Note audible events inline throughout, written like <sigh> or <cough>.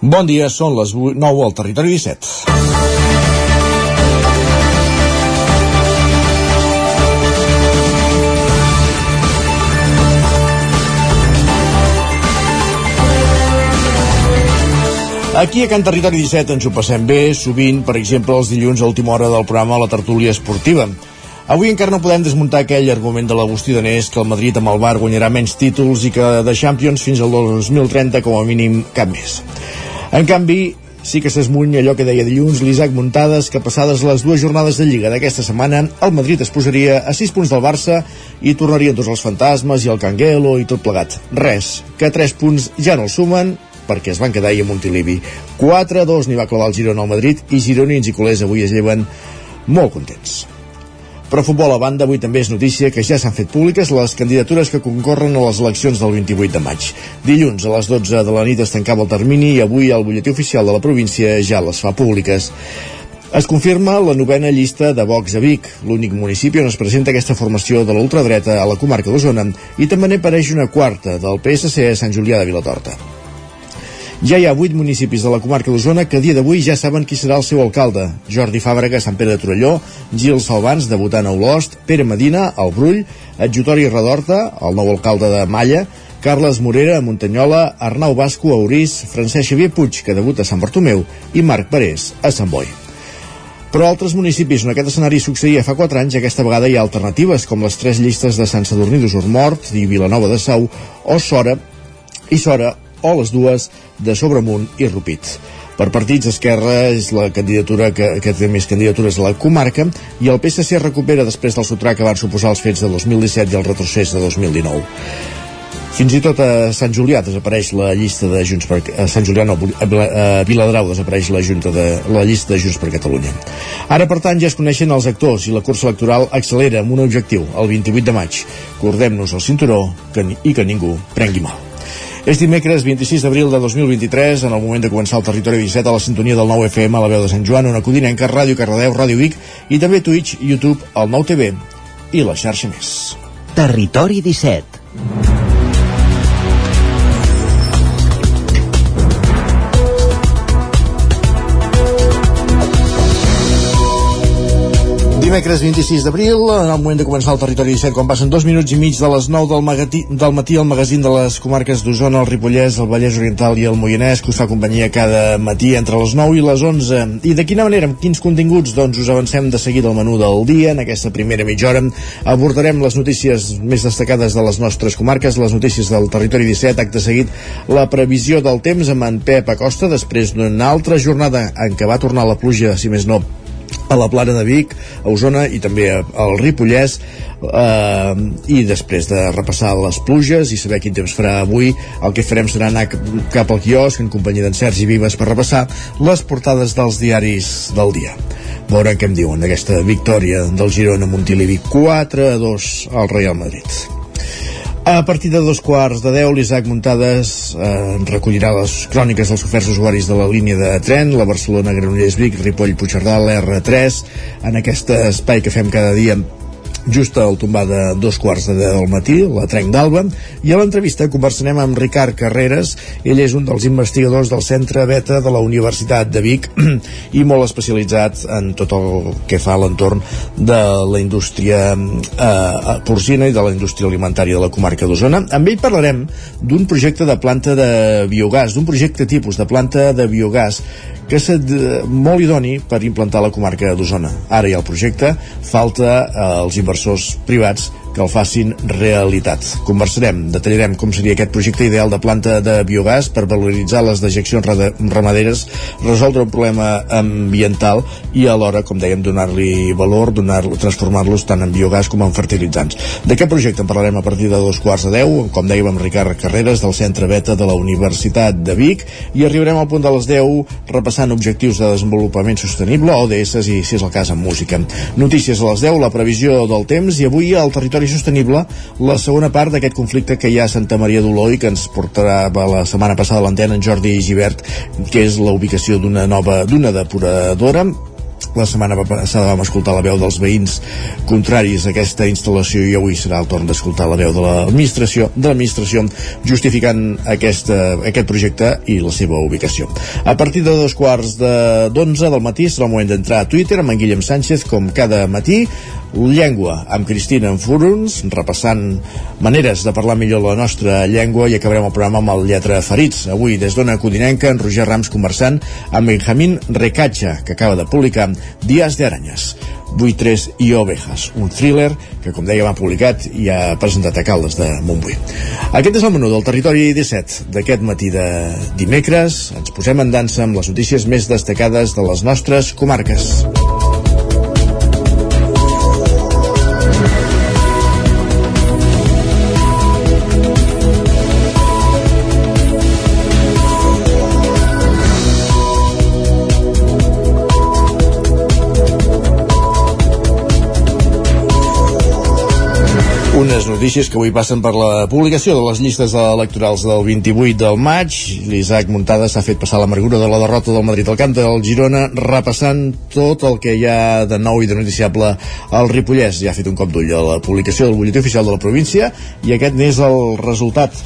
Bon dia, són les 9 al Territori 17. Aquí a Can Territori 17 ens ho passem bé, sovint, per exemple, els dilluns a última hora del programa La Tertúlia Esportiva. Avui encara no podem desmuntar aquell argument de l'Agustí Danés que el Madrid amb el Bar guanyarà menys títols i que de Champions fins al 2030 com a mínim cap més. En canvi, sí que s'esmuny allò que deia dilluns l'Isaac Muntades que passades les dues jornades de Lliga d'aquesta setmana el Madrid es posaria a 6 punts del Barça i tornarien tots els fantasmes i el Canguelo i tot plegat. Res, que 3 punts ja no el sumen perquè es van quedar ahir a Montilivi. 4-2 n'hi va clavar el Girona al Madrid i gironins i culers avui es lleven molt contents. Però futbol a banda, avui també és notícia que ja s'han fet públiques les candidatures que concorren a les eleccions del 28 de maig. Dilluns a les 12 de la nit es tancava el termini i avui el butlletí oficial de la província ja les fa públiques. Es confirma la novena llista de Vox a Vic, l'únic municipi on es presenta aquesta formació de l'ultradreta a la comarca d'Osona, i també n'hi apareix una quarta del PSC a Sant Julià de Vilatorta. Ja hi ha vuit municipis de la comarca d'Osona que a dia d'avui ja saben qui serà el seu alcalde. Jordi Fàbrega, Sant Pere de Torelló, Gil Salvans, debutant a Olost, Pere Medina, al Brull, Adjutori Redorta, el nou alcalde de Malla, Carles Morera a Muntanyola, Arnau Basco a Orís, Francesc Xavier Puig, que debuta a Sant Bartomeu, i Marc Parés a Sant Boi. Però altres municipis on aquest escenari succeïa fa 4 anys, aquesta vegada hi ha alternatives, com les tres llistes de Sant Sadurní d'Usormort i Vilanova de Sau, o Sora, i Sora o les dues de Sobremunt i Rupit. Per partits, Esquerra és la candidatura que, que té més candidatures a la comarca i el PSC recupera després del sotrac que van suposar els fets de 2017 i el retrocés de 2019. Fins i tot a Sant Julià desapareix la llista de Junts per... A Sant Julià no, a Viladrau desapareix la, junta de, la llista de Junts per Catalunya. Ara, per tant, ja es coneixen els actors i la cursa electoral accelera amb un objectiu, el 28 de maig. Cordem-nos el cinturó que, i que ningú prengui mal. És dimecres 26 d'abril de 2023, en el moment de començar el Territori 17 a la sintonia del 9 FM a la veu de Sant Joan, una codinenca, Ràdio Cardedeu, Ràdio Vic i també Twitch, YouTube, el 9 TV i la xarxa més. Territori 17 Dimecres 26 d'abril, en el moment de començar el territori 17, quan passen dos minuts i mig de les 9 del, magatí, del matí al magazín de les comarques d'Osona, el Ripollès, el Vallès Oriental i el Moianès, que us fa companyia cada matí entre les 9 i les 11. I de quina manera, amb quins continguts? Doncs us avancem de seguida al menú del dia. En aquesta primera mitja hora abordarem les notícies més destacades de les nostres comarques, les notícies del territori 17, acte seguit la previsió del temps amb en Pep Acosta, després d'una altra jornada en què va tornar la pluja, si més no, a la Plana de Vic, a Osona i també al Ripollès eh, i després de repassar les pluges i saber quin temps farà avui el que farem serà anar cap al quiosc en companyia d'en Sergi Vives per repassar les portades dels diaris del dia. Veurem què em diuen d'aquesta victòria del Girona Montilivi 4 a 2 al Real Madrid a partir de dos quarts de deu, l'Isaac Muntades eh, recollirà les cròniques dels oferts usuaris de la línia de tren, la Barcelona-Granollers-Vic, Ripoll-Puigcerdà, l'R3, en aquest espai que fem cada dia just al tombar de dos quarts de del matí, la Trenc d'Alba, i a l'entrevista conversarem amb Ricard Carreras, ell és un dels investigadors del Centre Beta de la Universitat de Vic <clears throat> i molt especialitzat en tot el que fa a l'entorn de la indústria eh, porcina i de la indústria alimentària de la comarca d'Osona. Amb ell parlarem d'un projecte de planta de biogàs, d'un projecte tipus de planta de biogàs que és molt idoni per implantar la comarca d'Osona. Ara hi ha el projecte, falta eh, els inversors privats que el facin realitat. Conversarem, detallarem com seria aquest projecte ideal de planta de biogàs per valoritzar les dejeccions ramaderes, resoldre un problema ambiental i alhora, com dèiem, donar-li valor, donar transformar-los tant en biogàs com en fertilitzants. D'aquest projecte en parlarem a partir de dos quarts de deu, com dèiem amb Ricard Carreras del Centre Beta de la Universitat de Vic i arribarem al punt de les 10 repassant objectius de desenvolupament sostenible, ODS i, si és el cas, amb música. Notícies a les 10, la previsió del temps i avui al territori territori sostenible la segona part d'aquest conflicte que hi ha a Santa Maria d'Oló i que ens portarà la setmana passada l'antena en Jordi Givert que és la ubicació d'una nova d'una depuradora La setmana passada vam escoltar la veu dels veïns contraris a aquesta instal·lació i avui serà el torn d'escoltar la veu de l'administració de l'administració justificant aquesta, aquest projecte i la seva ubicació. A partir de dos quarts d'onze del matí serà el moment d'entrar a Twitter amb en Guillem Sánchez com cada matí llengua amb Cristina Furons repassant maneres de parlar millor la nostra llengua i acabarem el programa amb el Lletra Ferits. Avui, des d'Ona Codinenca, en Roger Rams conversant amb Benjamín Recatxa, que acaba de publicar Dies de Aranyes. Buitres i Ovejas, un thriller que, com deia, ha publicat i ha presentat a Caldes de Montbui. Aquest és el menú del Territori 17 d'aquest matí de dimecres. Ens posem en dansa amb les notícies més destacades de les nostres comarques. Unes notícies que avui passen per la publicació de les llistes electorals del 28 del maig. L'Isaac Muntada s'ha fet passar l'amargura de la derrota del Madrid al camp del Girona, repassant tot el que hi ha de nou i de noticiable al Ripollès. Ja ha fet un cop d'ull a la publicació del butlletí oficial de la província i aquest n'és el resultat.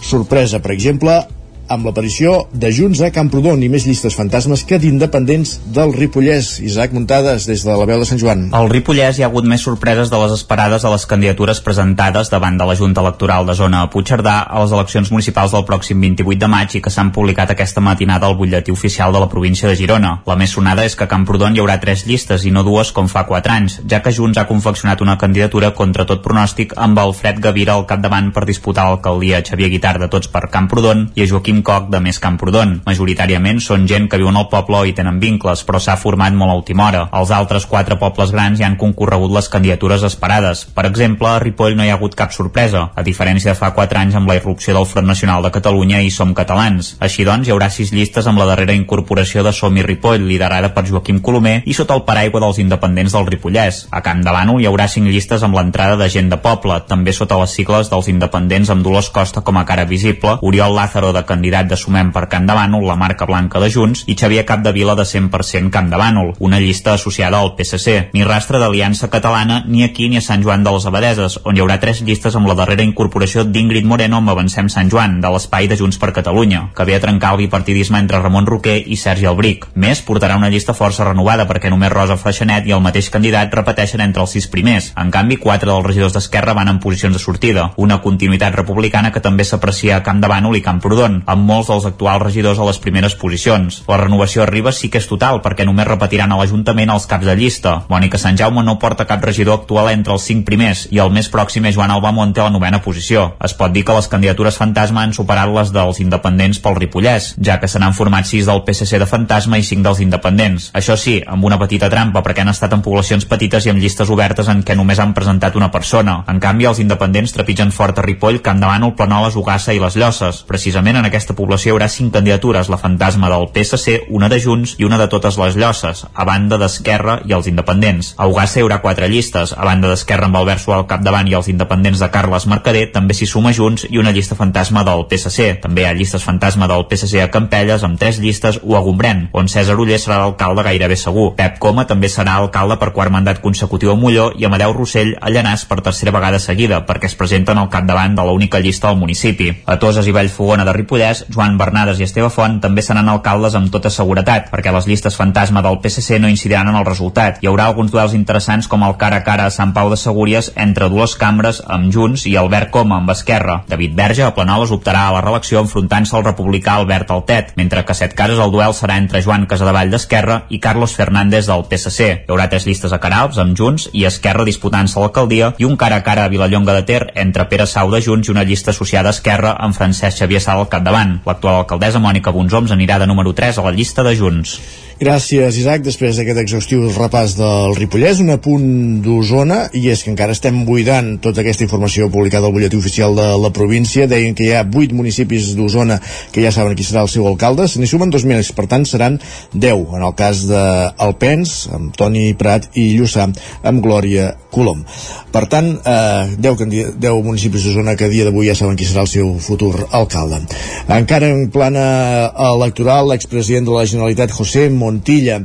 Sorpresa, per exemple, amb l'aparició de Junts a Camprodon i més llistes fantasmes que d'independents del Ripollès. Isaac Muntades, des de la veu de Sant Joan. Al Ripollès hi ha hagut més sorpreses de les esperades a les candidatures presentades davant de la Junta Electoral de Zona a Puigcerdà a les eleccions municipals del pròxim 28 de maig i que s'han publicat aquesta matinada al butlletí oficial de la província de Girona. La més sonada és que a Camprodon hi haurà tres llistes i no dues com fa quatre anys, ja que Junts ha confeccionat una candidatura contra tot pronòstic amb Alfred Gavira al capdavant per disputar l'alcaldia Xavier Guitar de Tots per Camprodon i a Joaquim Quim Coc de Més Camprodon. Majoritàriament són gent que viuen al poble i tenen vincles, però s'ha format molt a última hora. Els altres quatre pobles grans hi han concorregut les candidatures esperades. Per exemple, a Ripoll no hi ha hagut cap sorpresa, a diferència de fa 4 anys amb la irrupció del Front Nacional de Catalunya i Som Catalans. Així doncs, hi haurà sis llistes amb la darrera incorporació de Som i Ripoll, liderada per Joaquim Colomer, i sota el paraigua dels independents del Ripollès. A Camp de hi haurà cinc llistes amb l'entrada de gent de poble, també sota les sigles dels independents amb Dolors Costa com a cara visible, Oriol Lázaro de candidat de Sumem per Camp la marca blanca de Junts, i Xavier Capdevila de 100% Camp una llista associada al PSC. Ni rastre d'Aliança Catalana ni aquí ni a Sant Joan de les Abadeses, on hi haurà tres llistes amb la darrera incorporació d'Ingrid Moreno amb Avancem Sant Joan, de l'espai de Junts per Catalunya, que ve a trencar el bipartidisme entre Ramon Roquer i Sergi Albric. Més, portarà una llista força renovada perquè només Rosa Freixenet i el mateix candidat repeteixen entre els sis primers. En canvi, quatre dels regidors d'Esquerra van en posicions de sortida, una continuïtat republicana que també s'aprecia a Camp de Bànol i Camprodon, amb molts dels actuals regidors a les primeres posicions. La renovació arriba sí que és total, perquè només repetiran a l'Ajuntament els caps de llista. Mònica Sant Jaume no porta cap regidor actual entre els cinc primers i el més pròxim és Joan Alba Monte a la novena posició. Es pot dir que les candidatures fantasma han superat les dels independents pel Ripollès, ja que se n'han format sis del PSC de fantasma i cinc dels independents. Això sí, amb una petita trampa, perquè han estat en poblacions petites i amb llistes obertes en què només han presentat una persona. En canvi, els independents trepitgen fort a Ripoll, Camp de Bànol, Planoles, Ugassa i les Llosses. Precisament en aquesta població hi haurà cinc candidatures, la fantasma del PSC, una de Junts i una de totes les Llosses, a banda d'Esquerra i els independents. A Ugassa hi haurà quatre llistes, a banda d'Esquerra amb Albert Suà al capdavant i els independents de Carles Mercader, també s'hi suma Junts i una llista fantasma del PSC. També hi ha llistes fantasma del PSC a Campelles amb tres llistes o a Gombrèn, on César Uller serà l'alcalde gairebé segur. Pep Coma també serà alcalde per quart mandat consecutiu a Molló i Amadeu Rossell a Llanàs per tercera vegada seguida, perquè es presenten al capdavant de l'única llista del municipi. A Toses i Vallfogona de Ripollès, Joan Bernades i Esteve Font també seran alcaldes amb tota seguretat, perquè les llistes fantasma del PSC no incidiran en el resultat. Hi haurà alguns duels interessants com el cara a cara a Sant Pau de Segúries entre dues cambres amb Junts i Albert Coma amb Esquerra. David Verge a Planoles optarà a la reelecció enfrontant-se al republicà Albert Altet, mentre que Set Cases el duel serà entre Joan Casadevall d'Esquerra i Carlos Fernández del PSC. Hi haurà tres llistes a Caralps amb Junts i Esquerra disputant-se l'alcaldia i un cara a cara a Vilallonga de Ter entre Pere Sau de Junts i una llista associada a Esquerra amb Francesc Xavier Sal al capdavant. L'actual alcaldessa Mònica Bonsoms anirà de número 3 a la llista de Junts. Gràcies, Isaac. Després d'aquest exhaustiu repàs del Ripollès, un apunt d'Osona, i és que encara estem buidant tota aquesta informació publicada al butlletí oficial de la província. Deien que hi ha 8 municipis d'Osona que ja saben qui serà el seu alcalde. Se n'hi sumen 2 més, per tant seran 10 en el cas d'Alpens, amb Toni Prat i Lluçà, amb Glòria Colom. Per tant, eh, 10, 10 municipis d'Osona que a dia d'avui ja saben qui serà el seu futur alcalde. Encara en plana electoral, l'expresident de la Generalitat, José Montilla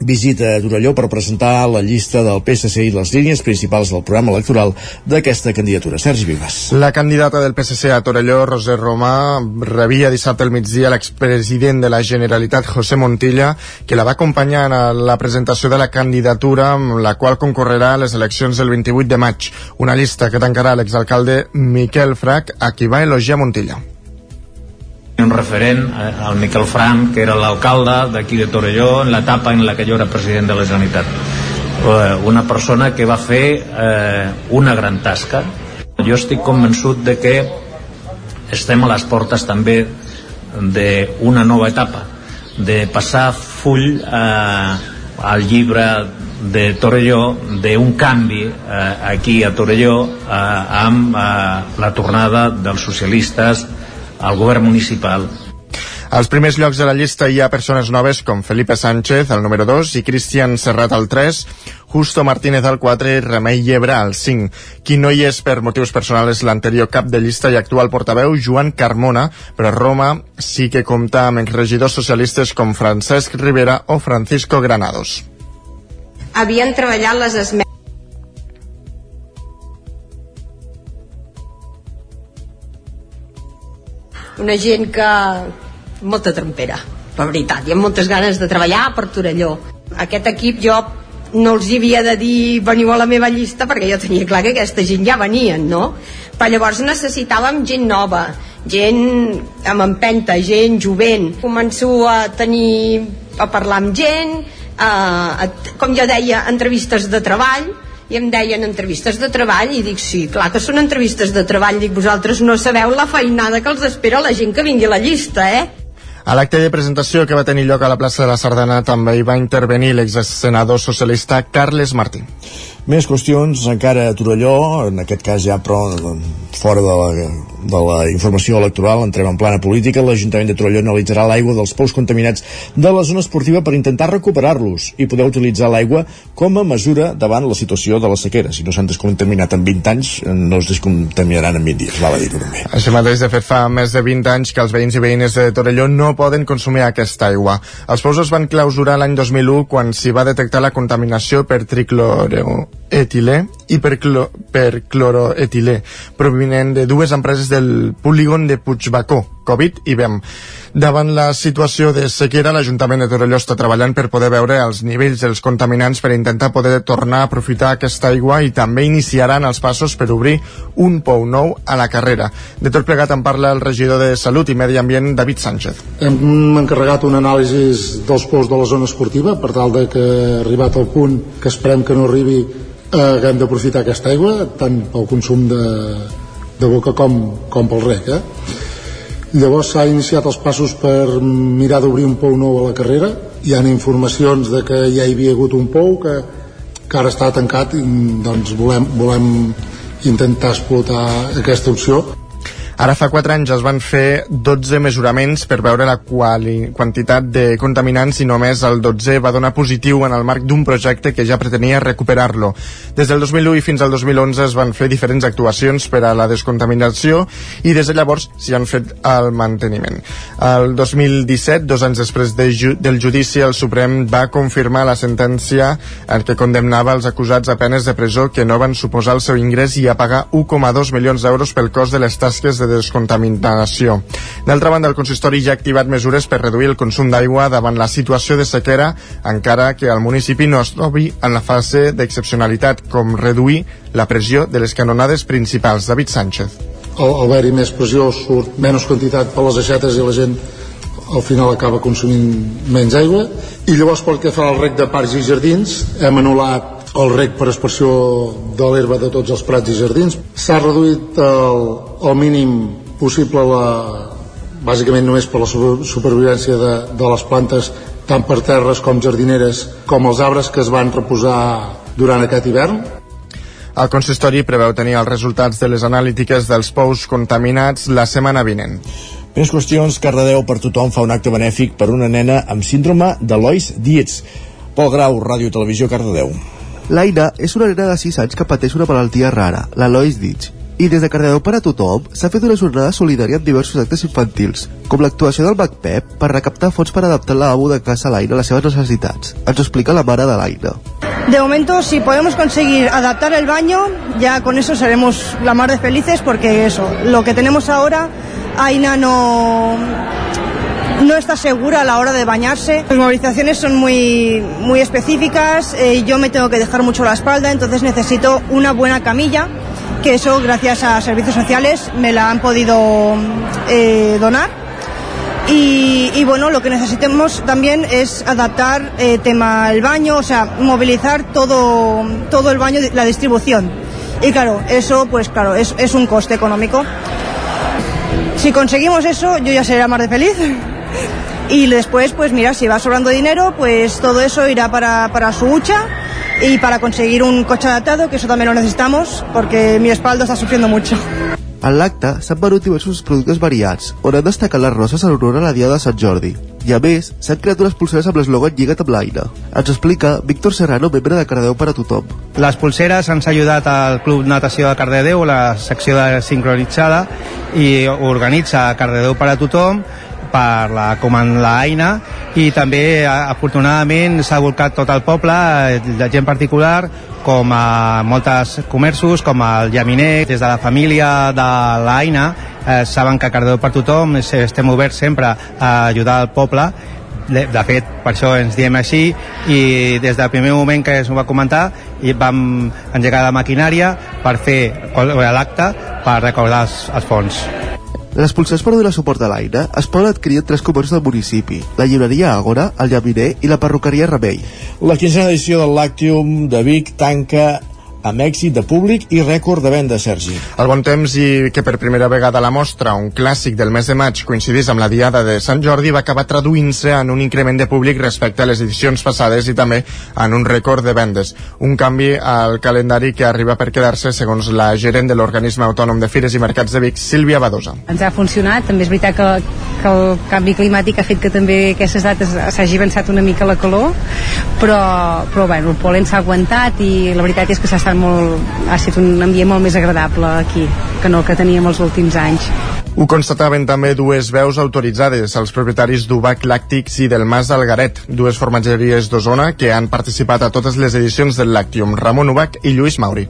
visita a Torelló per presentar la llista del PSC i les línies principals del programa electoral d'aquesta candidatura. Sergi Vives. La candidata del PSC a Torelló, Roser Romà, rebia dissabte al migdia l'expresident de la Generalitat, José Montilla, que la va acompanyar en la presentació de la candidatura amb la qual concorrerà a les eleccions del 28 de maig. Una llista que tancarà l'exalcalde Miquel Frac, a qui va elogiar Montilla un referent al Miquel Fran, que era l'alcalde d'aquí de Torelló en l'etapa en la que jo era president de la Generalitat. Eh, una persona que va fer eh, una gran tasca. Jo estic convençut de que estem a les portes també d'una nova etapa, de passar full eh, al llibre de Torelló d'un canvi eh, aquí a Torelló eh, amb eh, la tornada dels socialistes al govern municipal. Als primers llocs de la llista hi ha persones noves com Felipe Sánchez, el número 2, i Cristian Serrat, el 3, Justo Martínez, el 4 i Remei Llebra, el 5. Qui no hi és per motius personals és l'anterior cap de llista i actual portaveu, Joan Carmona, però Roma sí que compta amb regidors socialistes com Francesc Rivera o Francisco Granados. Havien treballat les esmenes una gent que... molta trempera, la veritat, i amb moltes ganes de treballar per Torelló. Aquest equip jo no els hi havia de dir veniu a la meva llista perquè jo tenia clar que aquesta gent ja venien, no? Però llavors necessitàvem gent nova, gent amb empenta, gent jovent. Començo a tenir a parlar amb gent, a, a, com jo deia, entrevistes de treball, i em deien entrevistes de treball i dic sí, clar que són entrevistes de treball dic vosaltres no sabeu la feinada que els espera la gent que vingui a la llista eh? A l'acte de presentació que va tenir lloc a la plaça de la Sardana també hi va intervenir l'exsenador socialista Carles Martí. Més qüestions encara a Torelló, en aquest cas ja però fora de la, de la informació electoral, entrem en plana política, l'Ajuntament de Torelló analitzarà l'aigua dels pous contaminats de la zona esportiva per intentar recuperar-los i poder utilitzar l'aigua com a mesura davant la situació de la sequera. Si no s'han descontaminat en 20 anys, no es descontaminaran en 20 dies, val a dir-ho també. Això mateix, de fet, fa més de 20 anys que els veïns i veïnes de Torelló no poden consumir aquesta aigua. Els pous es van clausurar l'any 2001 quan s'hi va detectar la contaminació per tricloreo etilè i per, clo per cloroetilè, provinent de dues empreses del polígon de Puigbacó, Covid i BEM. Davant la situació de sequera, l'Ajuntament de Torelló està treballant per poder veure els nivells dels contaminants per intentar poder tornar a aprofitar aquesta aigua i també iniciaran els passos per obrir un pou nou a la carrera. De tot plegat en parla el regidor de Salut i Medi Ambient, David Sánchez. Hem encarregat un anàlisi dels pous de la zona esportiva per tal de que arribat al punt que esperem que no arribi eh, hem d'aprofitar aquesta aigua tant pel consum de, de boca com, com pel rec eh? Llavors s'ha iniciat els passos per mirar d'obrir un pou nou a la carrera. Hi ha informacions de que ja hi havia hagut un pou que, que ara està tancat i doncs volem, volem intentar explotar aquesta opció Ara fa 4 anys es van fer 12 mesuraments per veure la quali quantitat de contaminants i només el 12 va donar positiu en el marc d'un projecte que ja pretenia recuperar-lo. Des del 2001 i fins al 2011 es van fer diferents actuacions per a la descontaminació i des de llavors s'hi han fet el manteniment. El 2017, dos anys després de ju del judici, el Suprem va confirmar la sentència en què condemnava els acusats a penes de presó que no van suposar el seu ingrés i a pagar 1,2 milions d'euros pel cost de les tasques de de descontaminació. D'altra banda, el consistori ja ha activat mesures per reduir el consum d'aigua davant la situació de sequera, encara que el municipi no es trobi en la fase d'excepcionalitat, com reduir la pressió de les canonades principals. David Sánchez. Al, haver-hi més pressió surt menys quantitat per les aixetes i la gent al final acaba consumint menys aigua i llavors pel que fa al rec de parcs i jardins hem anul·lat el rec per aspersió de l'herba de tots els prats i jardins. S'ha reduït el, el mínim possible la, bàsicament només per la supervivència de, de les plantes tant per terres com jardineres com els arbres que es van reposar durant aquest hivern. El consistori preveu tenir els resultats de les analítiques dels pous contaminats la setmana vinent. Més qüestions, Cardedeu per tothom fa un acte benèfic per una nena amb síndrome de Lois Dietz. Pol Grau, Ràdio Televisió, Cardedeu. L'Aina és una nena de 6 anys que pateix una malaltia rara, la Lois Ditch. I des de Cardedeu per a tothom s'ha fet una jornada solidària amb diversos actes infantils, com l'actuació del MacPep per recaptar fons per adaptar lavabo de casa l'Aina a les seves necessitats. Ens ho explica la mare de l'Aina. De momento, si podemos conseguir adaptar el baño, ya con eso seremos la mar de felices porque eso, lo que tenemos ahora, Aina no, no está segura a la hora de bañarse. Las movilizaciones son muy, muy específicas, eh, yo me tengo que dejar mucho la espalda, entonces necesito una buena camilla, que eso gracias a servicios sociales me la han podido eh, donar. Y, bueno, lo que necesitemos también es adaptar eh, tema el baño, o sea, movilizar todo, todo el baño, la distribución. Y claro, eso pues claro, es, es un coste económico. Si conseguimos eso, yo ya seré más de feliz. <laughs> Y después, pues mira, si va sobrando dinero, pues todo eso irá para, para su hucha y para conseguir un coche adaptado, que eso también lo necesitamos, porque mi espalda está sufriendo mucho. En l'acte s'han venut diversos productes variats, on han destacat les roses en honor a la Diada de Sant Jordi. I a més, s'han creat unes pulseres amb l'eslògan Lliga't amb l'Aina. Ens explica Víctor Serrano, membre de Cardedeu per a tothom. Les pulseres ens ha ajudat al Club Natació de Cardedeu, la secció de sincronitzada, i organitza Cardedeu per a tothom, per la Comand la Aina i també afortunadament s'ha volcat tot el poble de gent particular com a moltes comerços com el Llaminer, des de la família de l'Aina eh, saben que Cardedeu per tothom estem oberts sempre a ajudar el poble de, de fet, per això ens diem així i des del primer moment que es va comentar i vam engegar la maquinària per fer l'acte per recordar els, els fons. Les pulsers per donar suport a l'aire es poden adquirir en tres comerços del municipi, la llibreria Agora, el Llaminer i la perruqueria Remei. La quinzena edició del Lactium de Vic tanca amb èxit de públic i rècord de venda, Sergi. El bon temps i que per primera vegada la mostra, un clàssic del mes de maig, coincidís amb la diada de Sant Jordi, va acabar traduint-se en un increment de públic respecte a les edicions passades i també en un rècord de vendes. Un canvi al calendari que arriba per quedar-se, segons la gerent de l'Organisme Autònom de Fires i Mercats de Vic, Sílvia Badosa. Ens ha funcionat, també és veritat que, que el canvi climàtic ha fet que també aquestes dates s'hagi avançat una mica la calor, però, però bueno, el polen s'ha aguantat i la veritat és que s'ha estat molt, ha estat un ambient molt més agradable aquí que no el que teníem els últims anys. Ho constataven també dues veus autoritzades, els propietaris d'Ubac Làctics i del Mas Algaret, dues formatgeries d'Osona que han participat a totes les edicions del Lactium, Ramon Ubac i Lluís Mauri.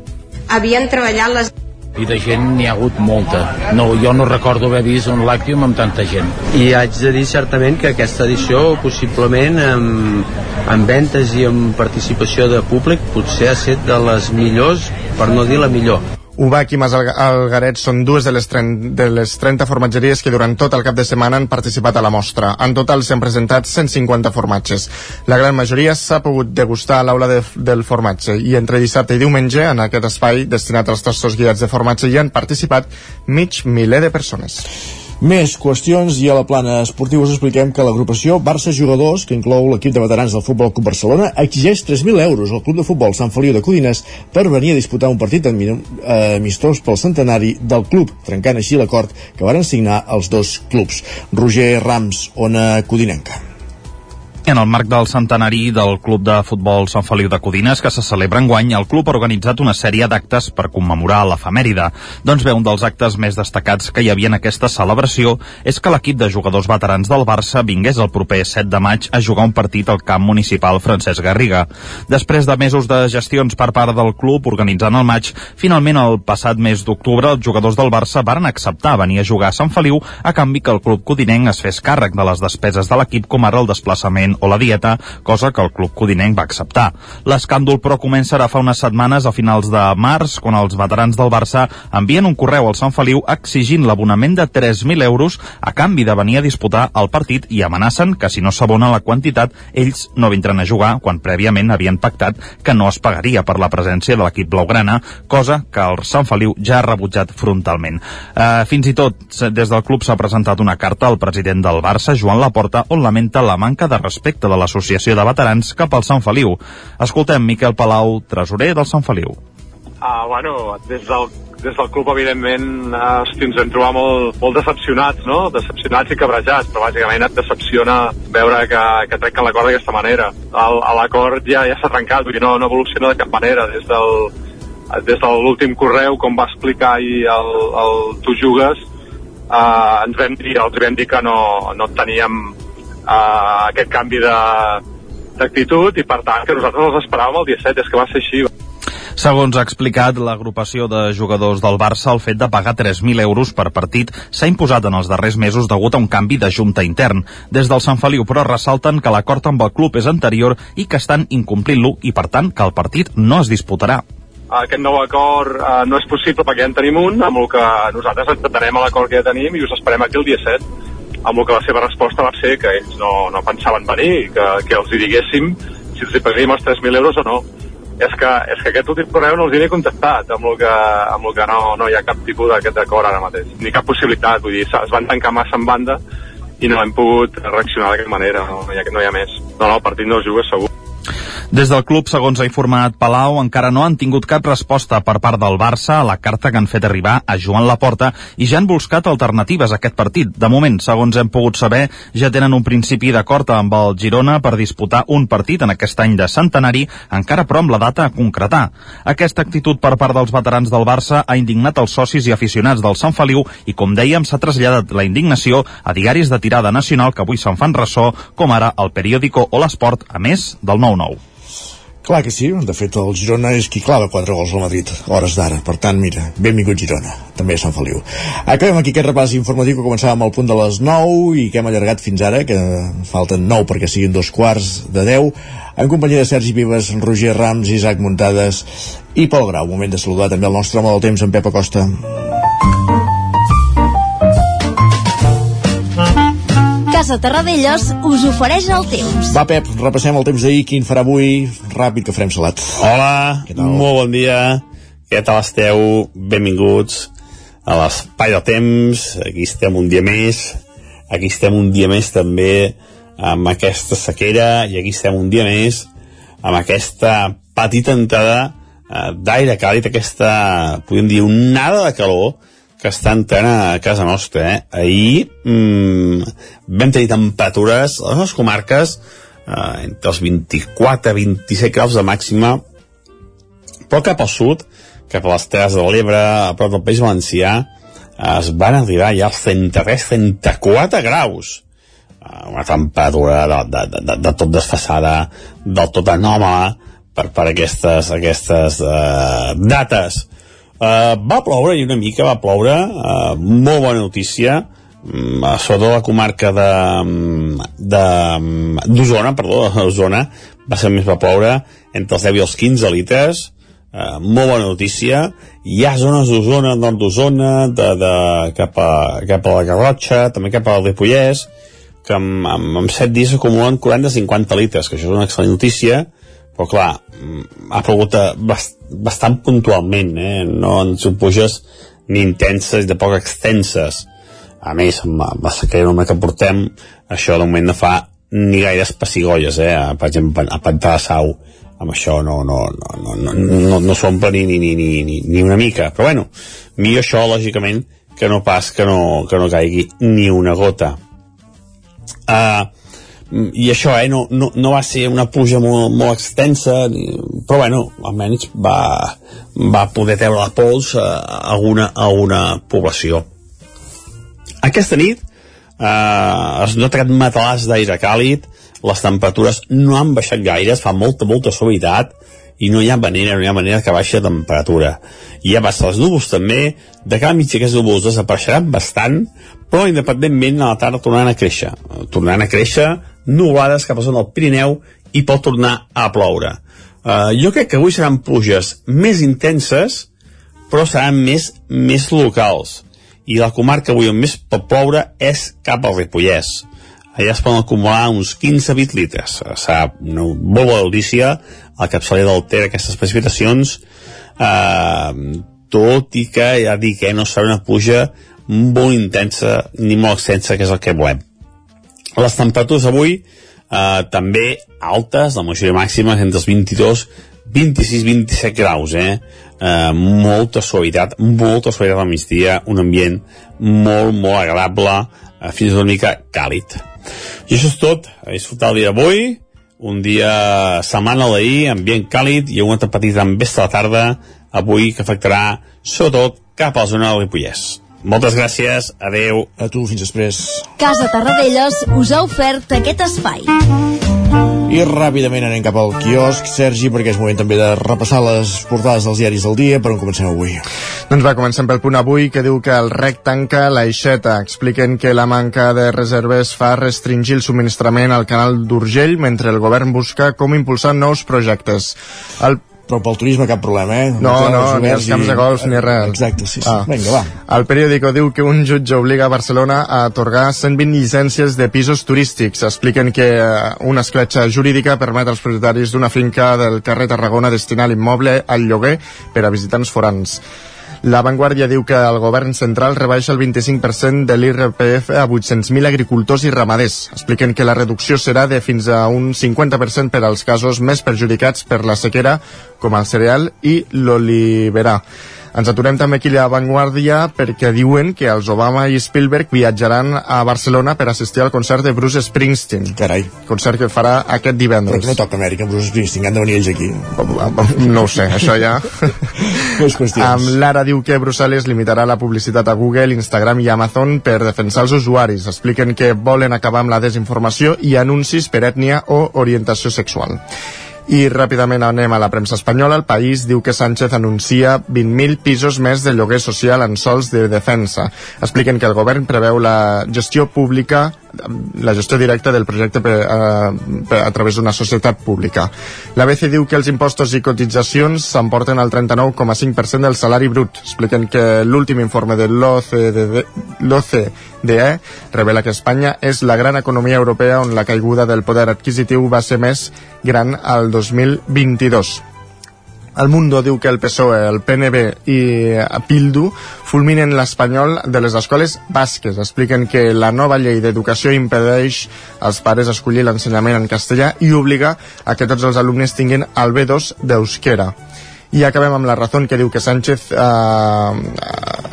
Havien treballat les i de gent n'hi ha hagut molta. No, jo no recordo haver vist un Lactium amb tanta gent. I haig de dir certament que aquesta edició, possiblement, amb, amb ventes i amb participació de públic, potser ha estat de les millors, per no dir la millor. Ubac i Mas Algaret són dues de les, 30, de les 30 formatgeries que durant tot el cap de setmana han participat a la mostra. En total s'han presentat 150 formatges. La gran majoria s'ha pogut degustar a l'aula de, del formatge i entre dissabte i diumenge en aquest espai destinat als tastos guiats de formatge hi han participat mig miler de persones. Més qüestions i a la plana esportiva us expliquem que l'agrupació Barça Jugadors, que inclou l'equip de veterans del Futbol Club Barcelona, exigeix 3.000 euros al Club de Futbol Sant Feliu de Codines per venir a disputar un partit amistós pel centenari del club, trencant així l'acord que varen signar els dos clubs. Roger Rams, Ona Codinenca. En el marc del centenari del Club de Futbol Sant Feliu de Codines, que se celebra en guany, el club ha organitzat una sèrie d'actes per commemorar l'efemèride. Doncs bé, un dels actes més destacats que hi havia en aquesta celebració és que l'equip de jugadors veterans del Barça vingués el proper 7 de maig a jugar un partit al camp municipal Francesc Garriga. Després de mesos de gestions per part del club organitzant el maig, finalment el passat mes d'octubre els jugadors del Barça varen acceptar venir a jugar a Sant Feliu a canvi que el club codinenc es fes càrrec de les despeses de l'equip com ara el desplaçament o la dieta, cosa que el club codinenc va acceptar. L'escàndol, però, comença ara fa unes setmanes a finals de març, quan els veterans del Barça envien un correu al Sant Feliu exigint l'abonament de 3.000 euros a canvi de venir a disputar el partit i amenacen que si no s'abona la quantitat, ells no vindran a jugar quan prèviament havien pactat que no es pagaria per la presència de l'equip blaugrana, cosa que el Sant Feliu ja ha rebutjat frontalment. Eh, fins i tot, des del club s'ha presentat una carta al president del Barça, Joan Laporta, on lamenta la manca de respecte de l'Associació de Veterans cap al Sant Feliu. Escoltem Miquel Palau, tresorer del Sant Feliu. Uh, bueno, des del, des del club, evidentment, uh, ens vam trobar molt, molt decepcionats, no? Decepcionats i cabrejats, però bàsicament et decepciona veure que, que trenquen l'acord d'aquesta manera. L'acord ja ja s'ha trencat, vull dir, no, no evoluciona de cap manera. Des del, des de l'últim correu, com va explicar ahir el, el Tu Jugues, eh, ens vam dir, els vam dir que no, no teníem eh, aquest canvi de d'actitud i per tant que nosaltres els esperàvem el dia 7, és que va ser així. Segons ha explicat l'agrupació de jugadors del Barça, el fet de pagar 3.000 euros per partit s'ha imposat en els darrers mesos degut a un canvi de junta intern. Des del Sant Feliu, però, ressalten que l'acord amb el club és anterior i que estan incomplint-lo i, per tant, que el partit no es disputarà aquest nou acord eh, no és possible perquè ja en tenim un, amb el que nosaltres ens atenem a l'acord que ja tenim i us esperem aquí el dia 7 amb el que la seva resposta va ser que ells no, no pensaven venir i que, que els hi diguéssim si els hi pagaríem els 3.000 euros o no. És que, és que aquest últim correu no els hi he contestat amb el que, amb el que no, no hi ha cap tipus d'aquest acord ara mateix ni cap possibilitat, vull dir, es van tancar massa en banda i no hem pogut reaccionar d'aquesta manera, no, no, hi ha, no hi ha més. No, no, el partit no es juga segur des del club, segons ha informat Palau, encara no han tingut cap resposta per part del Barça a la carta que han fet arribar a Joan Laporta i ja han buscat alternatives a aquest partit. De moment, segons hem pogut saber, ja tenen un principi d'acord amb el Girona per disputar un partit en aquest any de centenari, encara però amb la data a concretar. Aquesta actitud per part dels veterans del Barça ha indignat els socis i aficionats del Sant Feliu i, com dèiem, s'ha traslladat la indignació a diaris de tirada nacional que avui se'n fan ressò, com ara el periòdico o l'Esport, a més del 9-9. Clar que sí, de fet el Girona és qui clava quatre gols al Madrid, hores d'ara. Per tant, mira, benvingut Girona, també a Sant Feliu. Acabem aquí aquest repàs informatiu que començàvem al punt de les 9 i que hem allargat fins ara, que falten 9 perquè siguin dos quarts de 10, en companyia de Sergi Vives, Roger Rams, Isaac Muntades i Pol Grau. Moment de saludar també el nostre home del temps, en Pep Acosta. Casa Terradellos us ofereix el temps. Va, Pep, repassem el temps d'ahir, quin farà avui, ràpid que farem salat. Hola, molt bon dia, què tal esteu? Benvinguts a l'espai del temps, aquí estem un dia més, aquí estem un dia més també amb aquesta sequera i aquí estem un dia més amb aquesta petita entrada eh, d'aire càlid, aquesta, podríem dir, nada de calor, que està entrant a casa nostra. Eh? Ahir mmm, vam tenir temperatures a les comarques eh, entre els 24 i 27 graus de màxima, però cap al sud, cap a les Terres de l'Ebre, a prop del País Valencià, es van arribar ja als 33-34 graus. Eh, una temperatura de, de, de, de tot desfassada, del tot anòmala per, per aquestes, aquestes uh, dates Uh, va ploure, i una mica va ploure, uh, molt bona notícia, um, sobretot la comarca de d'Osona, perdó, d'Osona, va ser més va ploure entre els 10 i els 15 litres, uh, molt bona notícia, hi ha zones d'Osona, nord d'Osona, de, de, cap, a, cap a la Garrotxa, també cap al Ripollès, que amb, amb, amb 7 dies s'acumulen 40-50 litres, que això és una excel·lent notícia, però clar, ha plogut bast bastant puntualment, eh? no en supuges ni intenses de poc extenses. A més, amb la sequera que portem, això de moment no fa ni gaires pessigolles, eh? per exemple, a Pantà de Sau, amb això no, no, no, no, no, no, no s'omple ni, ni, ni, ni, ni una mica. Però bueno, millor això, lògicament, que no pas que no, que no caigui ni una gota. Uh, i això, eh, no, no, no va ser una pluja molt, molt extensa, però bueno, almenys va, va poder treure la pols a, a, una, a una població. Aquesta nit eh, es nota aquest matalàs d'aire càlid, les temperatures no han baixat gaire, fa molta, molta suavitat, i no hi ha manera, no hi ha manera que baixi la temperatura. I ja passa els núvols també, de cada mitja aquests núvols desapareixeran bastant, però independentment a la tarda tornaran a créixer. Tornaran a créixer nuvolades cap a zona del Pirineu i pot tornar a ploure. Uh, jo crec que avui seran pluges més intenses, però seran més, més locals. I la comarca avui on més pot ploure és cap al Ripollès. Allà es poden acumular uns 15-20 litres. Serà una molt bona notícia al capçaler del Ter aquestes precipitacions, eh, tot i que ja dic que eh, no serà una pluja molt intensa ni molt extensa, que és el que volem. Les temperatures avui eh, també altes, la majoria màxima entre els 22 26-27 graus, eh? eh? molta suavitat, molta suavitat al migdia, un ambient molt, molt agradable, eh, fins una mica càlid. I això és tot, a disfrutar el dia d'avui, un dia setmana d'ahir, ambient càlid i una petita tempesta a la tarda avui que afectarà sobretot cap a la zona del Ripollès. Moltes gràcies, adeu. A tu, fins després. Casa Tarradellas us ha ofert aquest espai. I ràpidament anem cap al quiosc, Sergi, perquè és moment també de repassar les portades dels diaris del dia, per on comencem avui. Doncs va, comencem pel punt avui, que diu que el REC tanca l'aixeta. Expliquen que la manca de reserves fa restringir el subministrament al canal d'Urgell, mentre el govern busca com impulsar nous projectes. El però pel turisme cap problema, eh? No, no, ni els camps de golf ni res. Exacte, sí, sí. Ah. Vinga, va. El periòdico diu que un jutge obliga a Barcelona a atorgar 120 llicències de pisos turístics. Expliquen que eh, una escletxa jurídica permet als propietaris d'una finca del carrer Tarragona destinar l'immoble al lloguer per a visitants forans. La Vanguardia diu que el govern central rebaixa el 25% de l'IRPF a 800.000 agricultors i ramaders. Expliquen que la reducció serà de fins a un 50% per als casos més perjudicats per la sequera, com el cereal i l'oliverà. Ens aturem també aquí a Vanguardia perquè diuen que els Obama i Spielberg viatjaran a Barcelona per assistir al concert de Bruce Springsteen. Carai. Concert que farà aquest divendres. Però que no toca Amèrica, Bruce Springsteen, han de venir ells aquí. No ho sé, això ja... <laughs> Amb Lara diu que Brussel·les limitarà la publicitat a Google, Instagram i Amazon per defensar els usuaris. Expliquen que volen acabar amb la desinformació i anuncis per ètnia o orientació sexual. I ràpidament anem a la premsa espanyola. El País diu que Sánchez anuncia 20.000 pisos més de lloguer social en sols de defensa. Expliquen que el govern preveu la gestió pública la gestió directa del projecte per, eh, per, a través d'una societat pública. La BCE diu que els impostos i cotitzacions s'emporten al 39,5% del salari brut. Expliquen que l'últim informe de l'OCDE revela que Espanya és la gran economia europea on la caiguda del poder adquisitiu va ser més gran al 2022. El Mundo diu que el PSOE, el PNB i Pildu fulminen l'espanyol de les escoles basques. Expliquen que la nova llei d'educació impedeix als pares escollir l'ensenyament en castellà i obliga a que tots els alumnes tinguin el B2 d'euskera. I acabem amb la raó que diu que Sánchez eh,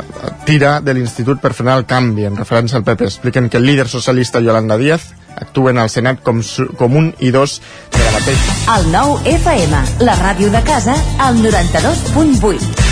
tira de l'Institut per frenar el canvi, en referència al PP. Expliquen que el líder socialista Yolanda Díaz actuen al Senat com, com un i dos de la mateixa. El nou FM, la ràdio de casa, al 92.8.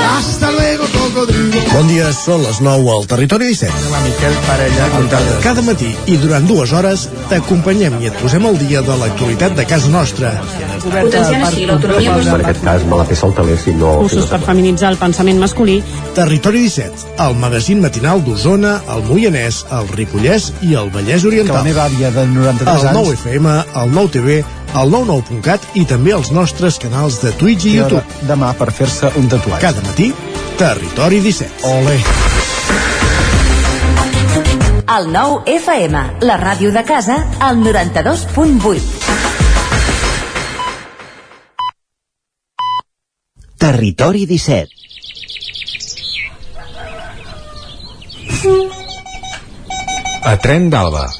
Hasta luego, cocodrilo. Bon dia, són les 9 al Territori 17. La Miquel Parella comptable. Cada matí i durant dues hores t'acompanyem i et posem al dia de l'actualitat de casa nostra. Potenciant així l'autonomia En aquest cas me la saltaler si no... Cursos per feminitzar el pensament masculí. Territori 17, el magazín matinal d'Osona, el Moianès, el Ripollès i el Vallès Que Oriental. la meva àvia de 93 El anys... 9 FM, el 9 TV, el 99.cat i també els nostres canals de Twitch i I YouTube. demà per fer-se un tatuatge. Cada matí, Territori 17. Ole. El 9 FM, la ràdio de casa, al 92.8. Territori 17. A Tren d'Alba.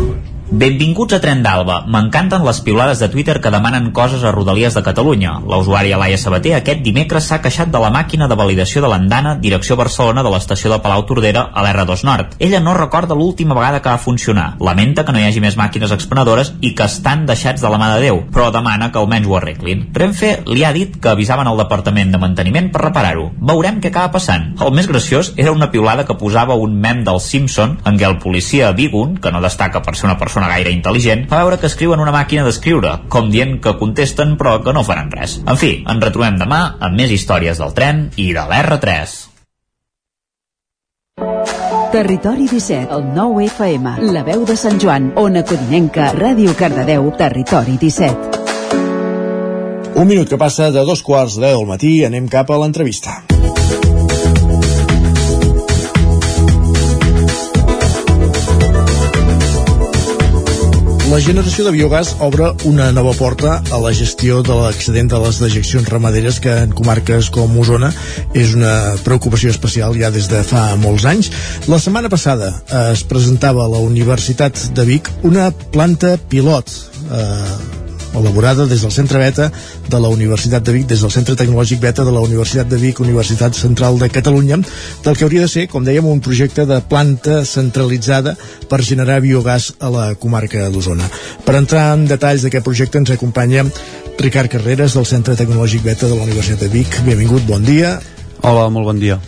Benvinguts a Tren d'Alba. M'encanten les piulades de Twitter que demanen coses a Rodalies de Catalunya. La usuària Laia Sabater aquest dimecres s'ha queixat de la màquina de validació de l'andana direcció Barcelona de l'estació de Palau Tordera a l'R2 Nord. Ella no recorda l'última vegada que va funcionar. Lamenta que no hi hagi més màquines expenedores i que estan deixats de la mà de Déu, però demana que almenys ho arreglin. Renfe li ha dit que avisaven al Departament de Manteniment per reparar-ho. Veurem què acaba passant. El més graciós era una piulada que posava un mem del Simpson en què el policia Bigun, que no destaca per ser una persona gaire intel·ligent, fa veure que escriuen una màquina d'escriure, com dient que contesten però que no faran res. En fi, ens retrobem demà amb més històries del tren i de l'R3. Territori 17, el 9 FM, la veu de Sant Joan, Ona Codinenca, Ràdio Cardedeu, Territori 17. Un minut que passa de dos quarts de deu del matí, anem cap a l'entrevista. La generació de biogàs obre una nova porta a la gestió de l'excedent de les dejeccions ramaderes que en comarques com Osona és una preocupació especial ja des de fa molts anys. La setmana passada es presentava a la Universitat de Vic una planta pilot eh, elaborada des del Centre Beta de la Universitat de Vic, des del Centre Tecnològic Beta de la Universitat de Vic, Universitat Central de Catalunya, del que hauria de ser, com dèiem, un projecte de planta centralitzada per generar biogàs a la comarca d'Osona. Per entrar en detalls d'aquest projecte ens acompanya Ricard Carreras del Centre Tecnològic Beta de la Universitat de Vic. Benvingut, bon dia. Hola, molt bon dia.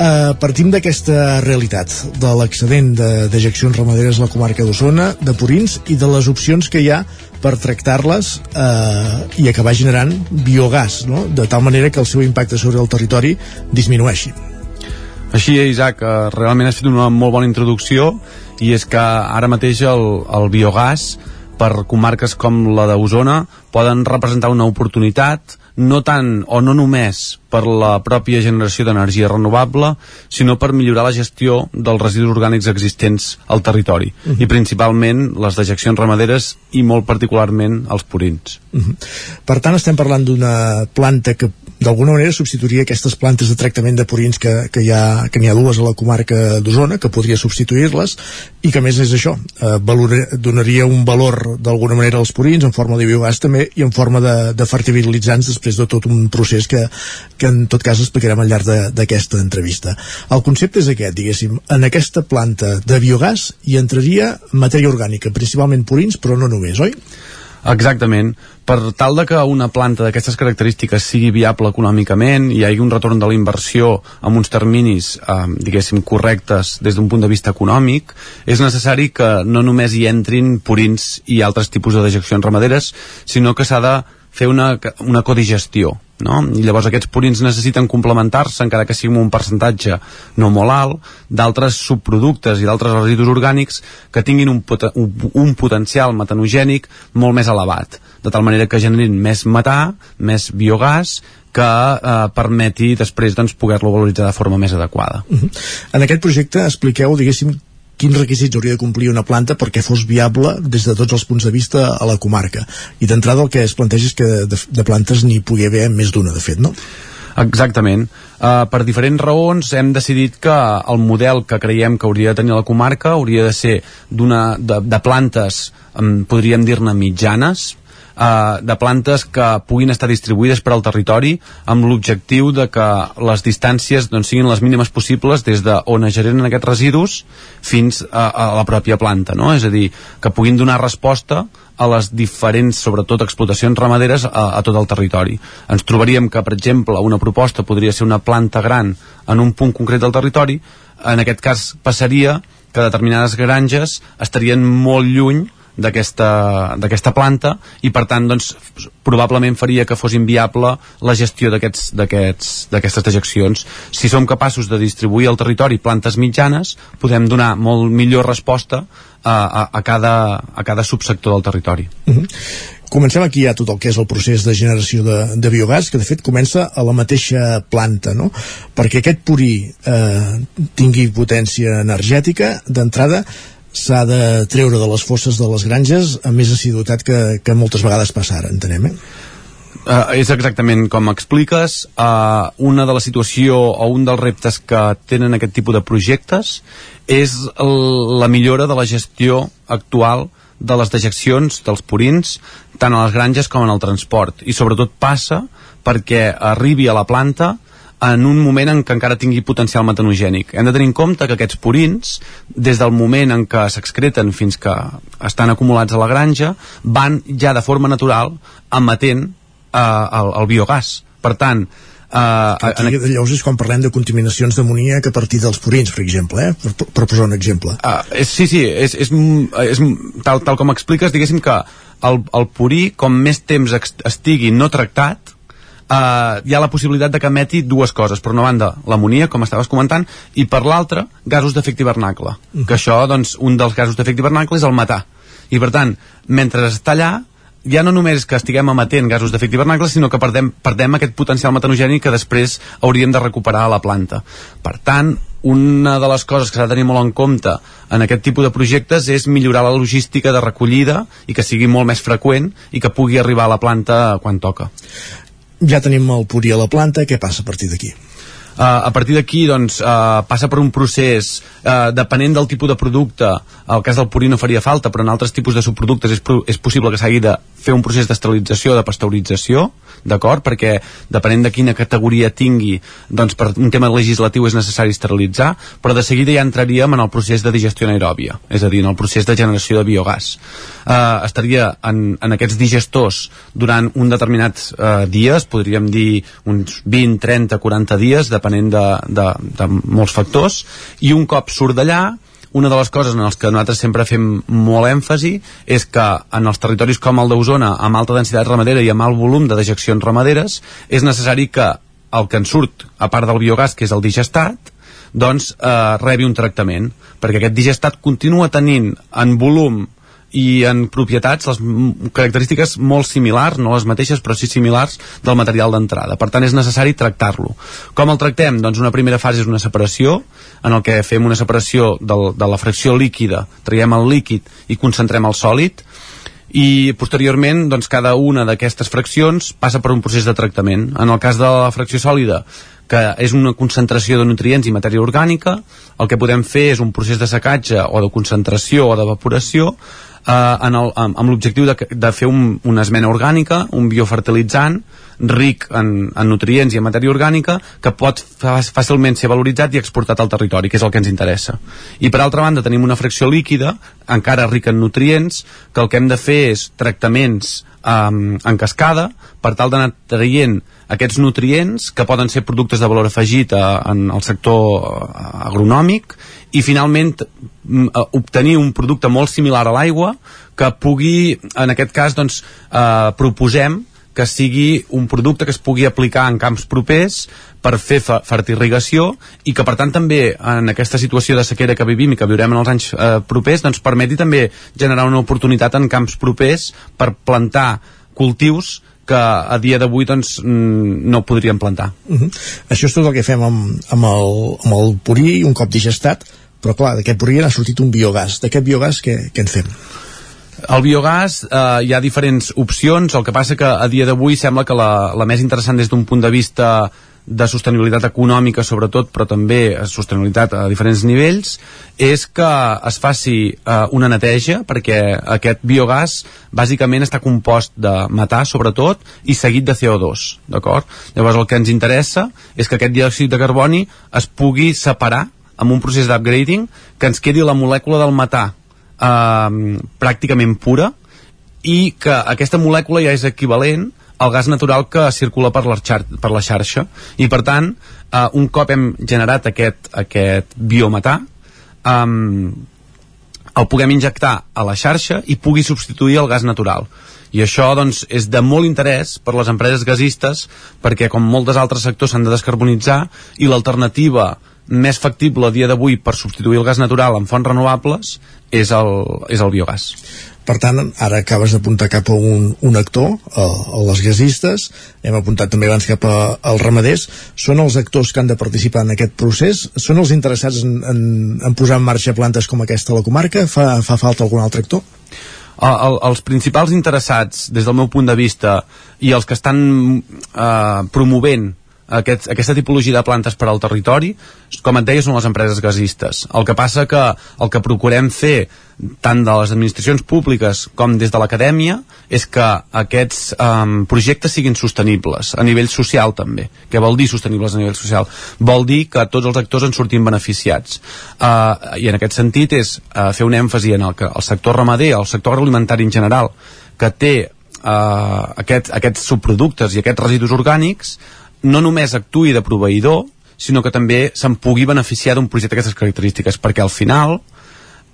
Uh, partim d'aquesta realitat de l'excedent de dejeccions ramaderes a la comarca d'Osona, de purins i de les opcions que hi ha per tractar-les eh, i acabar generant biogàs, no? de tal manera que el seu impacte sobre el territori disminueixi. Així, Isaac, eh, realment has fet una molt bona introducció i és que ara mateix el, el biogàs per comarques com la d'Osona poden representar una oportunitat no tant o no només per la pròpia generació d'energia renovable, sinó per millorar la gestió dels residus orgànics existents al territori, uh -huh. i principalment les dejeccions ramaderes i molt particularment els purins. Uh -huh. Per tant, estem parlant d'una planta que d'alguna manera substituiria aquestes plantes de tractament de purins que, que hi ha que n'hi ha dues a la comarca d'Osona, que podria substituir-les, i que més és això, eh, valora, donaria un valor d'alguna manera als purins en forma de biogàs també i en forma de, de fertilitzants després de tot un procés que, que en tot cas explicarem al llarg d'aquesta entrevista. El concepte és aquest, diguéssim, en aquesta planta de biogàs hi entraria matèria orgànica, principalment purins, però no només, oi? Exactament. Per tal de que una planta d'aquestes característiques sigui viable econòmicament i hi hagi un retorn de la inversió amb uns terminis, eh, diguéssim, correctes des d'un punt de vista econòmic, és necessari que no només hi entrin purins i altres tipus de dejeccions ramaderes, sinó que s'ha de fer una, una codigestió no? i llavors aquests purins necessiten complementar-se encara que sigui un percentatge no molt alt d'altres subproductes i d'altres residus orgànics que tinguin un, pot un, un potencial metanogènic molt més elevat de tal manera que generin més metà més biogàs que eh, permeti després doncs, poder-lo valoritzar de forma més adequada. Uh -huh. En aquest projecte expliqueu, diguéssim, quins requisits hauria de complir una planta perquè fos viable des de tots els punts de vista a la comarca. I d'entrada el que es planteja és que de, de plantes n'hi pugui haver més d'una, de fet, no? Exactament. Uh, per diferents raons hem decidit que el model que creiem que hauria de tenir la comarca hauria de ser de, de plantes, um, podríem dir-ne mitjanes, eh, de plantes que puguin estar distribuïdes per al territori amb l'objectiu de que les distàncies doncs, siguin les mínimes possibles des de on es generen aquests residus fins a, a la pròpia planta, no? És a dir, que puguin donar resposta a les diferents, sobretot, explotacions ramaderes a, a tot el territori. Ens trobaríem que, per exemple, una proposta podria ser una planta gran en un punt concret del territori, en aquest cas passaria que determinades granges estarien molt lluny d'aquesta planta i per tant doncs, probablement faria que fos inviable la gestió d'aquestes dejeccions. Si som capaços de distribuir al territori plantes mitjanes, podem donar molt millor resposta a, a, a, cada, a cada subsector del territori. Uh -huh. Comencem aquí ja tot el que és el procés de generació de, de biogàs, que de fet comença a la mateixa planta, no? Perquè aquest purí eh, tingui potència energètica, d'entrada s'ha de treure de les fosses de les granges amb més assiduïtat que, que moltes vegades passa ara, entenem, eh? Uh, és exactament com expliques uh, una de la situació o un dels reptes que tenen aquest tipus de projectes és la millora de la gestió actual de les dejeccions dels purins tant a les granges com en el transport i sobretot passa perquè arribi a la planta en un moment en què encara tingui potencial metanogènic. Hem de tenir en compte que aquests purins, des del moment en què s'excreten fins que estan acumulats a la granja, van ja de forma natural emetent eh, el, el biogàs. Per tant, Uh, Aquí, en... llavors és quan parlem de contaminacions d'amoníac a partir dels purins, per exemple, eh? per, per posar un exemple. Uh, és, sí, sí, és, és, és, tal, tal com expliques, diguéssim que el, el purí, com més temps estigui no tractat, eh, hi ha la possibilitat de que emeti dues coses. Per una banda, l'amonia, com estaves comentant, i per l'altra, gasos d'efecte hivernacle. Mm. Que això, doncs, un dels gasos d'efecte hivernacle és el metà. I per tant, mentre està allà, ja no només que estiguem emetent gasos d'efecte hivernacle, sinó que perdem, perdem aquest potencial metanogènic que després hauríem de recuperar a la planta. Per tant, una de les coses que s'ha de tenir molt en compte en aquest tipus de projectes és millorar la logística de recollida i que sigui molt més freqüent i que pugui arribar a la planta quan toca ja tenim el purí a la planta, què passa a partir d'aquí? Uh, a partir d'aquí doncs, uh, passa per un procés uh, depenent del tipus de producte el cas del purí no faria falta però en altres tipus de subproductes és, és possible que s'hagi de fer un procés d'esterilització de pasteurització d'acord? Perquè depenent de quina categoria tingui, doncs per un tema legislatiu és necessari esterilitzar, però de seguida ja entraríem en el procés de digestió anaeròbia, és a dir, en el procés de generació de biogàs. Eh, estaria en, en aquests digestors durant un determinat eh, dies, podríem dir uns 20, 30, 40 dies, depenent de, de, de molts factors, i un cop surt d'allà, una de les coses en les que nosaltres sempre fem molt èmfasi és que en els territoris com el d'Osona, amb alta densitat ramadera i amb alt volum de dejeccions ramaderes, és necessari que el que en surt, a part del biogàs, que és el digestat, doncs eh, rebi un tractament, perquè aquest digestat continua tenint en volum i en propietats les característiques molt similars, no les mateixes però sí similars del material d'entrada. Per tant és necessari tractar-lo. Com el tractem? Doncs una primera fase és una separació en el que fem una separació del, de la fracció líquida, traiem el líquid i concentrem el sòlid i posteriorment doncs, cada una d'aquestes fraccions passa per un procés de tractament. En el cas de la fracció sòlida que és una concentració de nutrients i matèria orgànica, el que podem fer és un procés de secatge o de concentració o d'evaporació eh, en el, amb, amb l'objectiu de, de fer un, una esmena orgànica, un biofertilitzant ric en, en nutrients i en matèria orgànica que pot fàcilment ser valoritzat i exportat al territori, que és el que ens interessa. I per altra banda tenim una fracció líquida, encara rica en nutrients, que el que hem de fer és tractaments um, en cascada per tal d'anar traient aquests nutrients que poden ser productes de valor afegit a, en el sector eh, agronòmic i finalment mm, obtenir un producte molt similar a l'aigua que pugui, en aquest cas doncs, eh, proposem que sigui un producte que es pugui aplicar en camps propers per fer fertirrigació i que per tant també en aquesta situació de sequera que vivim i que viurem en els anys eh, propers doncs permeti també generar una oportunitat en camps propers per plantar cultius que a dia d'avui doncs, mm, no podríem plantar. Uh -huh. Això és tot el que fem amb, amb, el, amb el purí un cop digestat, però clar, d'aquest purí ha sortit un biogàs. D'aquest biogàs què, què en fem? El biogàs, eh, hi ha diferents opcions, el que passa que a dia d'avui sembla que la, la més interessant des d'un punt de vista de sostenibilitat econòmica sobretot, però també sostenibilitat a diferents nivells, és que es faci eh, una neteja, perquè aquest biogàs bàsicament està compost de metà, sobretot, i seguit de CO2, d'acord? Llavors el que ens interessa és que aquest diòxid de carboni es pugui separar amb un procés d'upgrading que ens quedi la molècula del metà eh, pràcticament pura i que aquesta molècula ja és equivalent el gas natural que circula per la, xar per la xarxa. I per tant eh, un cop hem generat aquest, aquest biometà um, el puguem injectar a la xarxa i pugui substituir el gas natural. I això doncs, és de molt interès per les empreses gasistes perquè com moltes altres sectors s'han de descarbonitzar i l'alternativa més factible a dia d'avui per substituir el gas natural amb fonts renovables és el, és el biogàs per tant, ara acabes d'apuntar cap a un, un actor, a, a les gasistes, hem apuntat també abans cap a, als ramaders, són els actors que han de participar en aquest procés? Són els interessats en, en, en posar en marxa plantes com aquesta a la comarca? Fa, fa falta algun altre actor? el, el, els principals interessats des del meu punt de vista i els que estan eh, promovent aquest, aquesta tipologia de plantes per al territori, com et deia, són les empreses gasistes. El que passa que el que procurem fer tant de les administracions públiques com des de l'acadèmia és que aquests um, projectes siguin sostenibles a nivell social també. Què vol dir sostenibles a nivell social? Vol dir que tots els actors en sortim beneficiats. Uh, I en aquest sentit és uh, fer un èmfasi en el, que el sector ramader, el sector agroalimentari en general, que té uh, aquest, aquests subproductes i aquests residus orgànics no només actuï de proveïdor, sinó que també se'n pugui beneficiar d'un projecte d'aquestes característiques, perquè al final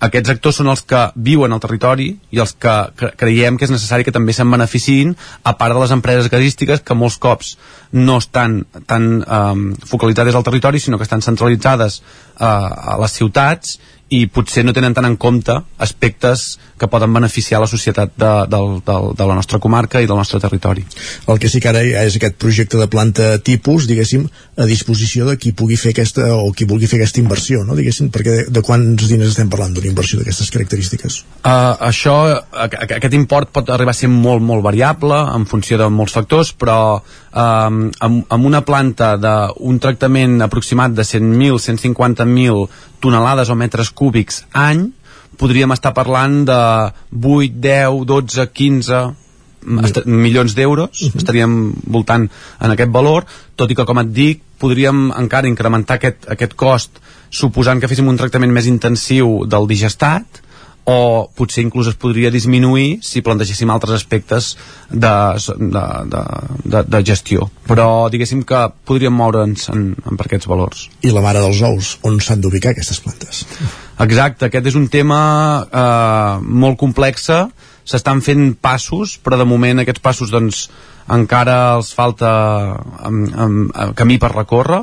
aquests actors són els que viuen al territori i els que creiem que és necessari que també se'n beneficiïn a part de les empreses gasístiques que molts cops no estan tan um, focalitzades al territori sinó que estan centralitzades uh, a les ciutats i potser no tenen tant en compte aspectes que poden beneficiar la societat de, de, de, de la nostra comarca i del nostre territori. El que sí que ara és aquest projecte de planta tipus, diguéssim, a disposició de qui pugui fer aquesta o qui vulgui fer aquesta inversió, no? diguéssim, perquè de, de quants diners estem parlant d'una inversió d'aquestes característiques? Uh, això, aquest import pot arribar a ser molt, molt variable en funció de molts factors, però um, amb, amb una planta d'un tractament aproximat de 100.000, 150.000 tonelades o metres cúbics any, podríem estar parlant de 8, 10, 12, 15 milions d'euros, uh -huh. estaríem voltant en aquest valor, tot i que, com et dic, podríem encara incrementar aquest, aquest cost suposant que féssim un tractament més intensiu del digestat, o potser inclús es podria disminuir si plantegéssim altres aspectes de, de, de, de, de gestió. Però diguéssim que podríem moure'ns en, en per aquests valors. I la mare dels ous, on s'han d'ubicar aquestes plantes? Exacte, aquest és un tema eh, molt complexa s'estan fent passos però de moment aquests passos doncs encara els falta amb, amb, camí per recórrer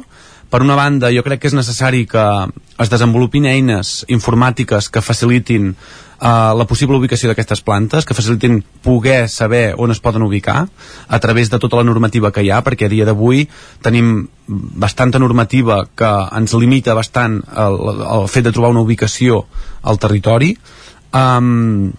per una banda, jo crec que és necessari que es desenvolupin eines informàtiques que facilitin uh, la possible ubicació d'aquestes plantes, que facilitin poder saber on es poden ubicar a través de tota la normativa que hi ha, perquè a dia d'avui tenim bastanta normativa que ens limita bastant el, el fet de trobar una ubicació al territori. Um,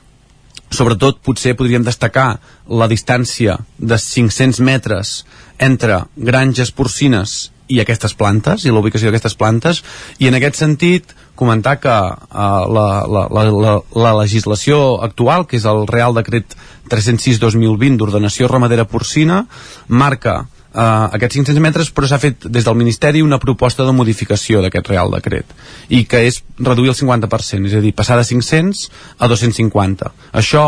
sobretot potser podríem destacar la distància de 500 metres entre granges porcines i aquestes plantes i la ubicació d'aquestes plantes i en aquest sentit comentar que uh, la, la, la, la, la legislació actual que és el Real Decret 306-2020 d'ordenació ramadera porcina marca uh, aquests 500 metres però s'ha fet des del Ministeri una proposta de modificació d'aquest Real Decret i que és reduir el 50% és a dir, passar de 500 a 250 això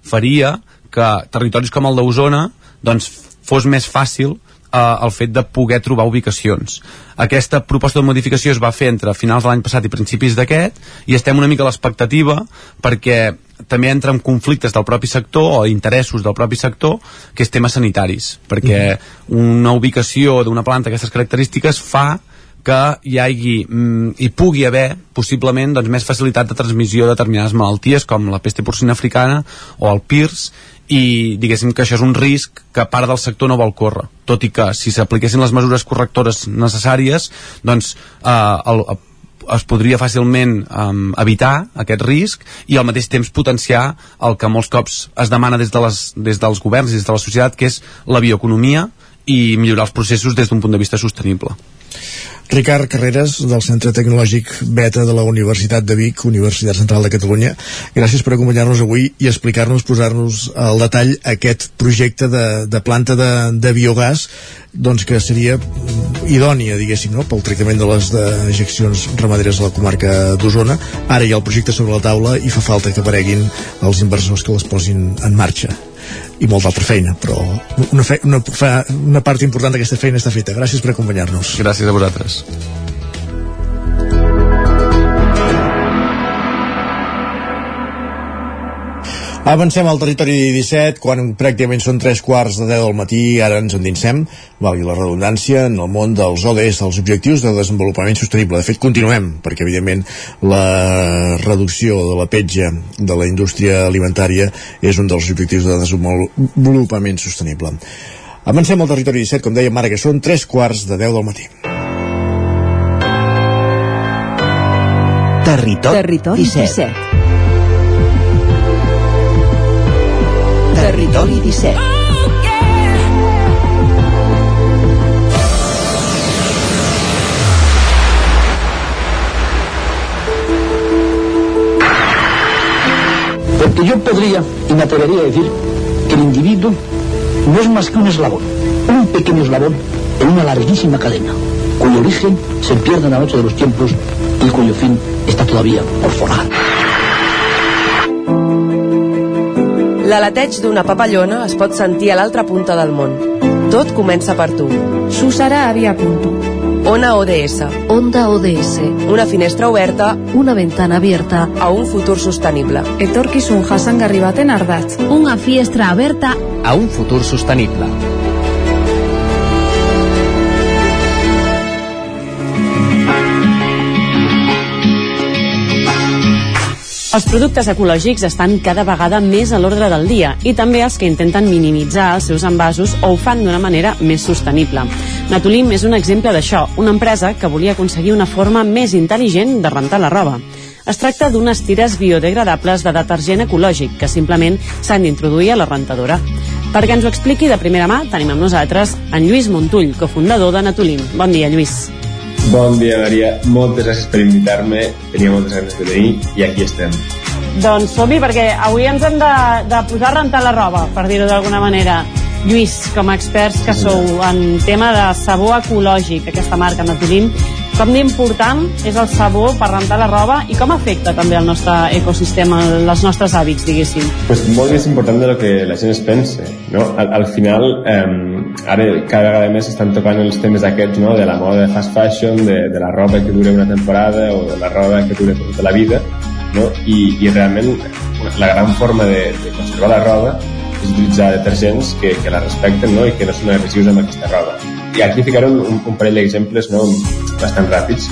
faria que territoris com el d'Osona doncs fos més fàcil eh, el fet de poder trobar ubicacions. Aquesta proposta de modificació es va fer entre finals de l'any passat i principis d'aquest i estem una mica a l'expectativa perquè també entra en conflictes del propi sector o interessos del propi sector que és temes sanitaris perquè una ubicació d'una planta d'aquestes característiques fa que hi hagi mm, hi pugui haver possiblement doncs, més facilitat de transmissió de determinades malalties com la peste porcina africana o el PIRS i diguéssim que això és un risc que part del sector no vol córrer tot i que si s'apliquessin les mesures correctores necessàries doncs eh, el, es podria fàcilment um, evitar aquest risc i al mateix temps potenciar el que molts cops es demana des, de les, des dels governs i des de la societat que és la bioeconomia i millorar els processos des d'un punt de vista sostenible. Ricard Carreras, del Centre Tecnològic Beta de la Universitat de Vic, Universitat Central de Catalunya. Gràcies per acompanyar-nos avui i explicar-nos, posar-nos al detall aquest projecte de, de planta de, de biogàs doncs que seria idònia, diguéssim, no? pel tractament de les dejeccions ramaderes de la comarca d'Osona. Ara hi ha el projecte sobre la taula i fa falta que apareguin els inversors que les posin en marxa i molta altra feina, però una, fe, una, una part important d'aquesta feina està feta. Gràcies per acompanyar-nos. Gràcies a vosaltres. Avancem al territori 17, quan pràcticament són tres quarts de 10 del matí, ara ens endinsem, valgui la redundància, en el món dels ODS, dels Objectius de Desenvolupament Sostenible. De fet, continuem, perquè evidentment la reducció de la petja de la indústria alimentària és un dels objectius de desenvolupament sostenible. Avancem al territori 17, com dèiem ara, que són tres quarts de 10 del matí. Territori, Territori 17. 17. Territori 17. Porque yo podría y me atrevería a decir que el individuo no es más que un eslabón, un pequeño eslabón en una larguísima cadena, cuyo origen se pierde en la noche de los tiempos y cuyo fin está todavía por forjar. L'aleteig d'una papallona es pot sentir a l'altra punta del món. Tot comença per tu. Susara havia punto. Ona ODS. Onda ODS. Una finestra oberta Una ventana abierta. a un futur sostenible. Etorkizun jasangarri baten ardatz. Una fiestra aberta a un futur sostenible. Els productes ecològics estan cada vegada més a l'ordre del dia i també els que intenten minimitzar els seus envasos o ho fan d'una manera més sostenible. Natulim és un exemple d'això, una empresa que volia aconseguir una forma més intel·ligent de rentar la roba. Es tracta d'unes tires biodegradables de detergent ecològic que simplement s'han d'introduir a la rentadora. Perquè ens ho expliqui de primera mà, tenim amb nosaltres en Lluís Montull, cofundador de Natulim. Bon dia, Lluís. Bon dia, Maria. Moltes gràcies per invitar-me. Tenia moltes ganes de venir i aquí estem. Doncs som-hi, perquè avui ens hem de, de posar a rentar la roba, per dir-ho d'alguna manera. Lluís, com a experts que sou en tema de sabó ecològic, aquesta marca Natulim, com d'important és el sabó per rentar la roba i com afecta també el nostre ecosistema, els nostres hàbits, diguéssim? Pues molt més important de lo que la gent es pensa. No? Al, al final, eh, ara cada vegada més estan tocant els temes aquests no? de la moda de fast fashion, de, de la roba que dura una temporada o de la roba que dura tota la vida no? I, i realment la gran forma de, de conservar la roba és utilitzar detergents que, que la respecten no? i que no són agressius amb aquesta roba. I aquí ficaré un, un, un parell d'exemples no? bastant ràpids.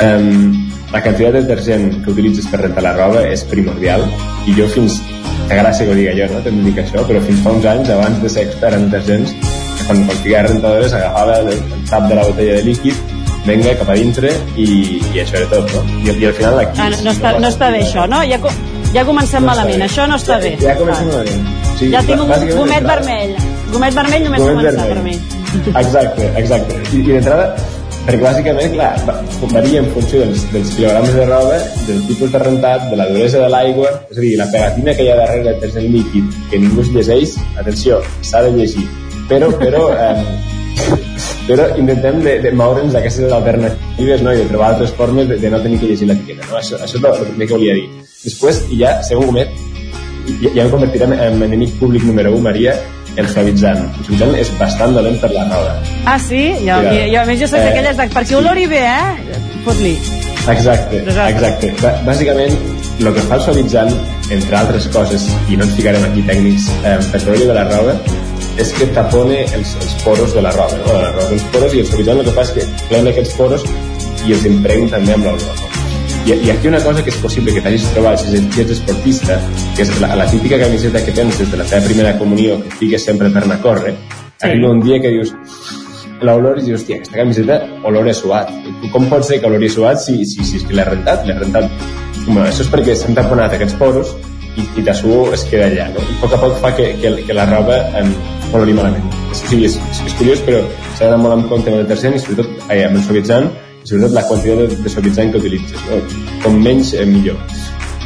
Um, la quantitat de detergent que utilitzes per rentar la roba és primordial i jo fins, que gràcia que ho diga jo, no? De dir això, però fins fa uns anys, abans de ser expert en detergents, quan, quan ficava rentadores agafava el, el tap de la botella de líquid venga cap a dintre i, i això era tot, no? I, i al final aquí... Ah, no, no, està, no està bé això, no? Ja, ja comencem No malament, això no està bé. Ja comencem malament. Sí, ja tinc un gomet vermell. Gomet vermell només Gomet començar vermell. per mi. Exacte, exacte. I, i d'entrada, perquè bàsicament, clar, va- varia en funció dels, dels quilograms de roba, del tipus de rentat, de la duresa de l'aigua, és a dir, la pegatina que hi ha darrere del detergent líquid, que ningú es llegeix, atenció, s'ha de llegir. Però, però, eh, però intentem de, de moure'ns d'aquestes alternatives no? i de trobar altres formes de, de no tenir que llegir l'etiqueta. No? Això, això és el, primer que volia dir. Després, ja, segon gomet, ja, ja em convertirem en enemic públic número 1, Maria, el suavitzant. El suavitzant és bastant dolent per la roba. Ah, sí? Jo, Mira, jo, jo a més jo soc eh, d'aquelles de... Perquè olori bé, eh? Fot-li. Exacte, exacte. Bà- Bàsicament, el que fa el suavitzant, entre altres coses, i no ens ficarem aquí tècnics, eh, per treure de la roba, és que tapone els, els poros de la roba, no? de la roba dels poros, i el suavitzant el que fa és que plena aquests poros i els impregna també amb l'olor. I, I aquí una cosa que és possible que t'hagis trobat si ets- esportista, que és la, la típica camiseta que tens des de la teva primera comunió, que fiques sempre per anar a córrer, Sí. arriba un dia que dius, l'olor i dius, hòstia, aquesta camiseta olor a suat. Com pot ser que olori suat si, si, si és que l'he rentat? L'he rentat. Bueno, això és perquè s'han taponat aquests poros i, i la suor es queda allà, no? I a poc a poc fa que, que, que la roba em olori malament. és, sí, és, és curiós, però s'ha d'anar molt en compte amb el detergent i sobretot eh, amb el suavitzant, sobretot la quantitat de, de suavitzant que utilitzes. No? Com menys, eh, millor.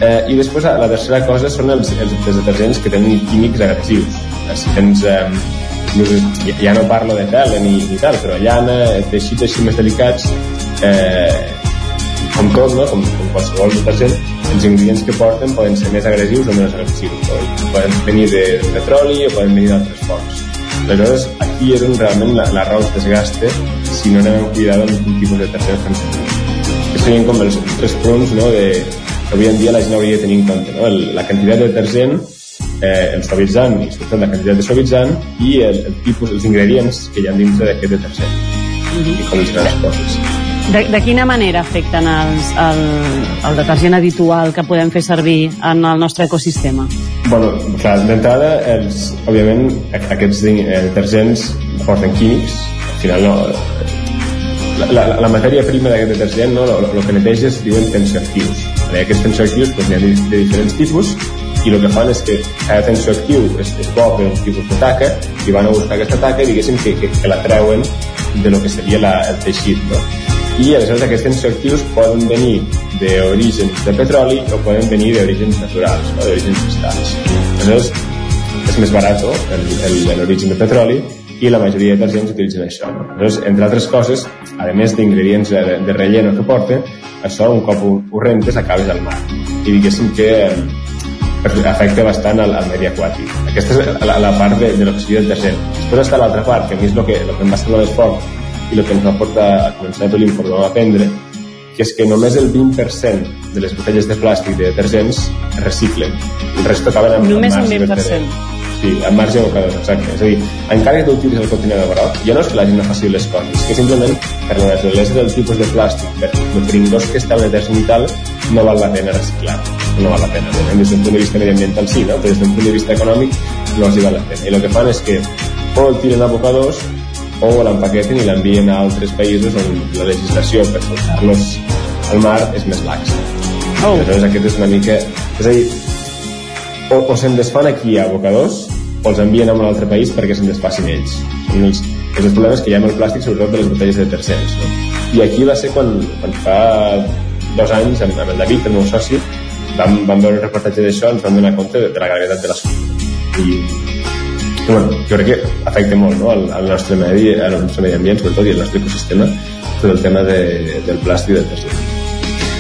Eh, I després la tercera cosa són els, els, detergents que tenen químics agressius. Eh, si tens... Eh, ja, ja no parlo de pele ni, ni tal, però llana, teixits així més delicats, eh, com tot, no? com, com qualsevol detergent, els ingredients que porten poden ser més agressius o menys agressius. No? Poden venir de petroli o poden venir d'altres fonts. Aleshores, aquí és on realment la, la raó es desgasta si no anem amb cuidado amb quin tipus de detergent fem servir. Serien com els tres punts no, de, que avui en dia la gent hauria de tenir en compte. No? El, la quantitat de detergent, eh, el suavitzant i sobretot la quantitat de suavitzant i el, el tipus, els ingredients que hi ha dintre d'aquest detergent. Mm -hmm. I com les coses. De, de quina manera afecten els, el, el detergent habitual que podem fer servir en el nostre ecosistema? Bueno, clar, d'entrada, els, òbviament, aquests eh, detergents porten químics, al final no, la, la, la matèria prima d'aquest detergent, no, el que neteja es diuen tensioactius. Aquests tensioactius doncs, hi ha de, de diferents tipus i el que fan és que cada tensioactiu és, és bo per un tipus de taca i van a buscar aquesta taca i diguéssim que, que, que la treuen de lo que seria la, el teixit no? I aleshores aquests tensioactius poden venir d'orígens de petroli o poden venir d'orígens naturals, no? d'orígens vegetals. Aleshores, és més barat l'origen de petroli i la majoria de detergents utilitzen això. No? Entre altres coses, a més d'ingredients de, de relleno que porten, això un cop ho, ho rentes acabes al mar. I diguéssim que eh, afecta bastant al, al medi aquàtic. Aquesta és la, la part de, de l'oxigen del detergent. Després està l'altra part, que a mi és el que, el que em va semblar més poc i el que ens va portar a començar tot l'informe a aprendre, que és que només el 20% de les botelles de plàstic de detergents es reciclen. El resto acaben amb, només el 20%. Sí, amb marge abocador, exacte. És a dir, encara que tu utilitzis el contenidor groc, ja no és que la gent no faci les coses, que simplement per la naturalesa del tipus de plàstic, per el pringós que està el detergent i tal, no val la pena reciclar. No val la pena. Des d'un punt de vista mediambiental sí, no? però des d'un punt de vista econòmic no els hi val la pena. I el que fan és que o el tiren a abocadors o l'empaqueten i l'envien a altres països on la legislació per soltar-los al mar és més laxa. Oh. Aleshores aquest és una mica... És a dir, o, o se'n desfan aquí a abocadors o els envien a un altre país perquè se'n desfacin ells. Són els, els problemes que hi ha amb el plàstic, sobretot de les botelles de tercers. No? I aquí va ser quan, quan fa dos anys, amb, amb el David, el meu soci, vam, vam veure un reportatge d'això ens vam donar compte de, de la gravetat de l'assumpte. I, i bueno, jo crec que afecta molt no? al, al nostre medi, al nostre medi ambient, sobretot, i al nostre ecosistema, tot el tema de, del plàstic i del tercer.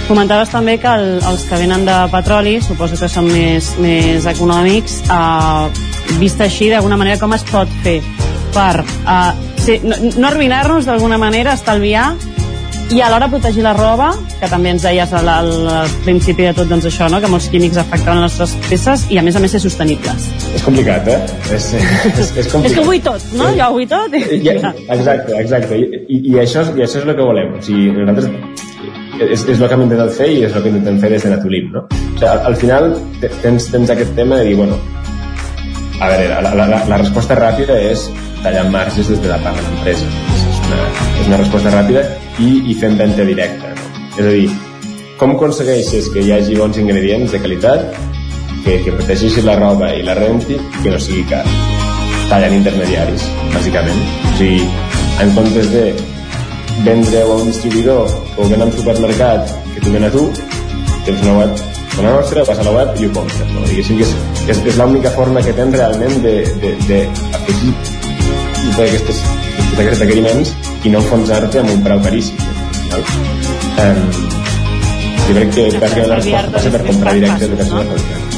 Comentaves també que el, els que venen de petroli, suposo que són més, més econòmics, eh, vist així, d'alguna manera, com es pot fer per uh, ser, no, no arruïnar-nos d'alguna manera, estalviar i alhora protegir la roba, que també ens deies al, al, principi de tot doncs això, no? que molts químics afecten les nostres peces i a més a més ser sostenibles. És complicat, eh? És, és, és complicat. <laughs> és que ho vull tot, no? Jo ho vull tot. I... Ja, exacte, exacte. I, i, això, I això és el que volem. O sigui, nosaltres és, és el que hem intentat fer i és el que intentem fer des de Natulim, no? O sigui, al, al final tens, tens aquest tema de dir, bueno, a veure, la, la, la, la resposta ràpida és tallar marges des de la part de l'empresa. Una, és una resposta ràpida i, i fent venda directa. No? És a dir, com aconsegueixes que hi hagi bons ingredients de qualitat, que, que protegeixi la roba i la renti i que no sigui car? Tallant intermediaris, bàsicament. O sigui, en comptes de vendre a un distribuïdor o vendre a un supermercat que t'ho ven a tu, tens una web la nostra, vas a la web i ho compres. No? Diguéssim que és, és, és l'única forma que tens realment d'afegir d'aquests aquests requeriments i no enfonsar-te amb un preu caríssim. No? Um, jo crec que bàsicament la resposta passa per comprar directe educació de qualitat.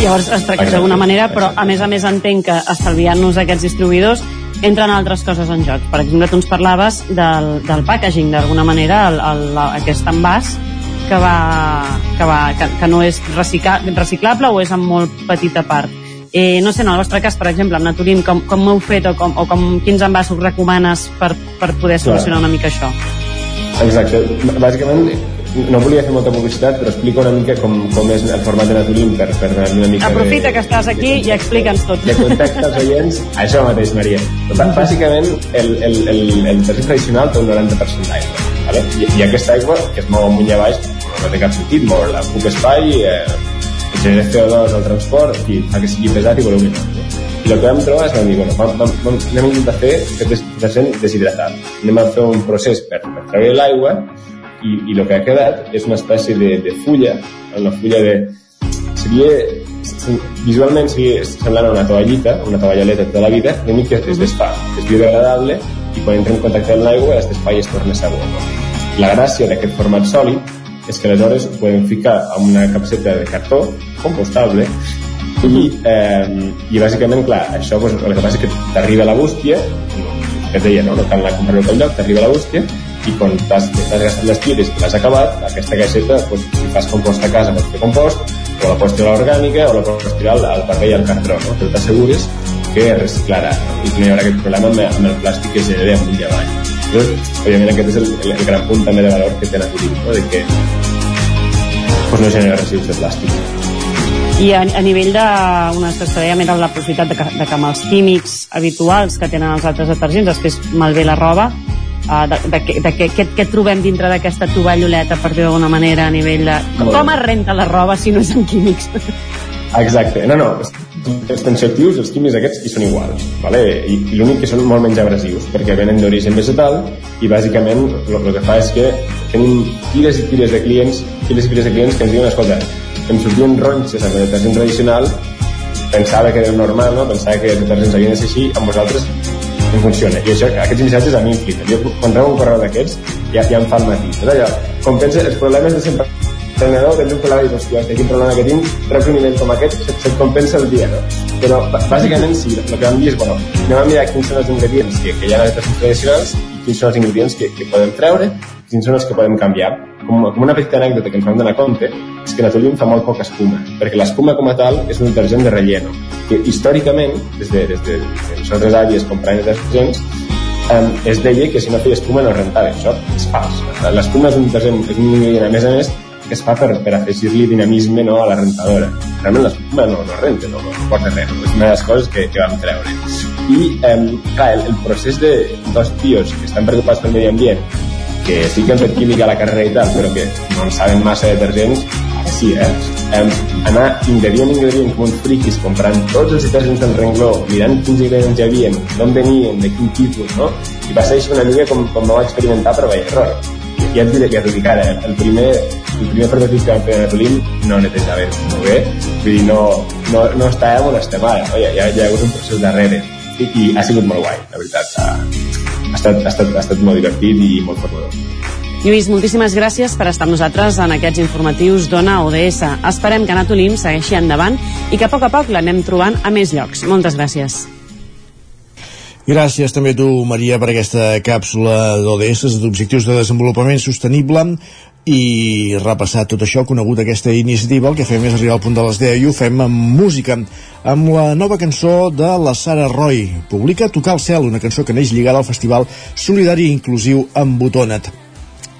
Llavors es tracta d'alguna manera, però a més a més entenc que estalviant-nos aquests distribuïdors entren altres coses en joc. Per exemple, tu ens parlaves del, del packaging, d'alguna manera, el, el, aquest envàs que, va, que, va, que, que no és recicla, reciclable o és en molt petita part. Eh, no sé, en el vostre cas, per exemple, amb Naturim, com, com heu fet o, com, o com, quins envasos recomanes per, per poder solucionar una mica això? Exacte. Bàsicament, no volia fer molta publicitat, però explica una mica com, com és el format de Naturim per, per donar una mica Aprofita de, que estàs aquí i explica'ns tot. De context als oients, <laughs> això mateix, Maria. Bàsicament, el, el, el, el tercer tradicional té un 90% d'aigua. Vale? I, I aquesta aigua, que es mou amunt i avall, no té cap sentit moure-la. Ocupa espai, eh, genera CO2 al transport i fa que sigui pesat i voluminós. No? I el que vam trobar és vam dir, bueno, vam, vam, vam, anem a intentar fer aquest detergent deshidratat. Anem a fer un procés per, per treure l'aigua i, i el que ha quedat és una espècie de, de fulla, una fulla de... Seria visualment seria semblant a una tovallita, una tovalloleta tota la vida, l'únic que es desfà, és biodegradable i quan entra en contacte amb l'aigua es desfà i es torna sabó. La gràcia d'aquest format sòlid és que aleshores ho podem ficar en una capseta de cartó compostable i, eh, i bàsicament, clar, això pues, el que passa és que t'arriba la bústia, que et deia, no? no cal anar a comprar-ho a lloc, t'arriba la bústia i quan t'has gastat les tires i l'has acabat, aquesta caixeta, pues, si fas compost a casa, pots fer compost, o la pots tirar orgànica o la pots tirar al, paper i al cartró, no? però t'assegures que reciclarà no? i que no hi haurà aquest problema amb, el plàstic que es genera amunt i. Llavors, òbviament aquest és el, el, el gran punt també de valor que té Naturim, no? de que pues, no genera residus de plàstic. I a, a nivell de, una que era la possibilitat de que, de que amb els químics habituals que tenen els altres detergents després malbé la roba, uh, de, de, de, de què, què trobem dintre d'aquesta tovalloleta, per dir d'alguna manera, a nivell de... Com, com es renta la roba si no és amb químics? Exacte, no, no, els tensioactius, els químics aquests, hi són iguals, vale? i, i l'únic que són molt menys abrasius, perquè venen d'origen vegetal i bàsicament el que fa és que tenim tires i tires de clients, tires i tires de clients que ens diuen, escolta, em sortien ronxes amb el detergent tradicional, pensava que era normal, no? pensava que els detergents havien de ser així, amb vosaltres no funciona. I això, aquests missatges a mi em flipen. Jo, quan rebo un correu d'aquests, ja, ja em fa el matí. Tot allò, com pensa, els problemes de sempre tens un problema i dius, hòstia, quin problema que tinc, reps un com aquest, se't, se't compensa el dia, no? Però, bàsicament, sí, el que vam dir és, bueno, anem a mirar quins són els ingredients que, que hi ha en les tradicionals i quins són els ingredients que, que podem treure, quins són els que podem canviar. Com, com una petita anècdota que ens vam donar compte, és que Naturium fa molt poca espuma, perquè l'espuma com a tal és un detergent de relleno, que històricament, des de, des de, des de nosaltres àvies comprant detergents, um, es deia que si no feia espuma no rentava. Això és fals. L'espuma és un detergent, és un ingredient, a més a més, que es fa per, per afegir-li dinamisme no, a la rentadora. Realment l'espuma no, no renta, no, no porta res, no? és una de les coses que, que vam treure. I, eh, clar, el, el procés de dos tios que estan preocupats pel medi ambient, que sí que han fet química a la carrera i tal, però que no en saben massa de detergents, sí, eh? Um, anar ingredient ingredient com uns friquis comprant tots els detergents del rengló mirant quins ingredients hi havia, d'on venien, de quin tipus, no? I va ser una mica com, com no vaig experimentar prova i error. Ja et diré que et dic ara, el primer, el primer prototip que vam fer a Netolin no netejava molt bé, vull dir, no, no, no estàvem on estem ara, no? ja, ja, ja hi ha hagut un procés darrere i, i ha sigut molt guai, la veritat ha, ha, estat, ha, estat, ha estat molt divertit i molt formador. Lluís, moltíssimes gràcies per estar amb nosaltres en aquests informatius d'Ona ODS. Esperem que Natolim segueixi endavant i que a poc a poc l'anem trobant a més llocs. Moltes gràcies. Gràcies també a tu, Maria, per aquesta càpsula d'ODS, d'Objectius de Desenvolupament Sostenible i repassar tot això, conegut aquesta iniciativa, el que fem és arribar al punt de les 10 i ho fem amb música, amb la nova cançó de la Sara Roy. Publica Tocar el cel, una cançó que neix lligada al Festival Solidari Inclusiu amb Botonet.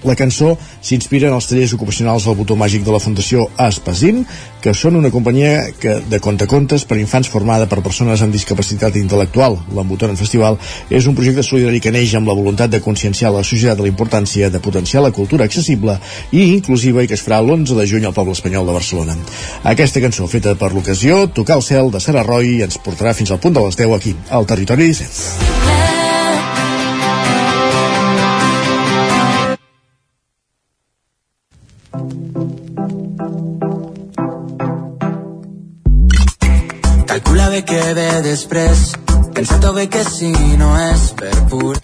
La cançó s'inspira en els tallers ocupacionals del botó màgic de la Fundació Aspasin, que són una companyia que, de contacontes per infants formada per persones amb discapacitat intel·lectual. L'Embotonen Festival és un projecte solidari que neix amb la voluntat de conscienciar la societat de la importància de potenciar la cultura accessible i inclusiva i que es farà l'11 de juny al poble espanyol de Barcelona. Aquesta cançó, feta per l'ocasió, Tocar el cel, de Sara Roy, ens portarà fins al punt de les 10 aquí, al Territori 17. Calcula bé què ve després, pensa-t'ho bé que si no és per pur...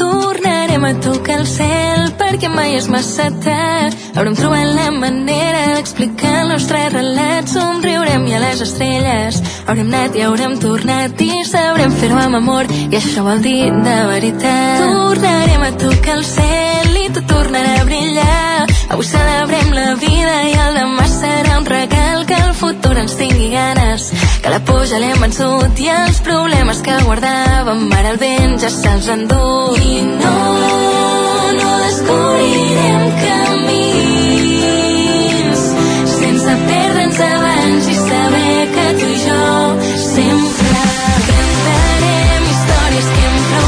Tornarem a tocar el cel perquè mai és massa tard. Haurem trobat la manera d'explicar el nostre relat. Somriurem i a les estrelles haurem anat i haurem tornat i sabrem fer-ho amb amor i això vol dir de veritat. Tornarem a tocar el cel i tot tornarà a brillar. Avui celebrem la vida i el demà serà un regal que el futur ens tingui ganes. Que la por ja l'hem vençut i els problemes que guardàvem ara el vent ja se'ls endú. I no, no descobrirem camins sense perdre'ns abans i saber que tu i jo sempre cantarem històries que hem plorat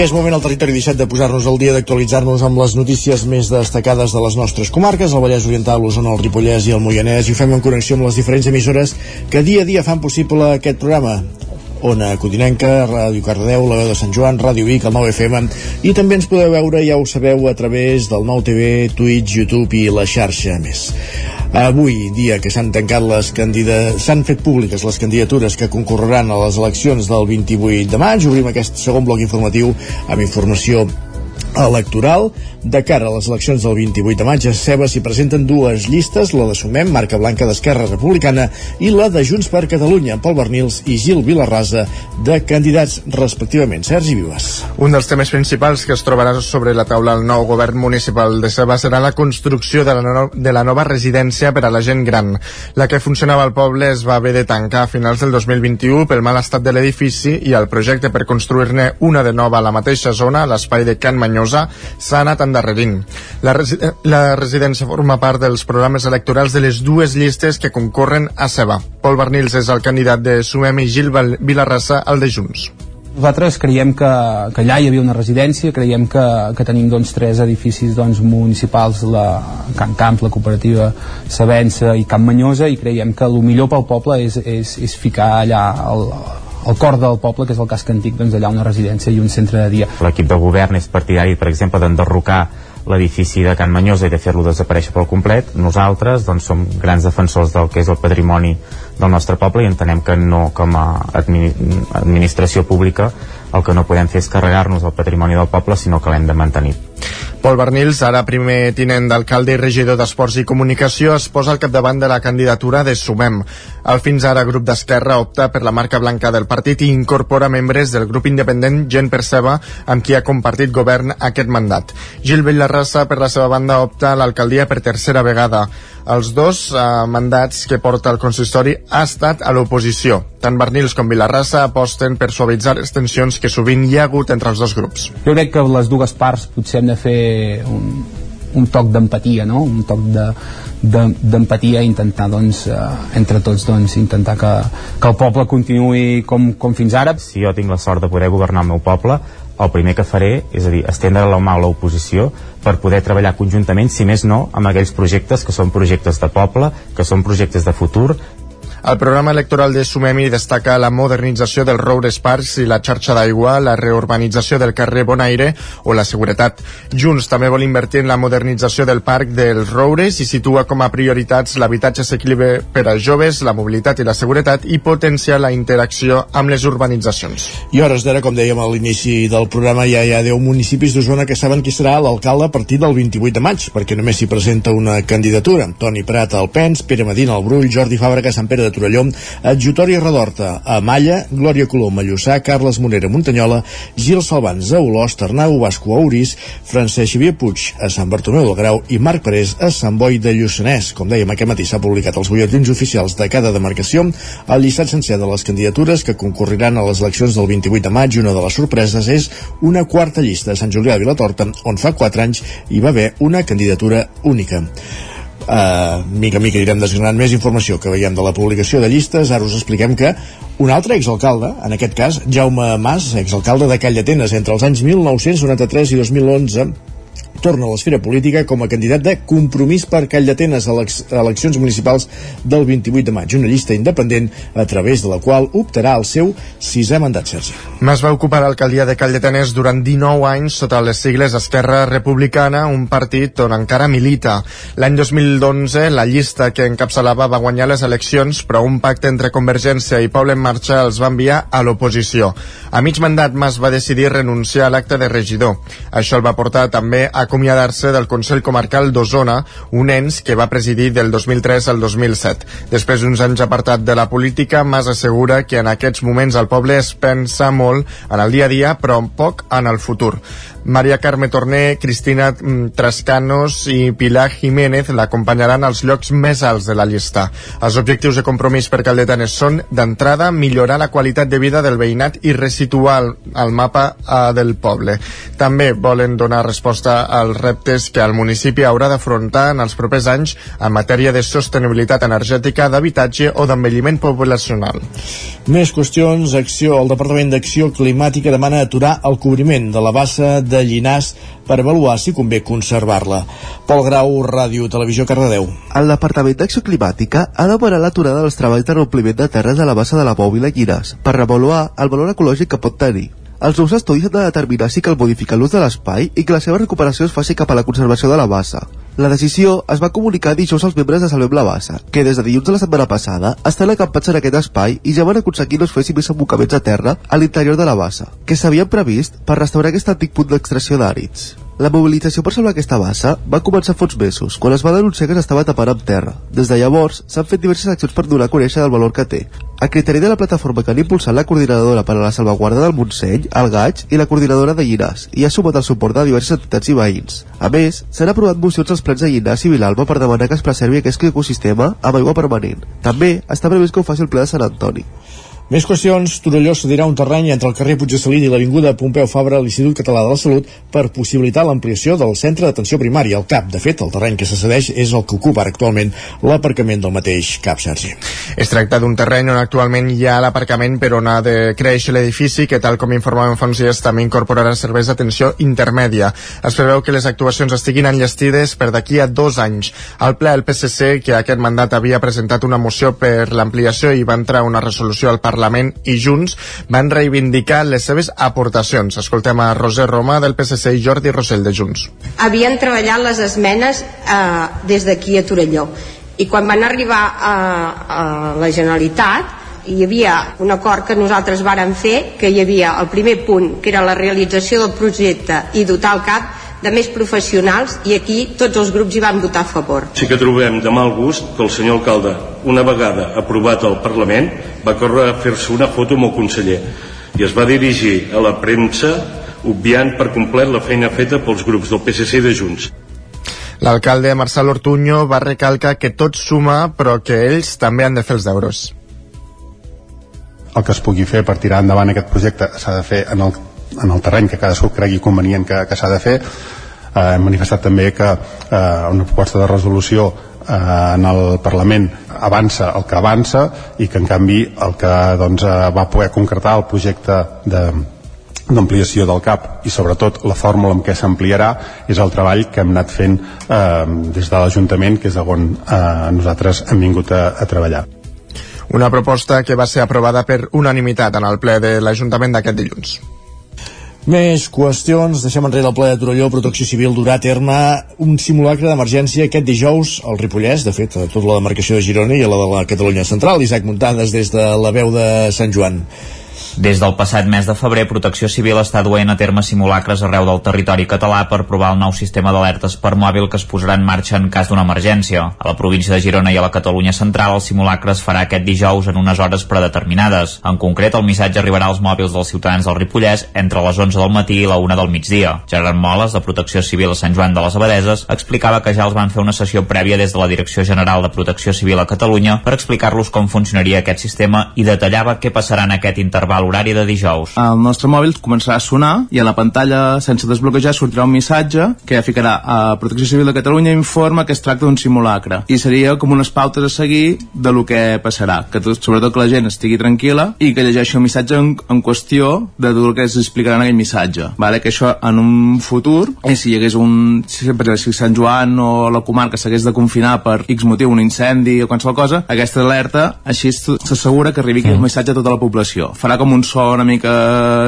És moment al territori 17 de posar-nos al dia d'actualitzar-nos amb les notícies més destacades de les nostres comarques, el Vallès Oriental, l'Osona, el Ripollès i el Moianès, i ho fem en connexió amb les diferents emissores que dia a dia fan possible aquest programa. Ona Codinenca, Ràdio Cardedeu, la veu de Sant Joan, Ràdio Vic, el 9FM, i també ens podeu veure, ja ho sabeu, a través del 9TV, Twitch, YouTube i la xarxa més. Avui, dia que s'han tancat les candida... s'han fet públiques les candidatures que concorreran a les eleccions del 28 de maig, obrim aquest segon bloc informatiu amb informació electoral. De cara a les eleccions del 28 de maig, a Ceba s'hi presenten dues llistes, la de Sumem, marca blanca d'Esquerra Republicana, i la de Junts per Catalunya, Pol Bernils i Gil Vilarrasa, de candidats respectivament. Sergi Vives. Un dels temes principals que es trobarà sobre la taula el nou govern municipal de Ceba serà la construcció de la, no de la nova residència per a la gent gran. La que funcionava al poble es va haver de tancar a finals del 2021 pel mal estat de l'edifici i el projecte per construir-ne una de nova a la mateixa zona, l'espai de Can Manyosa, s'ha anat endarrerint. La, resi la residència forma part dels programes electorals de les dues llistes que concorren a Ceba. Pol Bernils és el candidat de Sumem i Gil Vilarrassa, el de Junts. Nosaltres creiem que, que allà hi havia una residència, creiem que, que tenim doncs, tres edificis doncs, municipals, la Can Camp, la cooperativa Sabença i Camp Manyosa, i creiem que el millor pel poble és, és, és ficar allà el, el cor del poble, que és el casc antic, doncs allà una residència i un centre de dia. L'equip de govern és partidari, per exemple, d'enderrocar l'edifici de Can Manyosa i de fer-lo desaparèixer pel complet. Nosaltres doncs, som grans defensors del que és el patrimoni del nostre poble i entenem que no com a admi administració pública el que no podem fer és carregar-nos el patrimoni del poble sinó que l'hem de mantenir. Pol Bernils, ara primer tinent d'alcalde i regidor d'Esports i Comunicació, es posa al capdavant de la candidatura de Sumem. El fins ara grup d'Esquerra opta per la marca blanca del partit i incorpora membres del grup independent Gent per Ceba, amb qui ha compartit govern aquest mandat. Gil Bellarrassa, per la seva banda, opta a l'alcaldia per tercera vegada. Els dos eh, mandats que porta el consistori ha estat a l'oposició. Tant Bernils com Vilarrassa aposten per suavitzar les tensions que sovint hi ha hagut entre els dos grups. Jo crec que les dues parts potser hem de fer un, un toc d'empatia, no? un toc de, d'empatia i intentar doncs, eh, entre tots doncs, intentar que, que el poble continuï com, com fins ara. Si jo tinc la sort de poder governar el meu poble, el primer que faré és a dir, estendre la mà a l'oposició per poder treballar conjuntament, si més no, amb aquells projectes que són projectes de poble, que són projectes de futur, el programa electoral de Sumemi destaca la modernització dels Roures Parks i la xarxa d'aigua, la reurbanització del carrer Bonaire o la seguretat. Junts també vol invertir en la modernització del parc dels Roures i situa com a prioritats l'habitatge assequible per als joves, la mobilitat i la seguretat i potenciar la interacció amb les urbanitzacions. I hores d'ara, com dèiem a l'inici del programa, ja hi ha 10 municipis d'Osona que saben qui serà l'alcalde a partir del 28 de maig, perquè només s'hi presenta una candidatura. Toni Prat al Pens, Pere Medina al Brull, Jordi Fàbrega a Sant Pere de Torelló, Adjutori Redorta a Malla, Glòria Colom a Lluçà, Carles Monera a Muntanyola, Gil Salvans a Olost, Arnau Basco a Uris, Francesc Xavier Puig a Sant Bartomeu del Grau i Marc Parés a Sant Boi de Lluçanès. Com dèiem, aquest matí s'ha publicat els butlletins oficials de cada demarcació, el llistat sencer de les candidatures que concorriran a les eleccions del 28 de maig. Una de les sorpreses és una quarta llista de Sant Julià de Vilatorta, on fa 4 anys hi va haver una candidatura única uh, mica a mica irem desgranant més informació que veiem de la publicació de llistes. Ara us expliquem que un altre exalcalde, en aquest cas Jaume Mas, exalcalde de Call d'Atenes entre els anys 1993 i 2011 torna a l'esfera política com a candidat de Compromís per Call d'Atenes a les eleccions municipals del 28 de maig, una llista independent a través de la qual optarà el seu sisè mandat, Sergi. Mas va ocupar l'alcaldia de Call d'Atenes durant 19 anys sota les sigles Esquerra Republicana, un partit on encara milita. L'any 2011, la llista que encapçalava va guanyar les eleccions, però un pacte entre Convergència i Poble en Marxa els va enviar a l'oposició. A mig mandat, Mas va decidir renunciar a l'acte de regidor. Això el va portar també a acomiadar-se del Consell Comarcal d'Osona, un ens que va presidir del 2003 al 2007. Després d'uns anys apartat de la política, Mas assegura que en aquests moments el poble es pensa molt en el dia a dia, però poc en el futur. Maria Carme Torné, Cristina mm, Trascanos i Pilar Jiménez l'acompanyaran als llocs més alts de la llista. Els objectius de compromís per Caldetanes són, d'entrada, millorar la qualitat de vida del veïnat i resituar el, el mapa eh, del poble. També volen donar resposta als reptes que el municipi haurà d'afrontar en els propers anys en matèria de sostenibilitat energètica, d'habitatge o d'envelliment poblacional. Més qüestions, acció. El Departament d'Acció Climàtica demana aturar el cobriment de la bassa de Llinàs per avaluar si convé conservar-la. Pol Grau, Ràdio Televisió Cardedeu. El Departament d'Acció Climàtica ha demanat l'aturada dels treballs de reompliment de terres de la bassa de la Bòbila Llinàs per revaluar el valor ecològic que pot tenir. Els nous estudis han de determinar si cal modificar l'ús de l'espai i que la seva recuperació es faci cap a la conservació de la bassa. La decisió es va comunicar dijous als membres de Salvem la Bassa, que des de dilluns de la setmana passada estan acampats en aquest espai i ja van aconseguir no es fessin més embocaments a terra a l'interior de la bassa, que s'havien previst per restaurar aquest antic punt d'extracció d'àrids. La mobilització per salvar aquesta bassa va començar uns mesos, quan es va denunciar que s'estava tapant amb terra. Des de llavors, s'han fet diverses accions per donar a conèixer el valor que té. A criteri de la plataforma que han impulsat la coordinadora per a la salvaguarda del Montseny, el Gaig i la coordinadora de Llinàs, i ha sumat el suport de diverses entitats i veïns. A més, s'han aprovat mocions als plens de Llinàs i Vilalba per demanar que es preservi aquest ecosistema amb aigua permanent. També està previst que ho faci el ple de Sant Antoni. Més qüestions, Torelló cedirà un terreny entre el carrer Puig de Salí i l'Avinguda Pompeu Fabra a l'Institut Català de la Salut per possibilitar l'ampliació del centre d'atenció primària, el CAP. De fet, el terreny que se cedeix és el que ocupa actualment l'aparcament del mateix CAP, Sergi. Es tracta d'un terreny on actualment hi ha l'aparcament per on ha de créixer l'edifici, que tal com informàvem fa uns dies també incorporarà serveis d'atenció intermèdia. Es preveu que les actuacions estiguin enllestides per d'aquí a dos anys. Al ple el PSC, que aquest mandat havia presentat una moció per l'ampliació i va entrar una resolució al Parlament Parlament i Junts van reivindicar les seves aportacions. Escoltem a Roser Roma del PSC i Jordi Rossell de Junts. Havien treballat les esmenes eh, des d'aquí a Torelló i quan van arribar a, a la Generalitat hi havia un acord que nosaltres vàrem fer, que hi havia el primer punt, que era la realització del projecte i dotar el CAP de més professionals i aquí tots els grups hi van votar a favor. Sí que trobem de mal gust que el senyor alcalde, una vegada aprovat al Parlament, va córrer a fer-se una foto amb el conseller i es va dirigir a la premsa obviant per complet la feina feta pels grups del PSC i de Junts. L'alcalde Marcel Ortuño va recalcar que tot suma però que ells també han de fer els deures. El que es pugui fer per tirar endavant aquest projecte s'ha de fer en el en el terreny que cadascú cregui convenient que, que s'ha de fer eh, hem manifestat també que eh, una proposta de resolució eh, en el Parlament avança el que avança i que en canvi el que doncs, eh, va poder concretar el projecte de d'ampliació del CAP i sobretot la fórmula amb què s'ampliarà és el treball que hem anat fent eh, des de l'Ajuntament que és on eh, nosaltres hem vingut a, a treballar. Una proposta que va ser aprovada per unanimitat en el ple de l'Ajuntament d'aquest dilluns. Més qüestions. Deixem enrere el ple de Torelló. Protecció Civil durà a terme un simulacre d'emergència aquest dijous al Ripollès, de fet, a tota la demarcació de Girona i a la de la Catalunya Central. Isaac Muntades des de la veu de Sant Joan. Des del passat mes de febrer, Protecció Civil està duent a terme simulacres arreu del territori català per provar el nou sistema d'alertes per mòbil que es posarà en marxa en cas d'una emergència. A la província de Girona i a la Catalunya Central, el simulacre es farà aquest dijous en unes hores predeterminades. En concret, el missatge arribarà als mòbils dels ciutadans del Ripollès entre les 11 del matí i la 1 del migdia. Gerard Moles, de Protecció Civil a Sant Joan de les Abadeses, explicava que ja els van fer una sessió prèvia des de la Direcció General de Protecció Civil a Catalunya per explicar-los com funcionaria aquest sistema i detallava què passarà en aquest interval horari de dijous. El nostre mòbil començarà a sonar i a la pantalla, sense desbloquejar, sortirà un missatge que ja ficarà a Protecció Civil de Catalunya informa que es tracta d'un simulacre. I seria com unes pautes a seguir de lo que passarà. Que tot, sobretot que la gent estigui tranquil·la i que llegeixi el missatge en, en qüestió de tot el que s'explicarà en aquell missatge. Vale? Que això en un futur, i si hi hagués un... Si, per exemple, si Sant Joan o la comarca s'hagués de confinar per X motiu, un incendi o qualsevol cosa, aquesta alerta així s'assegura que arribi mm. el missatge a tota la població. Farà com amb un so una mica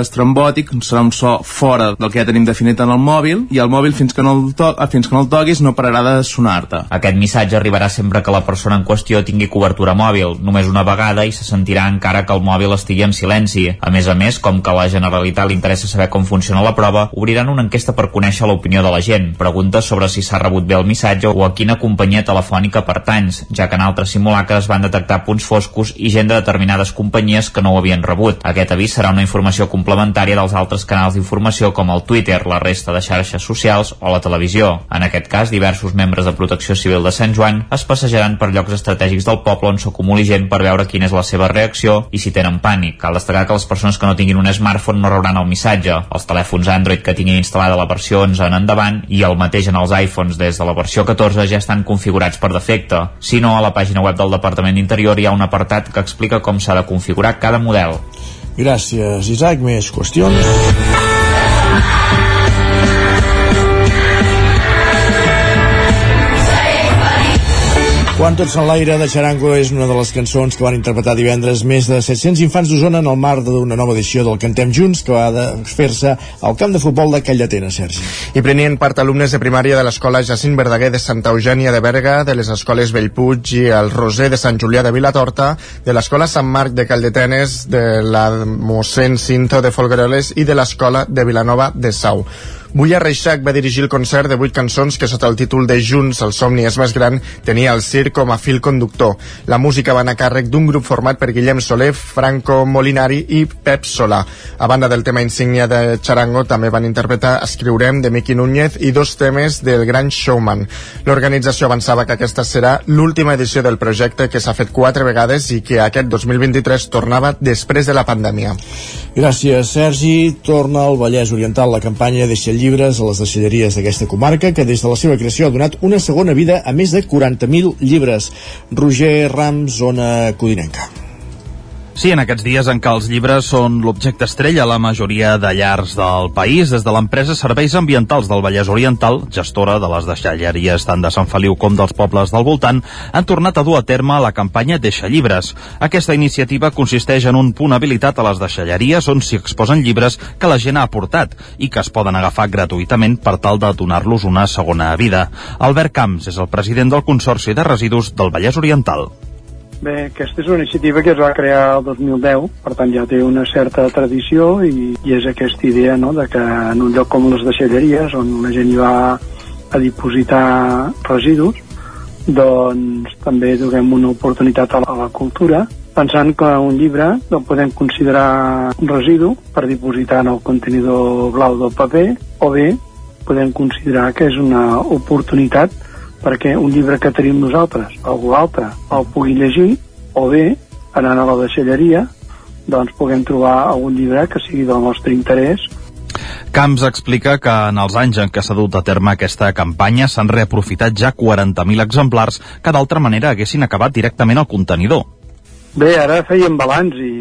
estrambòtic, serà un so fora del que ja tenim definit en el mòbil, i el mòbil fins que no el, to ah, fins que no el toquis no pararà de sonar-te. Aquest missatge arribarà sempre que la persona en qüestió tingui cobertura mòbil, només una vegada i se sentirà encara que el mòbil estigui en silenci. A més a més, com que a la Generalitat li interessa saber com funciona la prova, obriran una enquesta per conèixer l'opinió de la gent, preguntes sobre si s'ha rebut bé el missatge o a quina companyia telefònica pertanys, ja que en altres simulacres van detectar punts foscos i gent de determinades companyies que no ho havien rebut. Aquest avís serà una informació complementària dels altres canals d'informació com el Twitter, la resta de xarxes socials o la televisió. En aquest cas, diversos membres de Protecció Civil de Sant Joan es passejaran per llocs estratègics del poble on s'acumuli gent per veure quina és la seva reacció i si tenen pànic. Cal destacar que les persones que no tinguin un smartphone no rebran el missatge. Els telèfons Android que tinguin instal·lada la versió 11 en endavant i el mateix en els iPhones des de la versió 14 ja estan configurats per defecte. Si no, a la pàgina web del Departament d'Interior hi ha un apartat que explica com s'ha de configurar cada model. Gràcies, Isaac. Més qüestions? Quan tots en l'aire de Charango és una de les cançons que van interpretar divendres més de 700 infants d'Osona en el marc d'una nova edició del Cantem Junts que va fer-se al camp de futbol de Callatena, Sergi. I prenien part alumnes de primària de l'escola Jacint Verdaguer de Santa Eugènia de Berga, de les escoles Bellpuig i el Roser de Sant Julià de Vilatorta, de l'escola Sant Marc de Caldetenes, de la mossèn Cinto de Folgueroles i de l'escola de Vilanova de Sau. Buia Reixac va dirigir el concert de vuit cançons que sota el títol de Junts, el somni és més gran, tenia el circ com a fil conductor. La música va anar a càrrec d'un grup format per Guillem Soler, Franco Molinari i Pep Solà. A banda del tema insígnia de Charango, també van interpretar Escriurem de Miqui Núñez i dos temes del Gran Showman. L'organització avançava que aquesta serà l'última edició del projecte que s'ha fet quatre vegades i que aquest 2023 tornava després de la pandèmia. Gràcies, Sergi. Torna al Vallès Oriental la campanya Deixa llibres a les deixalleries d'aquesta comarca que des de la seva creació ha donat una segona vida a més de 40.000 llibres. Roger Rams, zona codinenca. Sí, en aquests dies en què els llibres són l'objecte estrella a la majoria de llars del país, des de l'empresa Serveis Ambientals del Vallès Oriental, gestora de les deixalleries tant de Sant Feliu com dels pobles del voltant, han tornat a dur a terme la campanya Deixa llibres. Aquesta iniciativa consisteix en un punt habilitat a les deixalleries on s'hi exposen llibres que la gent ha aportat i que es poden agafar gratuïtament per tal de donar-los una segona vida. Albert Camps és el president del Consorci de Residus del Vallès Oriental. Bé, aquesta és una iniciativa que es va crear el 2010, per tant ja té una certa tradició i, i és aquesta idea no, de que en un lloc com les deixalleries, on la gent hi va a dipositar residus, doncs també donem una oportunitat a la, cultura, pensant que un llibre el podem considerar un residu per dipositar en el contenidor blau del paper, o bé podem considerar que és una oportunitat perquè un llibre que tenim nosaltres, algú altre, el pugui llegir, o bé, anant a la deixalleria, doncs puguem trobar algun llibre que sigui del nostre interès Camps explica que en els anys en què s'ha dut a terme aquesta campanya s'han reaprofitat ja 40.000 exemplars que d'altra manera haguessin acabat directament al contenidor. Bé, ara fèiem balanç i,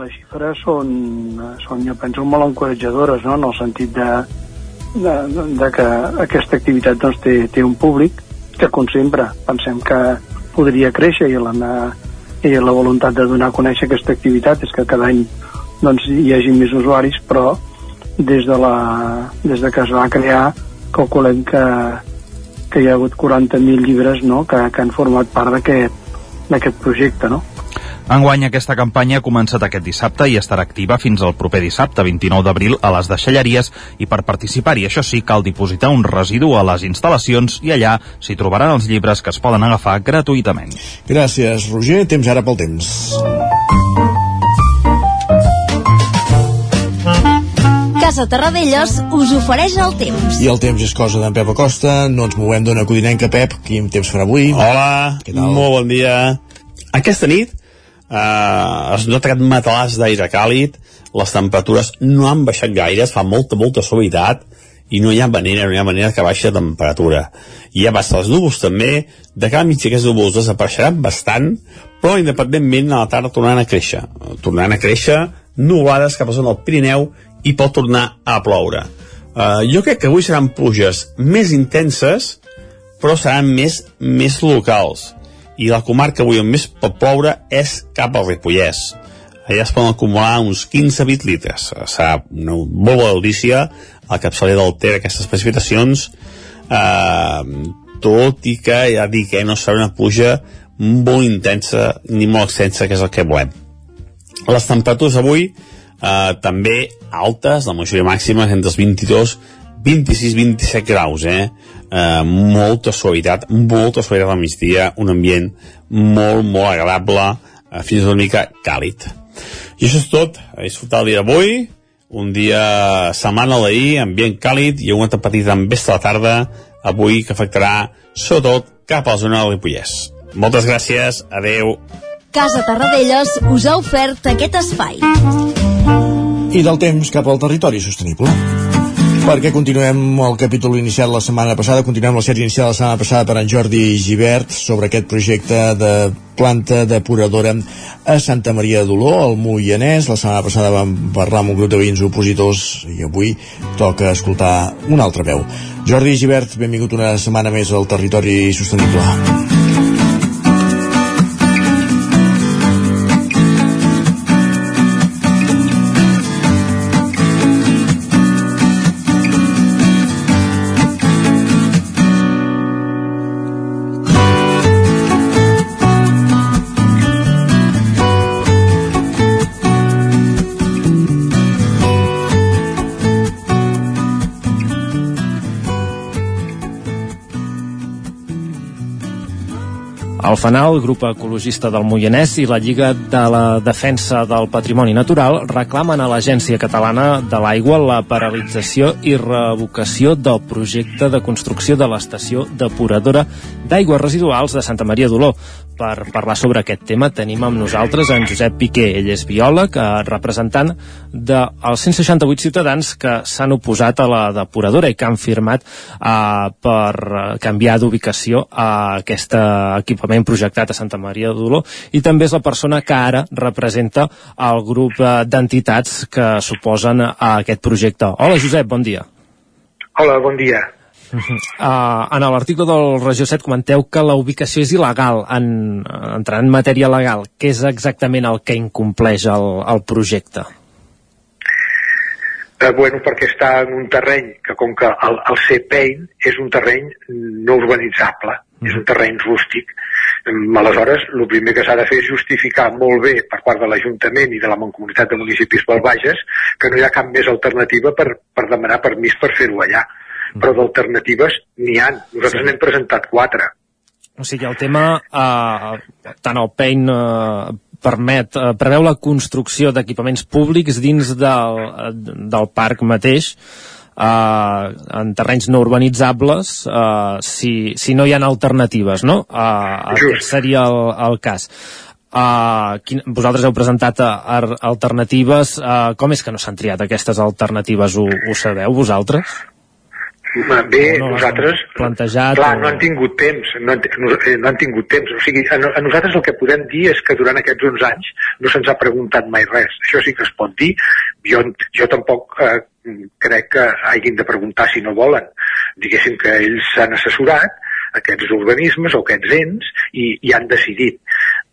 les xifres són, són, jo penso, molt encoratjadores, no?, en el sentit de, de, de que aquesta activitat doncs, té, té un públic que, com sempre, pensem que podria créixer i la, i la voluntat de donar a conèixer aquesta activitat és que cada any doncs, hi hagi més usuaris, però des de, la, des de que es va crear calculem que, que hi ha hagut 40.000 llibres no? que, que han format part d'aquest projecte. No? Enguany aquesta campanya ha començat aquest dissabte i estarà activa fins al proper dissabte, 29 d'abril, a les deixalleries i per participar-hi, això sí, cal dipositar un residu a les instal·lacions i allà s'hi trobaran els llibres que es poden agafar gratuïtament. Gràcies, Roger. Temps ara pel temps. Casa Terradellos us ofereix el temps. I el temps és cosa d'en Pep Acosta. No ens movem d'una codinenca, Pep. Quin temps farà avui? Hola, Què tal? molt bon dia. Aquesta nit eh, es nota aquest matalàs d'aire càlid, les temperatures no han baixat gaire, es fa molta, molta suavitat, i no hi ha manera, no hi ha manera que baixi la temperatura. I ja basta els núvols també, de cada mig aquests núvols desapareixeran bastant, però independentment a la tarda tornaran a créixer. Tornaran a créixer nuvolades cap a zona del Pirineu i pot tornar a ploure. Uh, jo crec que avui seran pluges més intenses, però seran més, més locals. I la comarca avui on més pot ploure és cap al Ripollès. allà es poden acumular uns 15-20 litres. Serà una molt bona notícia el capçaler del Ter aquestes precipitacions, eh, tot i que ja dic eh, no serà una pluja molt intensa ni molt extensa, que és el que volem. Les temperatures avui eh, també altes, la majoria màxima entre els 22 26-27 graus, eh? eh? Molta suavitat, molta suavitat al migdia, un ambient molt, molt agradable, eh, fins una mica càlid. I això és tot, a disfrutar el dia d'avui, un dia setmana d'ahir, ambient càlid i una petita tempesta a la tarda, avui que afectarà sobretot cap a la zona del Ripollès. Moltes gràcies, adeu. Casa Tarradellas us ha ofert aquest espai. I del temps cap al territori sostenible. Perquè continuem el capítol iniciat la setmana passada, continuem la sèrie iniciada la setmana passada per en Jordi Givert sobre aquest projecte de planta depuradora a Santa Maria d'Oló, al Moianès. La setmana passada vam parlar amb un grup de veïns opositors i avui toca escoltar una altra veu. Jordi Givert, benvingut una setmana més al Territori Sostenible. El FANAL, grup ecologista del Moianès i la Lliga de la Defensa del Patrimoni Natural reclamen a l'Agència Catalana de l'Aigua la paralització i revocació del projecte de construcció de l'estació depuradora d'aigües residuals de Santa Maria d'Oló. Per parlar sobre aquest tema tenim amb nosaltres en Josep Piqué. Ell és biòleg, eh, representant dels 168 ciutadans que s'han oposat a la depuradora i que han firmat eh, per canviar d'ubicació a aquest equipament projectat a Santa Maria d'Oló i també és la persona que ara representa el grup eh, d'entitats que suposen a aquest projecte. Hola Josep, bon dia. Hola, bon dia. Uh, en l'article del Regió 7 comenteu que la ubicació és il·legal en, entrant en matèria legal. Què és exactament el que incompleix el, el projecte? Eh, bueno, perquè està en un terreny que com que el, el CPEIN és un terreny no urbanitzable, mm. és un terreny rústic. Aleshores, el primer que s'ha de fer és justificar molt bé per part de l'Ajuntament i de la Mancomunitat de Municipis pel Bages que no hi ha cap més alternativa per, per demanar permís per fer-ho allà. Mm però d'alternatives n'hi han. Nosaltres n'hem presentat quatre. O sigui, el tema, eh, tant el PEIN eh, permet, eh, preveu la construcció d'equipaments públics dins del, del parc mateix, eh, en terrenys no urbanitzables, eh, si, si no hi ha alternatives, no? Eh, aquest seria el, el cas. Uh, quin, vosaltres heu presentat uh, alternatives uh, com és que no s'han triat aquestes alternatives ho, ho sabeu vosaltres? Bé, no, no nosaltres... Plantejat... Clar, o... no han tingut temps, no han, no han tingut temps. O sigui, a, a nosaltres el que podem dir és que durant aquests 11 anys no se'ns ha preguntat mai res. Això sí que es pot dir. Jo, jo tampoc eh, crec que hagin de preguntar si no volen. Diguéssim que ells s'han assessorat aquests organismes o aquests ens i, i han decidit.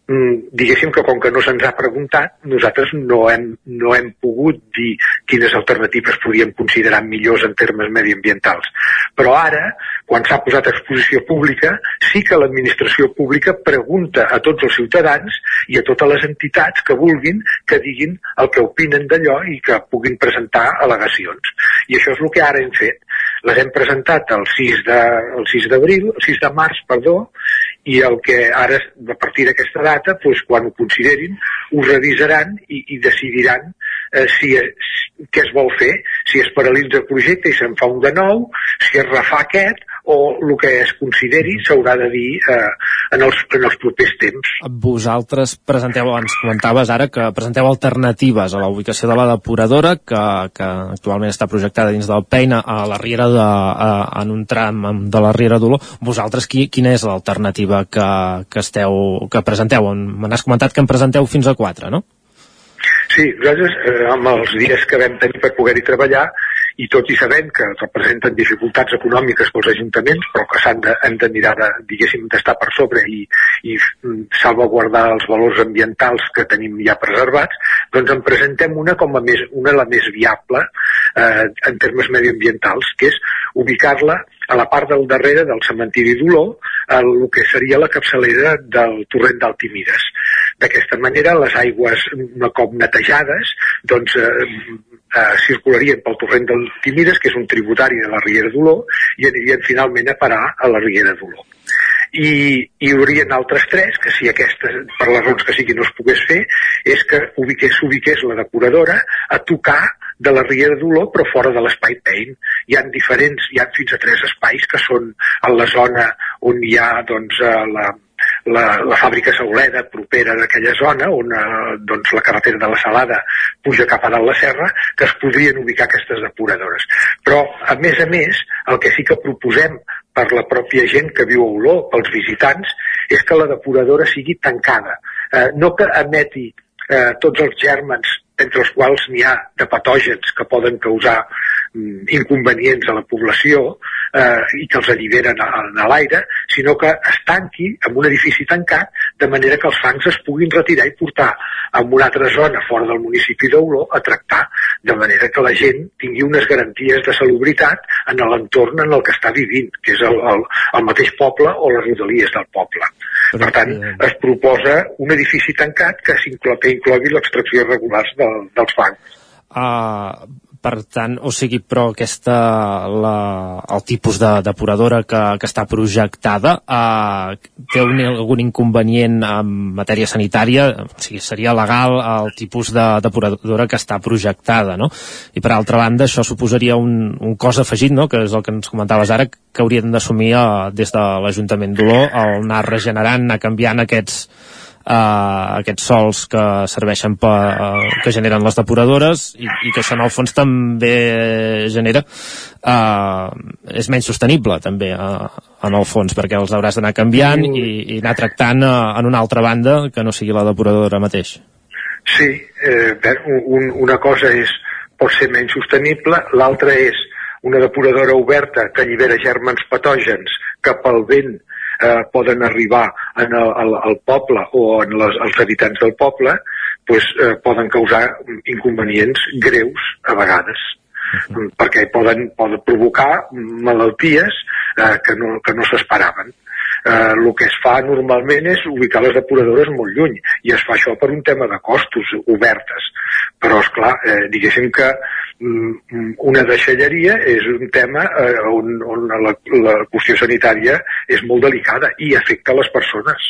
Mm, diguéssim que com que no se'ns ha preguntat, nosaltres no hem, no hem pogut dir quines alternatives podíem considerar millors en termes mediambientals. Però ara, quan s'ha posat a exposició pública, sí que l'administració pública pregunta a tots els ciutadans i a totes les entitats que vulguin que diguin el que opinen d'allò i que puguin presentar al·legacions. I això és el que ara hem fet. Les hem presentat el 6 d'abril, el 6 de març, perdó, i el que ara, a partir d'aquesta data, doncs, quan ho considerin, ho revisaran i, i decidiran eh, si, què es vol fer, si es paralitza el projecte i se'n fa un de nou, si es refà aquest o el que es consideri s'haurà de dir eh, en, els, en els propers temps. Vosaltres presenteu, ens comentaves ara, que presenteu alternatives a la ubicació de la depuradora, que, que actualment està projectada dins del Peina a la Riera de, a, en un tram de la Riera d'Olor. Vosaltres, qui, quina és l'alternativa que, que, esteu, que presenteu? Me n'has comentat que en presenteu fins a quatre, no? Sí, nosaltres, eh, amb els dies que vam tenir per poder-hi treballar, i tot i sabent que representen dificultats econòmiques pels ajuntaments, però que s'han de, han de mirar de, diguéssim, d'estar per sobre i, i salvaguardar els valors ambientals que tenim ja preservats, doncs en presentem una com a més, una la més viable eh, en termes mediambientals, que és ubicar-la a la part del darrere del cementiri d'Olor, el que seria la capçalera del torrent d'Altimides. D'aquesta manera, les aigües, un cop netejades, doncs, eh, eh, circularien pel torrent d'Altimides, que és un tributari de la Riera d'Olor, i anirien finalment a parar a la Riera d'Olor i hi haurien altres tres, que si aquesta, per les raons que sigui, no es pogués fer, és que s'ubiqués la depuradora a tocar de la Riera d'Olor, però fora de l'espai Pain. Hi ha diferents, hi ha fins a tres espais que són en la zona on hi ha doncs, eh, la, la, la fàbrica Sauleda propera d'aquella zona on eh, doncs, la carretera de la Salada puja cap a dalt la serra que es podrien ubicar aquestes depuradores però a més a més el que sí que proposem per la pròpia gent que viu a Olor, pels visitants, és que la depuradora sigui tancada. Eh, no que emeti eh, tots els gèrmens entre els quals n'hi ha de patògens que poden causar mm, inconvenients a la població eh, i que els alliberen a, a l'aire, sinó que es tanqui en un edifici tancat de manera que els fangs es puguin retirar i portar a una altra zona fora del municipi d'Oló a tractar, de manera que la gent tingui unes garanties de salubritat en l'entorn en el que està vivint, que és el, el, el mateix poble o les rodalies del poble. Per tant, es proposa un edifici tancat que, que inclogui l'extracció regular de, dels fangs. Uh, per tant, o sigui, però aquesta, la, el tipus de depuradora que, que està projectada eh, té un, algun inconvenient en matèria sanitària, o sigui, seria legal el tipus de depuradora que està projectada, no? I per altra banda, això suposaria un, un cost afegit, no?, que és el que ens comentaves ara, que haurien d'assumir eh, des de l'Ajuntament d'Olor, el anar regenerant, anar canviant aquests uh, aquests sols que serveixen per, uh, que generen les depuradores i, i que això en el fons també genera uh, és menys sostenible també uh, en el fons perquè els hauràs d'anar canviant i, i anar tractant uh, en una altra banda que no sigui la depuradora mateix. Sí, eh, un, una cosa és pot ser menys sostenible, l'altra és una depuradora oberta que allibera germans patògens que pel vent eh, poden arribar en el, al, al poble o en les, els habitants del poble pues, eh, poden causar inconvenients greus a vegades. Uh -huh. perquè poden, poden provocar malalties eh, que no, que no s'esperaven. Eh, el que es fa normalment és ubicar les depuradores molt lluny i es fa això per un tema de costos obertes. Però és clar, eh, diguéssim que Mm, una deixalleria és un tema eh, on, on la, la qüestió sanitària és molt delicada i afecta les persones.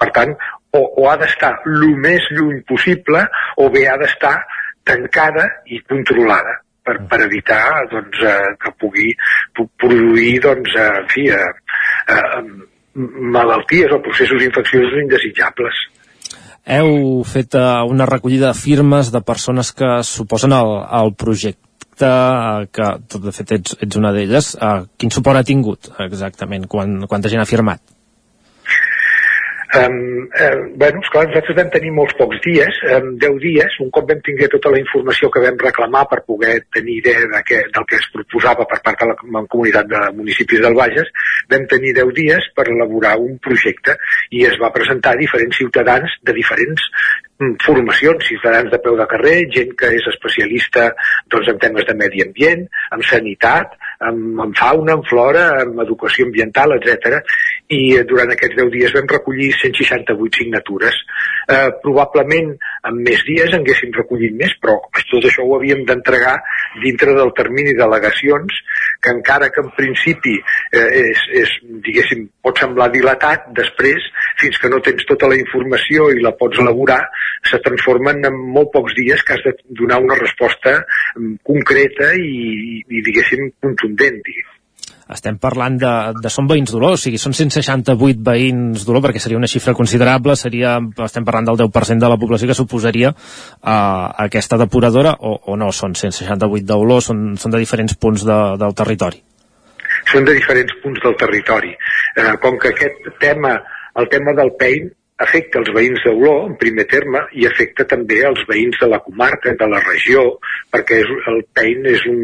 Per tant, o, o ha d'estar el més lluny possible o bé ha d'estar tancada i controlada per, per evitar doncs, eh, que pugui produir doncs, eh, en fi, eh, eh, malalties o processos infecciosos indesitjables heu fet uh, una recollida de firmes de persones que suposen el, el projecte uh, que de fet ets, ets una d'elles. Uh, quin suport ha tingut exactament quan, quanta gent ha firmat Um, uh, bueno, esclar, nosaltres vam tenir molts pocs dies, um, 10 dies, un cop vam tinguer tota la informació que vam reclamar per poder tenir idea de que, del que es proposava per part de la comunitat de municipis del Bages, vam tenir 10 dies per elaborar un projecte i es va presentar a diferents ciutadans de diferents mm, formacions, ciutadans de peu de carrer, gent que és especialista doncs, en temes de medi ambient, en sanitat, en, en fauna, en flora, en educació ambiental, etc i eh, durant aquests 10 dies vam recollir 168 signatures. Eh, probablement en més dies en haguéssim recollit més, però tot això ho havíem d'entregar dintre del termini d'al·legacions, que encara que en principi eh, és, és, diguéssim, pot semblar dilatat, després, fins que no tens tota la informació i la pots elaborar, se transformen en molt pocs dies que has de donar una resposta mm, concreta i, i diguéssim, contundent. Diguéssim estem parlant de, de són veïns d'Olor, o sigui, són 168 veïns d'Olor, perquè seria una xifra considerable, seria, estem parlant del 10% de la població que suposaria uh, aquesta depuradora, o, o no, són 168 d'Olor, són, són de diferents punts de, del territori. Són de diferents punts del territori. Uh, com que aquest tema, el tema del PEIN, afecta els veïns d'Olor, en primer terme, i afecta també els veïns de la comarca, de la regió, perquè és, el PEIN és un,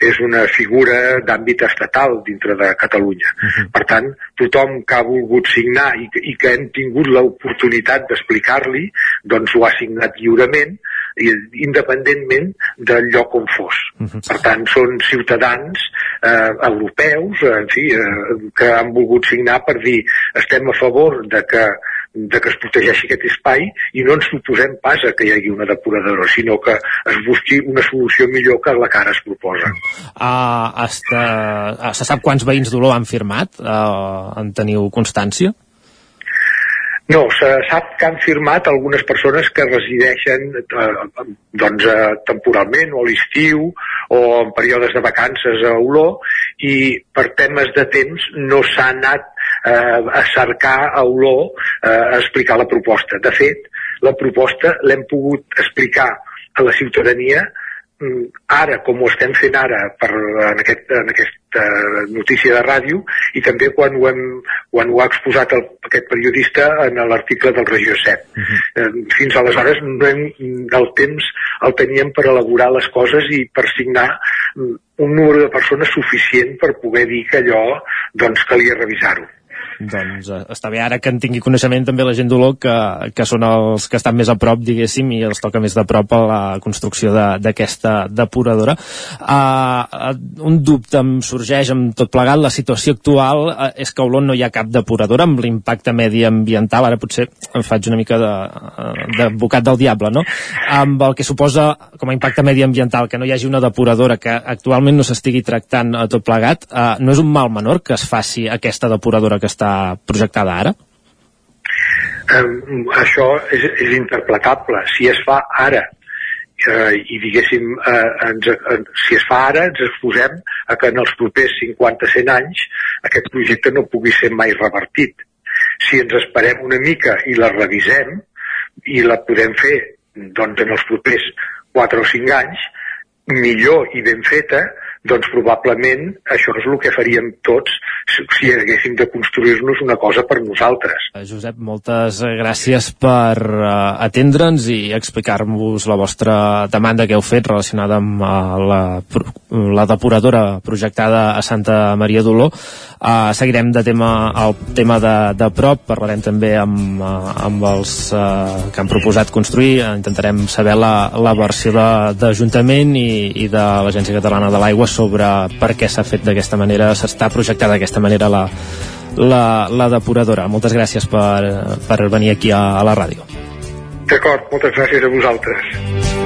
és una figura d'àmbit estatal dintre de Catalunya. Uh -huh. Per tant, tothom que ha volgut signar i, i que hem tingut l'oportunitat d'explicar-li, doncs ho ha signat lliurement, independentment del lloc on fos. Uh -huh. Per tant, són ciutadans eh, europeus en fi, eh, que han volgut signar per dir estem a favor de que de que es protegeixi aquest espai i no ens suposem pas a que hi hagi una depuradora, sinó que es busqui una solució millor que la que ara es proposa. Uh, hasta, uh, se sap quants veïns d'Olor han firmat? Uh, en teniu constància? No, se sap que han firmat algunes persones que resideixen eh, doncs, eh, temporalment o a l'estiu o en períodes de vacances a Olor i per temes de temps no s'ha anat eh, a cercar a Olor eh, a explicar la proposta. De fet, la proposta l'hem pogut explicar a la ciutadania Mm, ara, com ho estem fent ara per, en, aquest, en aquesta notícia de ràdio i també quan ho, hem, quan ho ha exposat el, aquest periodista en l'article del Regió 7. Uh -huh. Fins aleshores no hem, el temps el teníem per elaborar les coses i per signar mm, un número de persones suficient per poder dir que allò doncs, calia revisar-ho doncs eh, està bé. Ara que en tingui coneixement també la gent d'Olor que, que són els que estan més a prop diguéssim i els toca més de prop a la construcció d'aquesta de, depuradora uh, un dubte em sorgeix amb tot plegat. La situació actual uh, és que a Olor no hi ha cap depuradora amb l'impacte mediambiental. Ara potser em faig una mica d'advocat de, del diable no? amb el que suposa com a impacte mediambiental que no hi hagi una depuradora que actualment no s'estigui tractant a tot plegat uh, no és un mal menor que es faci aquesta depuradora que està projectada ara? Um, això és, és interpretable. Si es fa ara eh, i diguéssim, eh, ens, eh, si es fa ara, ens exposem a que en els propers 50-100 anys aquest projecte no pugui ser mai revertit. Si ens esperem una mica i la revisem i la podem fer doncs, en els propers 4 o 5 anys, millor i ben feta, doncs probablement això és el que faríem tots si haguéssim de construir-nos una cosa per nosaltres. Eh, Josep, moltes gràcies per uh, atendre'ns i explicar-vos la vostra demanda que heu fet relacionada amb uh, la, la depuradora projectada a Santa Maria d'Oló. Uh, seguirem de tema el tema de, de prop, parlarem també amb, uh, amb els uh, que han proposat construir, intentarem saber la, la versió d'Ajuntament i, i de l'Agència Catalana de l'Aigua sobre per què s'ha fet d'aquesta manera, s'està projectada d'aquesta manera la, la, la depuradora. Moltes gràcies per, per venir aquí a, a la ràdio. D'acord, moltes gràcies a vosaltres.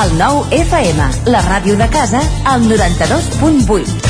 El nou FM, la ràdio de casa, al 92.8.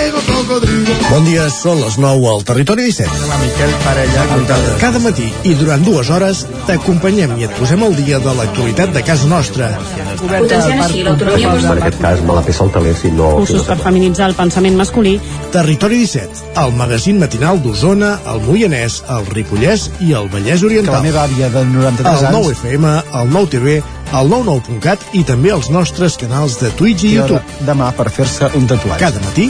Bon dia, són les 9 al Territori 17. La Miquel Parella. Cada matí i durant dues hores t'acompanyem i et posem al dia de l'actualitat de casa nostra. Potenciant així l'autonomia Per aquest cas me la peça el si no... Cursos per feminitzar el pensament masculí. Territori 17, el magazín matinal d'Osona, el Moianès, el Ripollès i el Vallès Oriental. Que la meva àvia de 93 el anys... 9 FM, el 9 TV, el 99.cat i també els nostres canals de Twitch i I YouTube. demà per fer-se un tatuatge. Cada matí,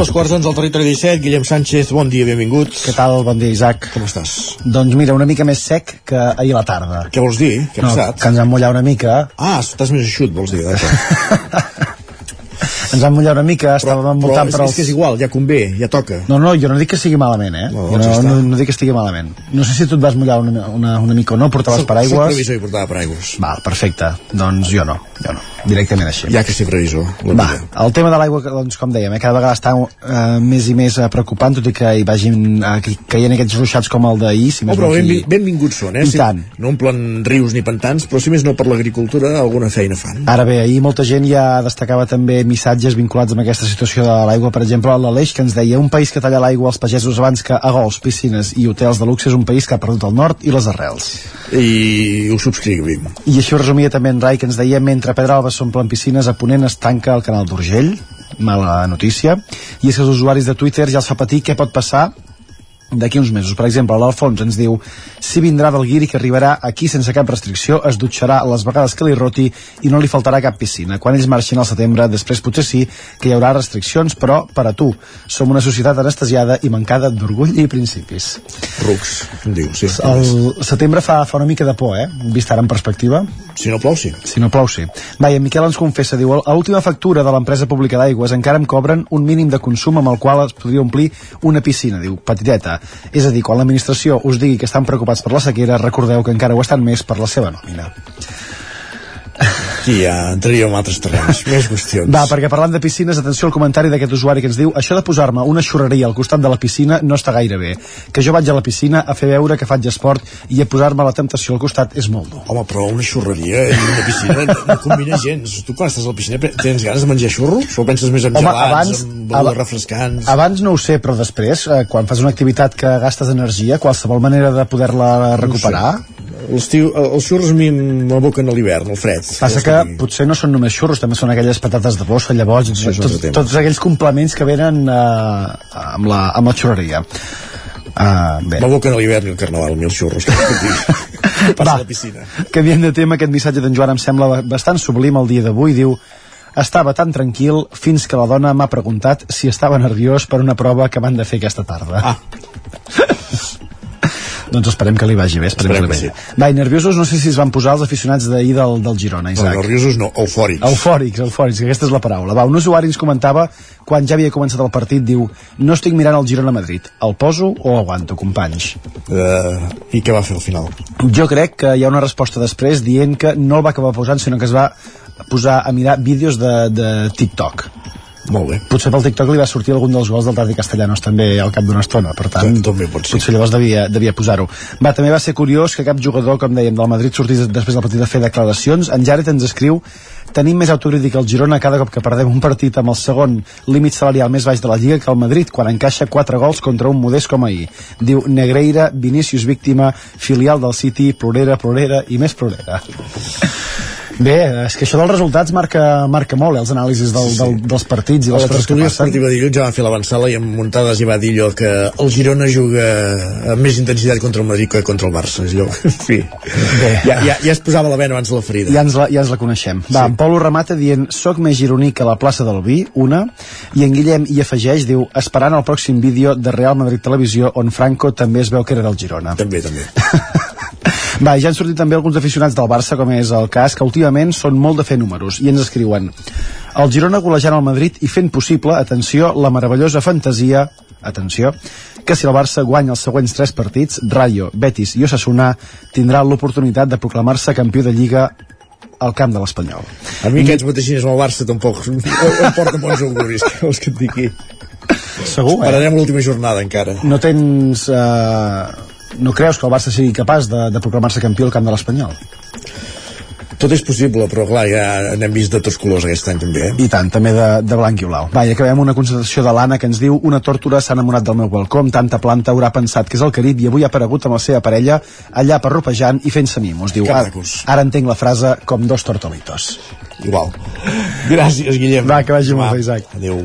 Dos quarts d'onze al Territori 17, Guillem Sánchez, bon dia, benvingut. Què tal? Bon dia, Isaac. Com estàs? Doncs mira, una mica més sec que ahir a la tarda. Què vols dir? Què ha no, passat? que ens han mullat una mica. Ah, estàs més eixut, vols dir. <laughs> Ens han mullat una mica, estàvem Però envoltant és, per és que és igual, ja convé, ja toca. No, no, jo no dic que sigui malament, eh? No, no, no, no dic que estigui malament. No sé si tu et vas mullar una, una, una mica o no, portaves Soc paraigües. previsor i portava paraigües. Val, perfecte. Doncs jo no, jo no. Directament així. Ja que ser previsor. Va, el tema de l'aigua, doncs, com dèiem, eh, cada vegada està eh, més i més eh, preocupant, tot i que hi vagin eh, caient aquests ruixats com el d'ahir, si Oh, però benvi, aquí. benvinguts són, eh? I tant. No omplen rius ni pantans, però si més no per l'agricultura, alguna feina fan. Ara bé, ahir molta gent ja destacava també missatges vinculats amb aquesta situació de l'aigua. Per exemple, l'Aleix que ens deia un país que talla l'aigua als pagesos abans que a gols, piscines i hotels de luxe és un país que ha perdut el nord i les arrels. I ho subscrivim. I això resumia també en Rai, que ens deia mentre Pedralbes s'omplen piscines, a Ponent es tanca el canal d'Urgell, mala notícia, i és que els usuaris de Twitter ja els fa patir què pot passar d'aquí uns mesos. Per exemple, l'Alfons ens diu si vindrà del Guiri que arribarà aquí sense cap restricció, es dutxarà les vegades que li roti i no li faltarà cap piscina. Quan ells marxin al setembre, després potser sí que hi haurà restriccions, però per a tu. Som una societat anestesiada i mancada d'orgull i principis. Rucs, diu, sí. El setembre fa, fa una mica de por, eh? Vist ara en perspectiva. Si no plou, sí. Si no plou, sí. Va, i en Miquel ens confessa, diu, a l'última factura de l'empresa pública d'aigües encara em cobren un mínim de consum amb el qual es podria omplir una piscina, diu, petiteta. És a dir, quan l'administració us digui que estan preocupats per la sequera, recordeu que encara ho estan més per la seva nòmina. Aquí ja entraríem en altres terrenys, <laughs> més qüestions. Va, perquè parlant de piscines, atenció al comentari d'aquest usuari que ens diu això de posar-me una xurreria al costat de la piscina no està gaire bé. Que jo vaig a la piscina a fer veure que faig esport i a posar-me la temptació al costat és molt dur. Home, però una xurreria i una piscina no, no combina gens. Tu quan estàs a la piscina tens ganes de menjar xurros? O penses més en Home, gelats, abans- en begudes refrescants? Abans no ho sé, però després, eh, quan fas una activitat que gastes energia, qualsevol manera de poder-la recuperar... Els, tiu, els xurros a mi m'aboquen a l'hivern, al fred. Passa que potser no són només xurros, també són aquelles patates de bossa, llavors, Això és un tots, aquells complements que venen eh, amb, la, amb la xurreria. Uh, bé. M'aboquen a l'hivern i al carnaval, a mi els xurros. <laughs> Passa Va. la piscina. Canviant de tema, aquest missatge d'en Joan em sembla bastant sublim el dia d'avui. Diu, estava tan tranquil fins que la dona m'ha preguntat si estava nerviós per una prova que van de fer aquesta tarda. Ah. <laughs> doncs esperem que li vagi bé, esperem, Esperem que li vagi bé. Va, i nerviosos no sé si es van posar els aficionats d'ahir del, del Girona, No, Isaac. nerviosos no, eufòrics. Eufòrics, eufòrics, que aquesta és la paraula. Va, un usuari ens comentava, quan ja havia començat el partit, diu, no estic mirant el Girona-Madrid, el poso o aguanto, companys? Uh, I què va fer al final? Jo crec que hi ha una resposta després dient que no el va acabar posant, sinó que es va posar a mirar vídeos de, de TikTok. Molt bé. Potser pel TikTok li va sortir algun dels gols del Tati Castellanos també al cap d'una estona, per tant, també pot ser. potser llavors devia, devia posar-ho. Va, també va ser curiós que cap jugador, com dèiem, del Madrid sortís després del partit a fer declaracions. En Jared ens escriu tenim més autocrítica al Girona cada cop que perdem un partit amb el segon límit salarial més baix de la Lliga que el Madrid, quan encaixa 4 gols contra un modest com ahir. Diu Negreira, Vinícius víctima, filial del City, plorera, plorera i més plorera. Bé, és que això dels resultats marca, marca molt, eh, els anàlisis del, del, dels partits i les coses que passen. esportiva dilluns ja van fer l'avançada i amb muntades ja va dir allò que el Girona juga amb més intensitat contra el Madrid que contra el Barça. És allò, <laughs> en fi, ja, ja, ja es posava la vena abans de la ferida. Ja ens la, ja ens la coneixem. Va, en Pol ho remata dient soc més gironí que la plaça del Vi, una, i en Guillem hi afegeix, diu, esperant el pròxim vídeo de Real Madrid Televisió on Franco també es veu que era del Girona. També, també. <laughs> Va, ja han sortit també alguns aficionats del Barça, com és el cas, que últimament són molt de fer números, i ens escriuen el Girona golejant el Madrid i fent possible, atenció, la meravellosa fantasia, atenció, que si el Barça guanya els següents tres partits, Rayo, Betis i Osasuna, tindrà l'oportunitat de proclamar-se campió de Lliga al camp de l'Espanyol. A mi aquests mateixins amb el Barça tampoc <laughs> em em porten bons auguris, que vols que et digui. Segur, eh? Esperarem l'última jornada encara. No tens... Eh, no creus que el Barça sigui capaç de, de proclamar-se campió al camp de l'Espanyol? Tot és possible, però clar, ja n'hem vist de tots colors aquest any també, eh? I tant, també de, de blanc i blau. Va, i acabem una constatació de l'Anna que ens diu una tòrtora s'ha enamorat del meu balcó amb tanta planta haurà pensat que és el Carib i avui ha aparegut amb la seva parella allà parropejant i fent-se mimos. Diu, ara, ara entenc la frase com dos tortolitos. Igual. Gràcies, Guillem. Va, que vagi molt bé, Isaac. Adéu.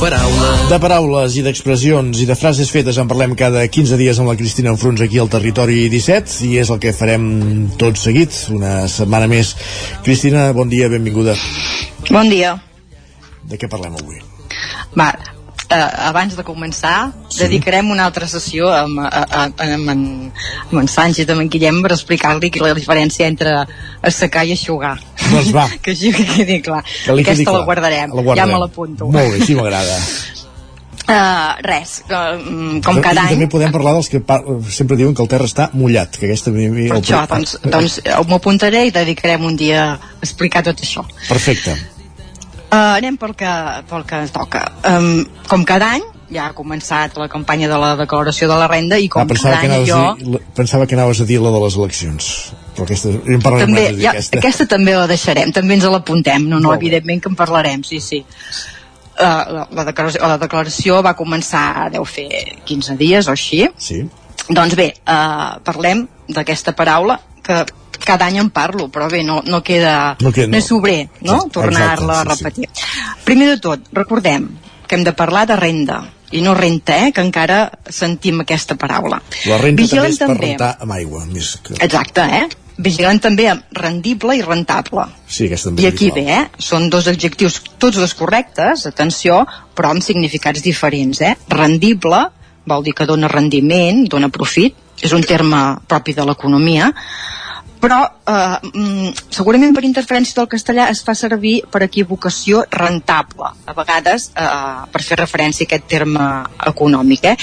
paraules. De paraules i d'expressions i de frases fetes en parlem cada 15 dies amb la Cristina Enfruns aquí al Territori 17 i és el que farem tot seguit, una setmana més. Cristina, bon dia, benvinguda. Bon dia. De què parlem avui? Va, eh, abans de començar, sí. dedicarem una altra sessió amb, a, a, amb, en, amb en Sánchez, amb en Guillem, per explicar-li la diferència entre assecar i aixugar. Doncs va. que així que quedi clar. Que li quedi Aquesta clar. la guardarem. La guardem. Ja me l'apunto. Molt bé, així m'agrada. Uh, <laughs> res, mm, com cada I any... també podem parlar dels que par sempre diuen que el terra està mullat, que aquesta... Per això, doncs, doncs eh, m'ho apuntaré i dedicarem un dia a explicar tot això. Perfecte. Uh, anem pel que, pel que toca. Um, com cada any, ja ha començat la campanya de la declaració de la renda i com Ah, pensava, que jo... a dir, pensava que anaves a dir la de les eleccions. Però aquesta, en parlarem també, ja, d'aquesta. aquesta també la deixarem, també ens l'apuntem, no, no, Molt evidentment que en parlarem, sí, sí. Uh, la, la, declaració, la declaració va començar, deu fer 15 dies o així. Sí. Doncs bé, uh, parlem d'aquesta paraula que cada any en parlo, però bé, no, no queda... No queda, no. no és sobrer, no? Exacte, Tornar-la a sí, sí. repetir. Primer de tot, recordem que hem de parlar de renda, i no renta, eh, que encara sentim aquesta paraula. La renta Vigilant també és per també. rentar amb aigua. Més que... Exacte, eh? Vigilant també amb rendible i rentable. Sí, aquesta també I aquí ve, eh? Són dos adjectius, tots dos correctes, atenció, però amb significats diferents, eh? Rendible vol dir que dona rendiment, dona profit, és un terme propi de l'economia, però eh, mm, segurament per interferència del castellà es fa servir per equivocació rentable, a vegades eh, per fer referència a aquest terme econòmic. Eh?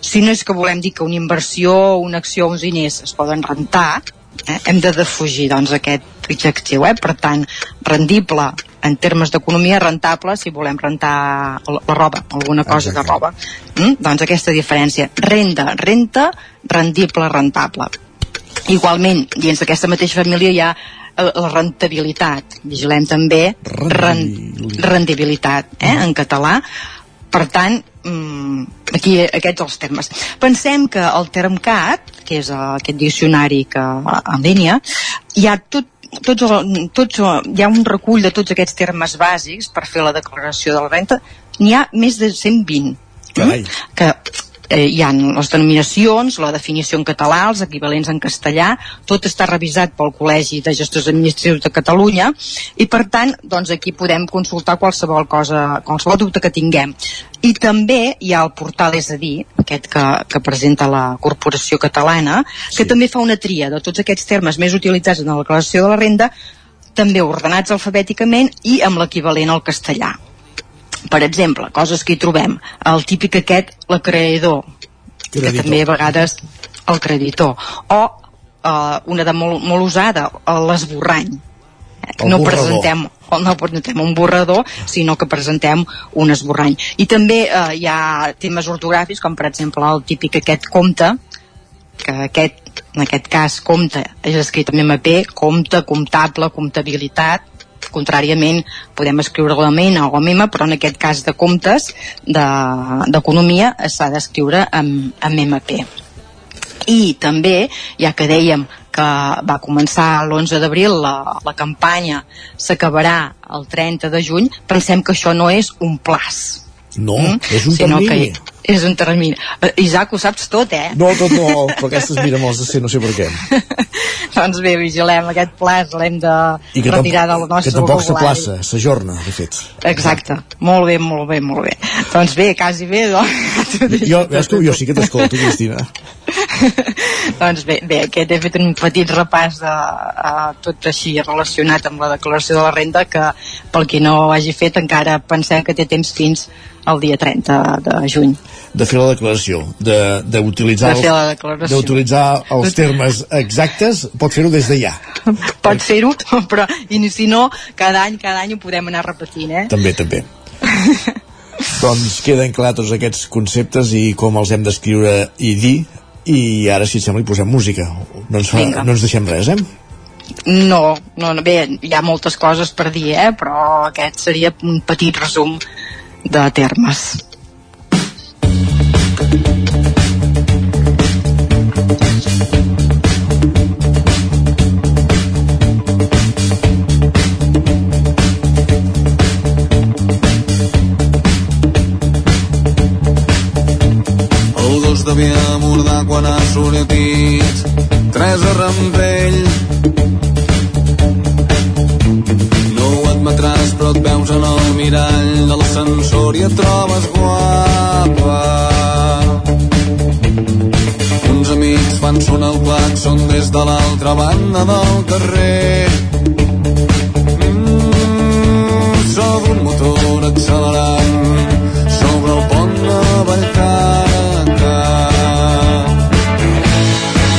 Si no és que volem dir que una inversió, una acció o uns diners es poden rentar, eh, hem de defugir doncs, aquest adjectiu. Eh? Per tant, rendible en termes d'economia, rentable si volem rentar la, roba, alguna cosa de roba. Mm? Doncs aquesta diferència. Renda, renta, rendible, rentable. Igualment, dins d'aquesta mateixa família hi ha eh, la rentabilitat. Vigilem també ren, rendibilitat, eh, en català. Per tant, mm, aquí aquests els termes. Pensem que el termcat, que és eh, aquest diccionari que en línia, hi ha tot tots, tots, hi ha un recull de tots aquests termes bàsics per fer la declaració de la renta n'hi ha més de 120 Carai. que eh, hi ha les denominacions, la definició en català, els equivalents en castellà, tot està revisat pel Col·legi de Gestors Administratius de Catalunya i per tant doncs aquí podem consultar qualsevol cosa, qualsevol dubte que tinguem. I també hi ha el portal És a dir, aquest que, que presenta la Corporació Catalana, que també fa una tria de tots aquests termes més utilitzats en la declaració de la renda, també ordenats alfabèticament i amb l'equivalent al castellà per exemple, coses que hi trobem el típic aquest, l'acreedor que Creditor. també a vegades el creditor o eh, una de molt, molt usada l'esborrany El no borrador. presentem no presentem un borrador, sinó que presentem un esborrany. I també eh, hi ha temes ortogràfics, com per exemple el típic aquest compte, que aquest, en aquest cas compte és escrit amb MP, compte, comptable, comptabilitat, contràriament podem escriure la MENA o MEMA, però en aquest cas de comptes de- d'economia s'ha d'escriure amb, amb MP. I també, ja que dèiem que va començar l'11 d'abril la, la campanya s'acabarà el 30 de juny, pensem que això no és un plaç. No, Mm? és un sinó termini. Que és un termini. Eh, Isaac, ho saps tot, eh? No, tot no, però aquestes mira me'ls de ser, no sé per què. <laughs> doncs bé, vigilem aquest plaç, l'hem de I que, retirar del nostre que tampoc s'aplaça, s'ajorna, de fet. Exacte, molt bé, molt bé, molt bé. Doncs bé, quasi bé, doncs. Jo, veus que jo sí que t'escolto, Cristina. <laughs> doncs bé, bé, aquest he fet un petit repàs de uh, tot així relacionat amb la declaració de la renda que pel qui no ho hagi fet encara pensem que té temps fins al dia 30 de juny. De fer la declaració, de- d'utilitzar De fer la els, d'utilitzar els termes exactes, pot fer-ho des de ja. Pots fer-ho, però i si no, cada any, cada any ho podem anar repetint, eh? També, també. <laughs> doncs queden clar tots aquests conceptes i com els hem d'escriure i dir i ara si et sembla hi posem música no ens, fa, Vinga. no ens deixem res eh? No, no, bé, hi ha moltes coses per dir, eh? però aquest seria un petit resum de termes. Quan ha sortit Teresa Rampell No ho admetràs però et veus en el mirall de l'ascensor i et trobes guapa. Uns amics fan sonar el claxon des de l'altra banda del carrer. Mm, Sobre un motor accelerant sobre el pont de Vallcarca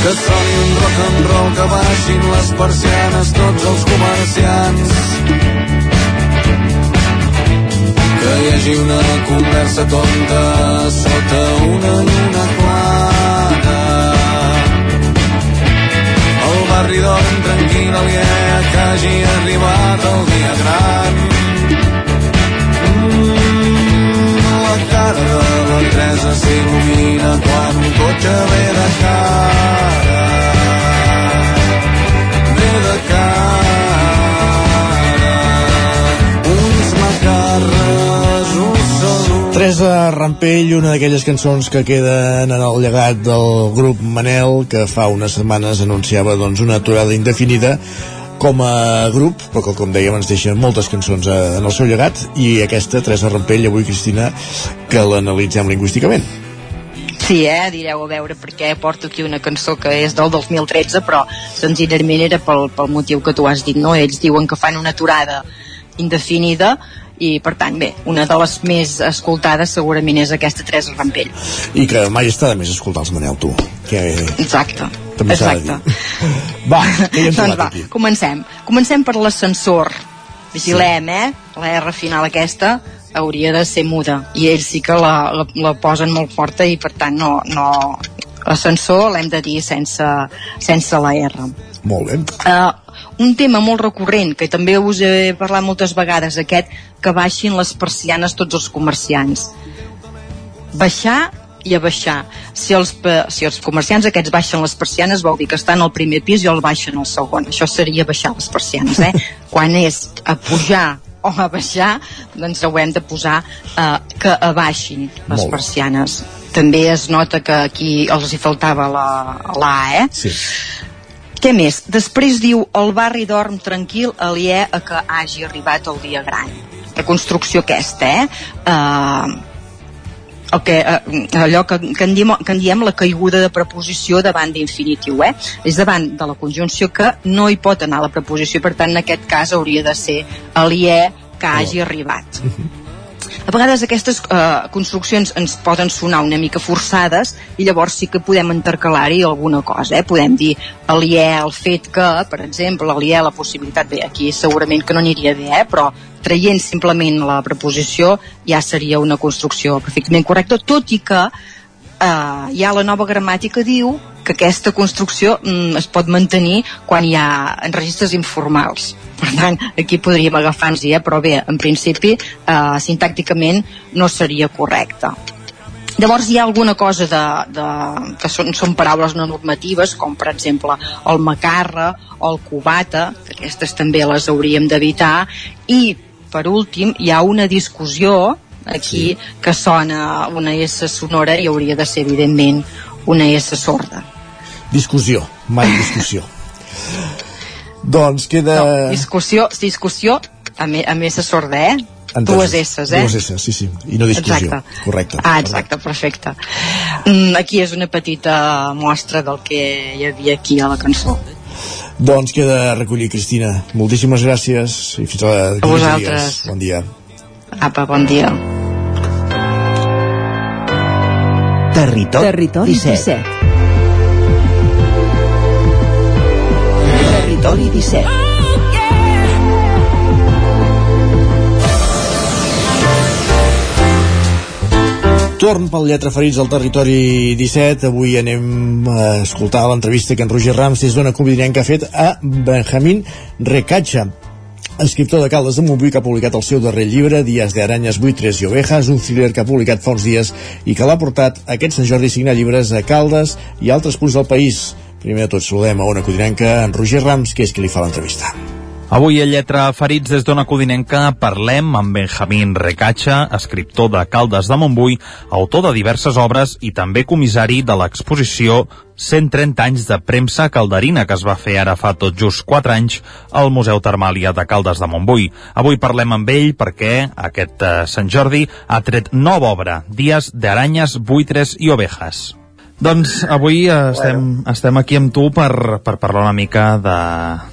que soni un rock and roll que baixin les persianes tots els comerciants. Que hi hagi una conversa tonta sota una lluna clara. El barri dorm tranquil aliè que hagi arribat el dia gran de la Teresa s'il·lumina quan un cotxe ve de cara. Ve de cara. Uns macarres, un salut. Teresa Rampell, una d'aquelles cançons que queden en el llegat del grup Manel, que fa unes setmanes anunciava doncs, una aturada indefinida com a grup, però que com dèiem ens deixen moltes cançons eh, en el seu llegat i aquesta, Teresa Rampell, avui Cristina que l'analitzem lingüísticament Sí, eh? Direu a veure perquè porto aquí una cançó que és del 2013, però senzillament era pel, pel motiu que tu has dit, no? Ells diuen que fan una aturada indefinida i, per tant, bé, una de les més escoltades segurament és aquesta Teresa Rampell. i que mai està de més escoltar els Manel, tu que Exacte. També s'ha de Exacte. dir va, hi hem <laughs> doncs va, aquí? comencem. Comencem per l'ascensor. Vigilem, eh? La R final aquesta hauria de ser muda i ells sí que la, la, la posen molt forta i per tant no, no l'ascensor l'hem de dir sense, sense la R. Molt bé. Uh, un tema molt recurrent, que també us he parlat moltes vegades, aquest que baixin les persianes tots els comerciants. Baixar i abaixar. Si els, si els comerciants aquests baixen les persianes vol dir que estan al primer pis i els baixen al segon. Això seria baixar les persianes, eh? <laughs> Quan és a pujar o a baixar, doncs ho hem de posar eh, que abaixin les persianes. També es nota que aquí els hi faltava la, la A, eh? Sí. Què més? Després diu el barri dorm tranquil aliè a que hagi arribat el dia gran. La construcció aquesta, eh? Uh, el que, eh, allò que, que, en diem, que en diem la caiguda de preposició davant d'infinitiu, eh? És davant de la conjunció que no hi pot anar la preposició, per tant, en aquest cas hauria de ser aliè que hagi arribat. <laughs> a vegades aquestes eh, construccions ens poden sonar una mica forçades i llavors sí que podem intercalar-hi alguna cosa, eh? podem dir aliè el fet que, per exemple, aliè la possibilitat, bé, aquí segurament que no aniria bé, eh? però traient simplement la preposició ja seria una construcció perfectament correcta, tot i que eh, ja la nova gramàtica diu que aquesta construcció mm, es pot mantenir quan hi ha registres informals per tant, aquí podríem agafar-nos eh? però bé, en principi eh, sintàcticament no seria correcte Llavors hi ha alguna cosa de, de, que són, són paraules no normatives, com per exemple el macarra o el cubata, que aquestes també les hauríem d'evitar, i per últim hi ha una discussió aquí sí. que sona una S sonora i hauria de ser evidentment una S sorda. Discussió, mai discussió. <laughs> doncs queda... No, discussió, discussió a, me, a més sorda, eh? Entesos. Dues S, eh? Dues S, sí, sí, i no discussió. Exacte. Correcte. Ah, exacte, perfecte. Mm, aquí és una petita mostra del que hi havia aquí a la cançó. Doncs queda a recollir, Cristina. Moltíssimes gràcies i fins a, a vosaltres. Dies. Bon dia. Apa, bon dia. Territori, Territori 17. 17. Territori 17. Torn pel Lletra Ferits al territori 17. Avui anem a escoltar l'entrevista que en Roger Rams des d'una que ha fet a Benjamín Recatxa, escriptor de Caldes de Montbui que ha publicat el seu darrer llibre Dies de Aranyes, Buitres i Ovejas un thriller que ha publicat fa uns dies i que l'ha portat aquest Sant Jordi signar llibres a Caldes i altres punts del país primer de tot saludem a una codinenca en Roger Rams que és qui li fa l'entrevista Avui a Lletra Ferits des d'Ona Codinenca parlem amb Benjamín Recatxa, escriptor de Caldes de Montbui, autor de diverses obres i també comissari de l'exposició 130 anys de premsa calderina que es va fer ara fa tot just 4 anys al Museu Termàlia de Caldes de Montbui. Avui parlem amb ell perquè aquest eh, Sant Jordi ha tret nova obra, Dies d'aranyes, buitres i ovejas. Doncs avui estem, estem aquí amb tu per, per parlar una mica de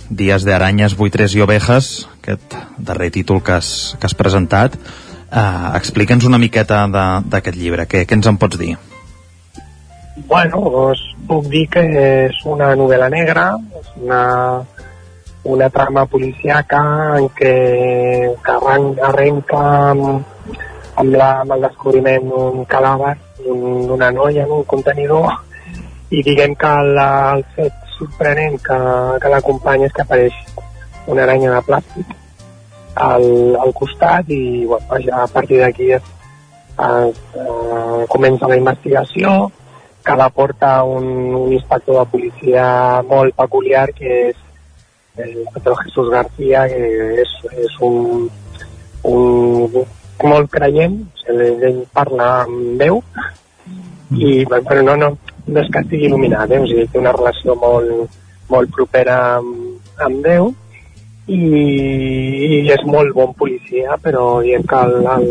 Dies de Aranyes, Buitres i Ovejas, aquest darrer títol que has, que has presentat. Uh, Explica'ns una miqueta d'aquest llibre, què, què ens en pots dir? Bueno, doncs puc dir que és una novel·la negra, és una, una trama policiaca en què, que arrenca amb, amb, la, amb el descobriment d'un cadàver d'una noia en un contenidor i diguem que la, el fet sorprenent que, que l'acompanya és que apareix una aranya de plàstic al, al costat i bueno, ja a partir d'aquí es, es, eh, comença la investigació que la porta un, un inspector de policia molt peculiar que és el inspector Jesús García que és, és un, un molt creient, ell parla amb veu i però no, no, no és que estigui il·luminat, eh? o sigui, té una relació molt, molt propera amb, amb Déu i, i és molt bon policia, però diem que el, el,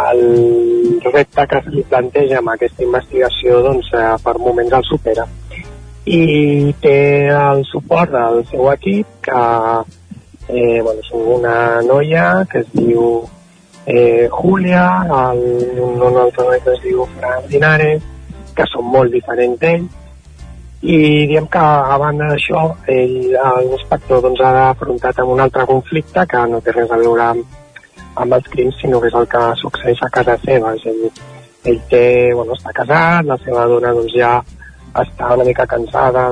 el repte que se li planteja amb aquesta investigació doncs, eh, per moments el supera i té el suport del seu equip que eh, bueno, és una noia que es diu eh, Julia, el, un altre noi que es diu Fran Linares, que són molt diferents d'ell, i diem que a banda d'això ell, l'inspector doncs, ha afrontat amb un altre conflicte que no té res a veure amb, amb els crims sinó que és el que succeeix a casa seva és dir, ell té, bueno, està casat la seva dona doncs, ja està una mica cansada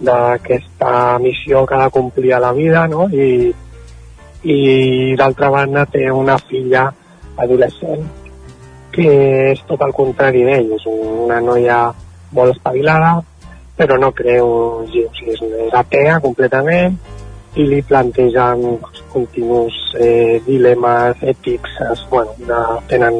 d'aquesta missió que ha de complir a la vida no? i, i d'altra banda té una filla adolescent que és tot el contrari d'ell, és una noia molt espavilada, però no creu, o sigui, és, atea completament i li plantegen continus eh, dilemes ètics, es, bueno, de, tenen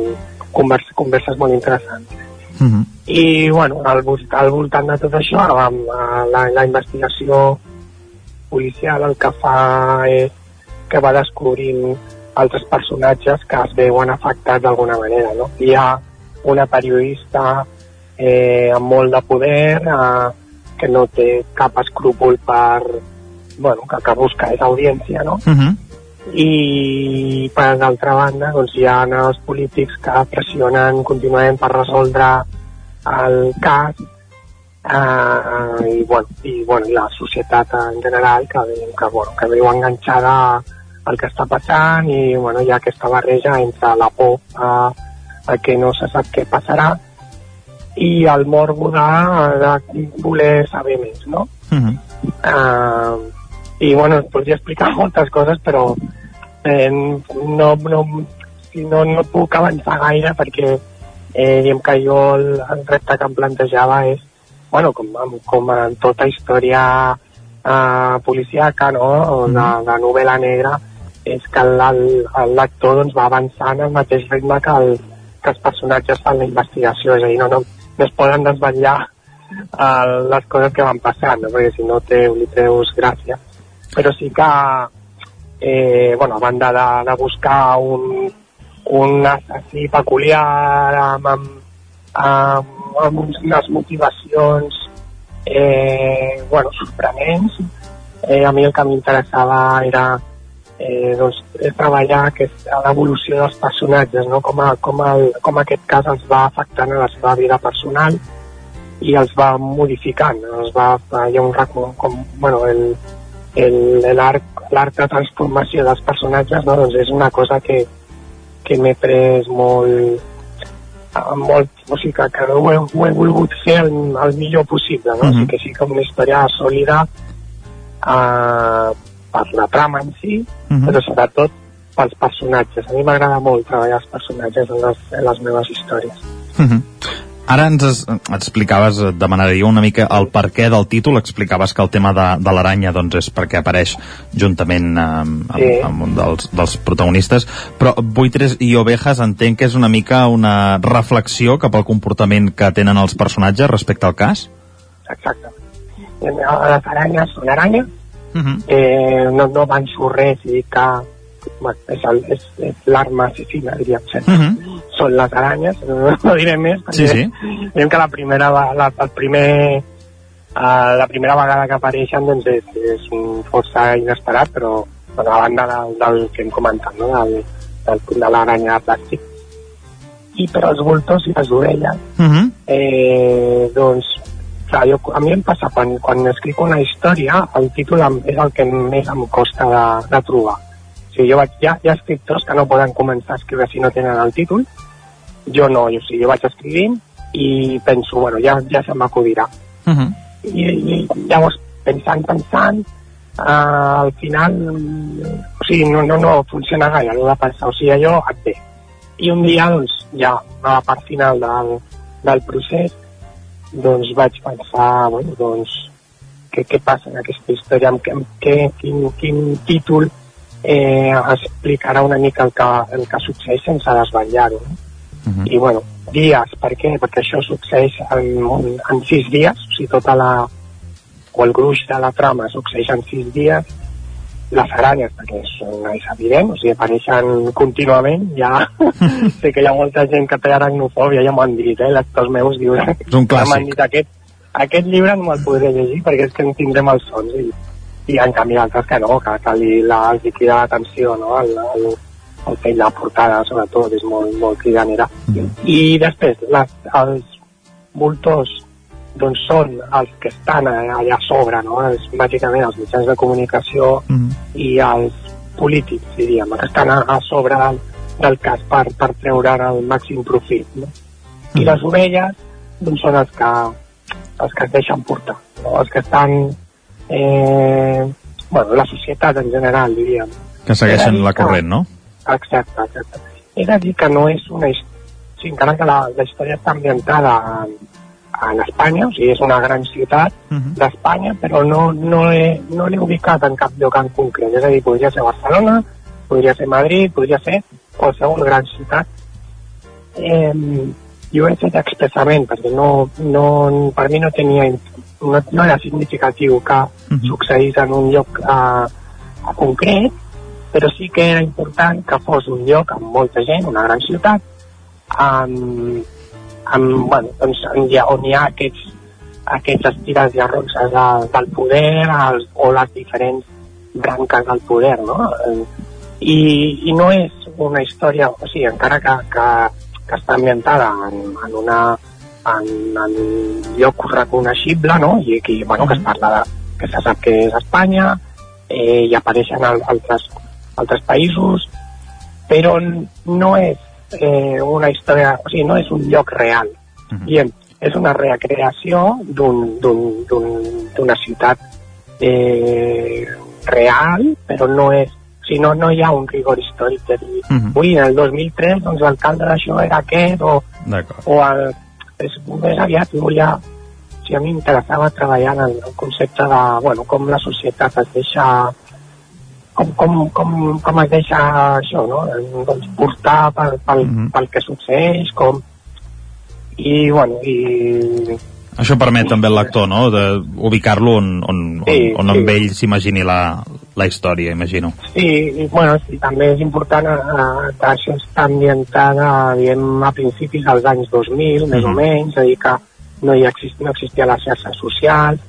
converses, converses molt interessants. Uh -huh. I, bueno, al, al voltant de tot això, amb la, la investigació policial el que fa és que va descobrint altres personatges que es veuen afectats d'alguna manera. No? Hi ha una periodista eh, amb molt de poder eh, que no té cap escrúpol per... Bueno, que, que busca és audiència, no? Uh -huh. i per d'altra banda doncs, hi ha els polítics que pressionen contínuament per resoldre el cas eh, i, bueno, i, bueno, la societat en general que, que, bueno, que viu enganxada al que està passant i bueno, hi ha aquesta barreja entre la por a, a que no se sap què passarà i el morbo de, de voler saber més, no? Uh -huh. Uh, I, bueno, et podria explicar moltes coses, però eh, no, no, no, no puc avançar gaire perquè eh, diguem que jo el, el repte que em plantejava és, bueno, com, com en tota història eh, policíaca, no?, de, de novel·la negra, és que l'actor doncs, va avançant al mateix ritme que, el, que els personatges fan la investigació, és a dir, no, no, no es poden desvetllar uh, les coses que van passant, no? perquè si no té, li treus gràcia. Però sí que, eh, bueno, a banda de, de buscar un, un assassí peculiar amb, amb, amb, amb unes motivacions eh, bueno, sorprenents, eh, a mi el que m'interessava era eh, doncs, treballar l'evolució dels personatges, no? com, a, com, el, com aquest cas els va afectant a la seva vida personal i els va modificant, els va, hi ha un com, com bueno, el, l'arc de transformació dels personatges no? doncs és una cosa que, que m'he pres molt molt, o sigui que, que ho, he, ho he volgut fer el, el millor possible no? Uh -huh. o sigui que sí que una història sòlida eh, per la trama en si uh -huh. però sobretot pels personatges a mi m'agrada molt treballar els personatges en les, en les meves històries uh -huh. Ara ens es, explicaves, et demanaria una mica el per què del títol, explicaves que el tema de, de l'aranya doncs, és perquè apareix juntament amb, Sí. amb, amb un dels, dels protagonistes, però Buitres i Ovejas entenc que és una mica una reflexió cap al comportament que tenen els personatges respecte al cas? exacte les aranyes són aranyes Uh -huh. eh, no, no van res i que bueno, és, el- és, és l'arma assassina, diríem sempre. Uh -huh. Són les aranyes, no, <laughs> no diré més, Sí, sí. diguem que la primera, la, el primer, uh, la primera vegada que apareixen doncs és, és un força inesperat, però bueno, a banda del, del que hem comentat, no? del, del, de l'aranya de plàstic. I per als voltors i les orelles, Uh -huh. eh, doncs clar, jo, a mi em passa quan, quan escric una història el títol és el que més em costa de, de trobar. O sigui, jo vaig, hi, ha, hi ha escriptors que no poden començar a escriure si no tenen el títol jo no, o sigui, jo vaig escrivint i penso, bueno, ja, ja se m'acudirà. Uh -huh. i, i llavors pensant, pensant uh, al final o sigui, no, no, no funciona gaire allò de pensar, o sigui, allò et ve. I un dia, doncs, ja a la part final del, del procés doncs vaig pensar, bueno, doncs què, què passa en aquesta història, amb, amb què, quin, quin títol eh, explicarà una mica el que, el que succeeix sense desvetllar-ho no? i bueno, dies, per què? Perquè això succeeix en, en, en sis dies, o sigui, tota la o el gruix de la trama succeeix en sis dies les aranyes, perquè és, és evident, o sigui, apareixen contínuament, ja <laughs> sé que hi ha molta gent que té aracnofòbia, ja m'ho han dit, eh, lectors meus diuen, És un ja m'han clàssic. dit aquest, aquest llibre no me'l podré llegir perquè és que en tindrem els sons i, i en canvi altres que no, que, que li, la, els hi crida l'atenció, no? El, el, el fet la portada sobretot és molt, molt cridanera i després les, els voltors doncs són els que estan allà a sobre no? és, bàsicament els mitjans de comunicació i els polítics diríem, que estan a, a sobre del, del cas per, per treure el màxim profit no? i les ovelles doncs són els que els que es deixen portar no? els que estan eh, bueno, la societat en general diríem Que segueixen la corrent, no? Exacte, exacte. He de dir que no és una història... Sigui, encara que la, la història està ambientada en, en Espanya, o sigui, és una gran ciutat d'Espanya, però no, no l'he no ubicat en cap lloc en concret. És a dir, podria ser Barcelona, podria ser Madrid, podria ser qualsevol gran ciutat. Eh, jo he fet expressament, perquè no, no, per mi no tenia no, no era significatiu que succeís en un lloc eh, concret, però sí que era important que fos un lloc amb molta gent, una gran ciutat, amb, amb, bueno, doncs, on, hi ha, aquests, aquests estires i arronses de, del poder els, o les diferents branques del poder, no? Eh, i, i no és una història, o sigui, encara que, que, que està ambientada en, en una en, en un lloc reconeixible, no? I aquí, bueno, que es parla de, que se sap que és Espanya, eh, i apareixen al, altres, altres països, però no és eh, una història, o sigui, no és un lloc real. Uh -huh. Diem, és una recreació d'una un, ciutat eh, real, però no és o sigui, no, no hi ha un rigor històric de dir, uh -huh. ui, el 2003 doncs l'alcalde d'això era aquest o, o el, és, més aviat volia o sigui, a mi m'interessava treballar en el concepte de, bueno, com la societat es deixa com, com, com, com es deixa això, no? doncs portar pel, pel, mm -hmm. pel que succeeix, com... I, bueno, i... Això permet també al lector, no?, d'ubicar-lo on, on, sí, on, on sí. amb ell s'imagini la, la història, imagino. Sí, i, bueno, sí, també és important eh, que això està ambientada, diguem, a principis dels anys 2000, més mm -hmm. o mhm. menys, és a dir, que no, hi exist, no existia les xarxes socials,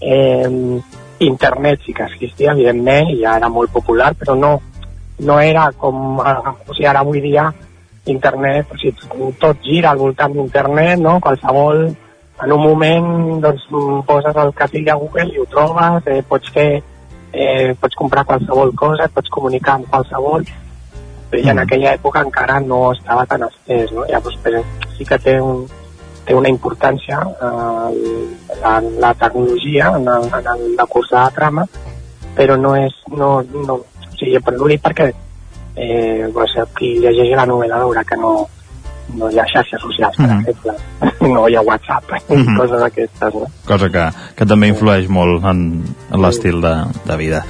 eh, internet sí que existia, evidentment, i ja era molt popular, però no, no era com... O sigui, ara avui dia internet, o sigui, tot gira al voltant d'internet, no? Qualsevol, en un moment, doncs, poses el que sigui a Google i ho trobes, eh, pots fer, eh, pots comprar qualsevol cosa, et pots comunicar amb qualsevol, i en mm. aquella època encara no estava tan estès, no? Llavors, però sí que té un, té una importància eh, la, la tecnologia en el, en el, la cursa de trama, però no és... No, no, o sigui, per l'únic perquè eh, pues, qui llegeix la novel·la veurà que no, no hi ha xarxes socials, per mm -hmm. exemple, <laughs> no hi ha WhatsApp, mm -hmm. coses d'aquestes, no? Cosa que, que també influeix molt en, en l'estil de, de vida.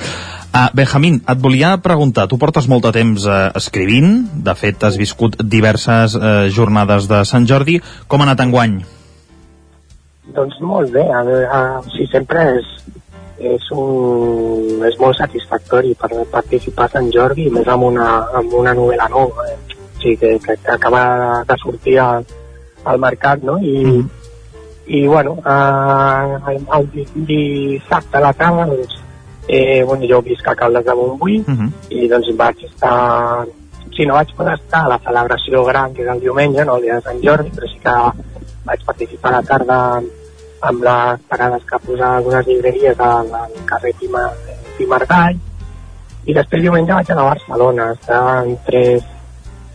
Uh, Benjamín, et volia preguntar, tu portes molt de temps uh, escrivint, de fet has viscut diverses uh, jornades de Sant Jordi, com ha anat enguany? Doncs molt bé, a veure, uh, sí, sempre és, és, un, és molt satisfactori per participar a Sant Jordi, més amb una, amb una novel·la nova, eh? sí, que, que, que acaba de sortir al, al mercat, no? I, mm. i bueno, uh, el, el dissabte a la tarda doncs, eh, bueno, jo visc a Caldes de Montbui uh mhm. -huh. i doncs vaig estar si no vaig poder estar a la celebració gran que és el diumenge, no el dia de Sant Jordi però sí que vaig participar a la tarda amb les parades que posa algunes llibreries al, al carrer Pima, i després diumenge vaig anar a Barcelona estar en tres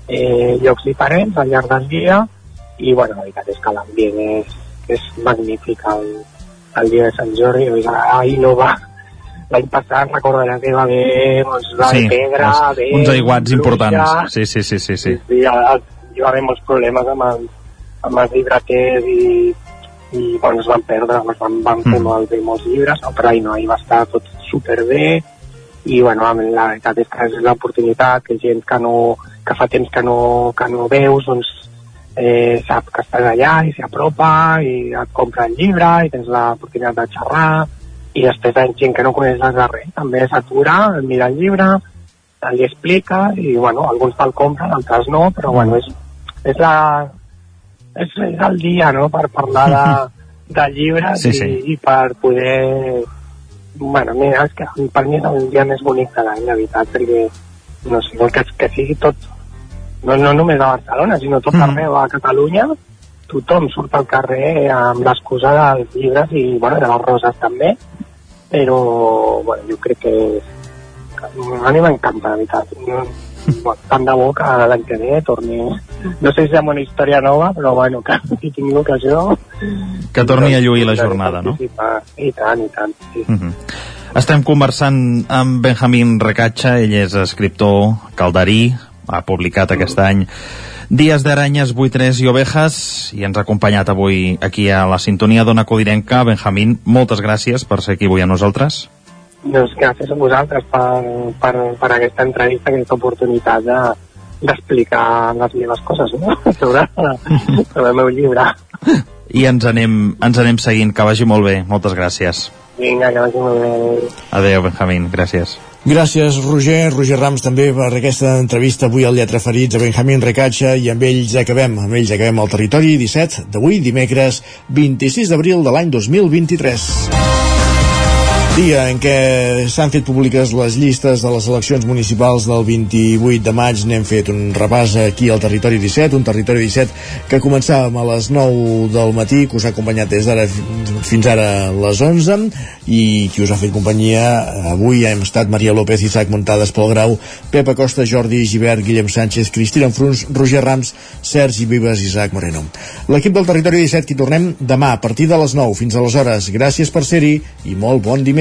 eh, llocs diferents al llarg del dia i bueno, la veritat és que l'ambient és, és magnífic el, el dia de Sant Jordi ahir no va l'any passat recordaràs que va haver doncs, la sí, pedra, de, uns aiguats importants. Sí, sí, sí, sí. sí. sí hi va haver molts problemes amb, el, amb els llibreters i, i bueno, es van perdre, es van, van fer mm. molt bé molts llibres, no, però ahir no, ahir va estar tot superbé i bueno, la veritat és que és l'oportunitat que gent que, no, que fa temps que no, que no veus doncs eh, sap que estàs allà i s'hi apropa i et compra el llibre i tens l'oportunitat de xerrar i després ha gent que no coneix de res, també s'atura, mira el llibre, li explica i bueno, alguns te'l compren, altres no, però bueno, és, és la és, és el dia, no?, per parlar de, <laughs> de llibres sí, sí. I, i per poder bueno, mira, és que per mi és el dia més bonic de l'any, la veritat, perquè no sé, que, que sigui tot no, no només a Barcelona, sinó tot mm. arreu a Catalunya tothom surt al carrer amb l'excusa dels llibres i, bueno, de les roses també però bueno, jo crec que, a mi m'encanta, la veritat. Bueno, tant de bo que l'any que ve torni no sé si amb una història nova però bueno, que si tinc l'ocasió que torni a lluir la jornada no? i tant, i tant sí. Uh -huh. estem conversant amb Benjamín Recatxa ell és escriptor calderí ha publicat aquest uh -huh. any Dies d'aranyes, buitres i ovejas i ens ha acompanyat avui aquí a la sintonia d'Ona Codirenca. Benjamín, moltes gràcies per ser aquí avui a nosaltres. Doncs gràcies a vosaltres per, per, per aquesta entrevista, aquesta oportunitat de, d'explicar les meves coses no? <laughs> sobre, sobre el meu llibre. I ens anem, ens anem seguint, que vagi molt bé. Moltes gràcies. Vinga, que vagi molt bé. Adéu, Benjamín, gràcies. Gràcies, Roger. Roger Rams també per aquesta entrevista avui al Lletra Ferits a Benjamín Recatxa i amb ells acabem. Amb ells acabem el territori 17 d'avui, dimecres 26 d'abril de l'any 2023. Dia en què s'han fet públiques les llistes de les eleccions municipals del 28 de maig. N'hem fet un repàs aquí al Territori 17, un Territori 17 que començàvem a les 9 del matí, que us ha acompanyat des d'ara fins ara a les 11, i qui us ha fet companyia avui hem estat Maria López, Isaac Montades, Pol Grau, Pepa Costa, Jordi Givert, Guillem Sánchez, Cristina Enfruns, Roger Rams, Sergi Vives i Isaac Moreno. L'equip del Territori 17 que hi tornem demà a partir de les 9 fins aleshores. Gràcies per ser-hi i molt bon dimecres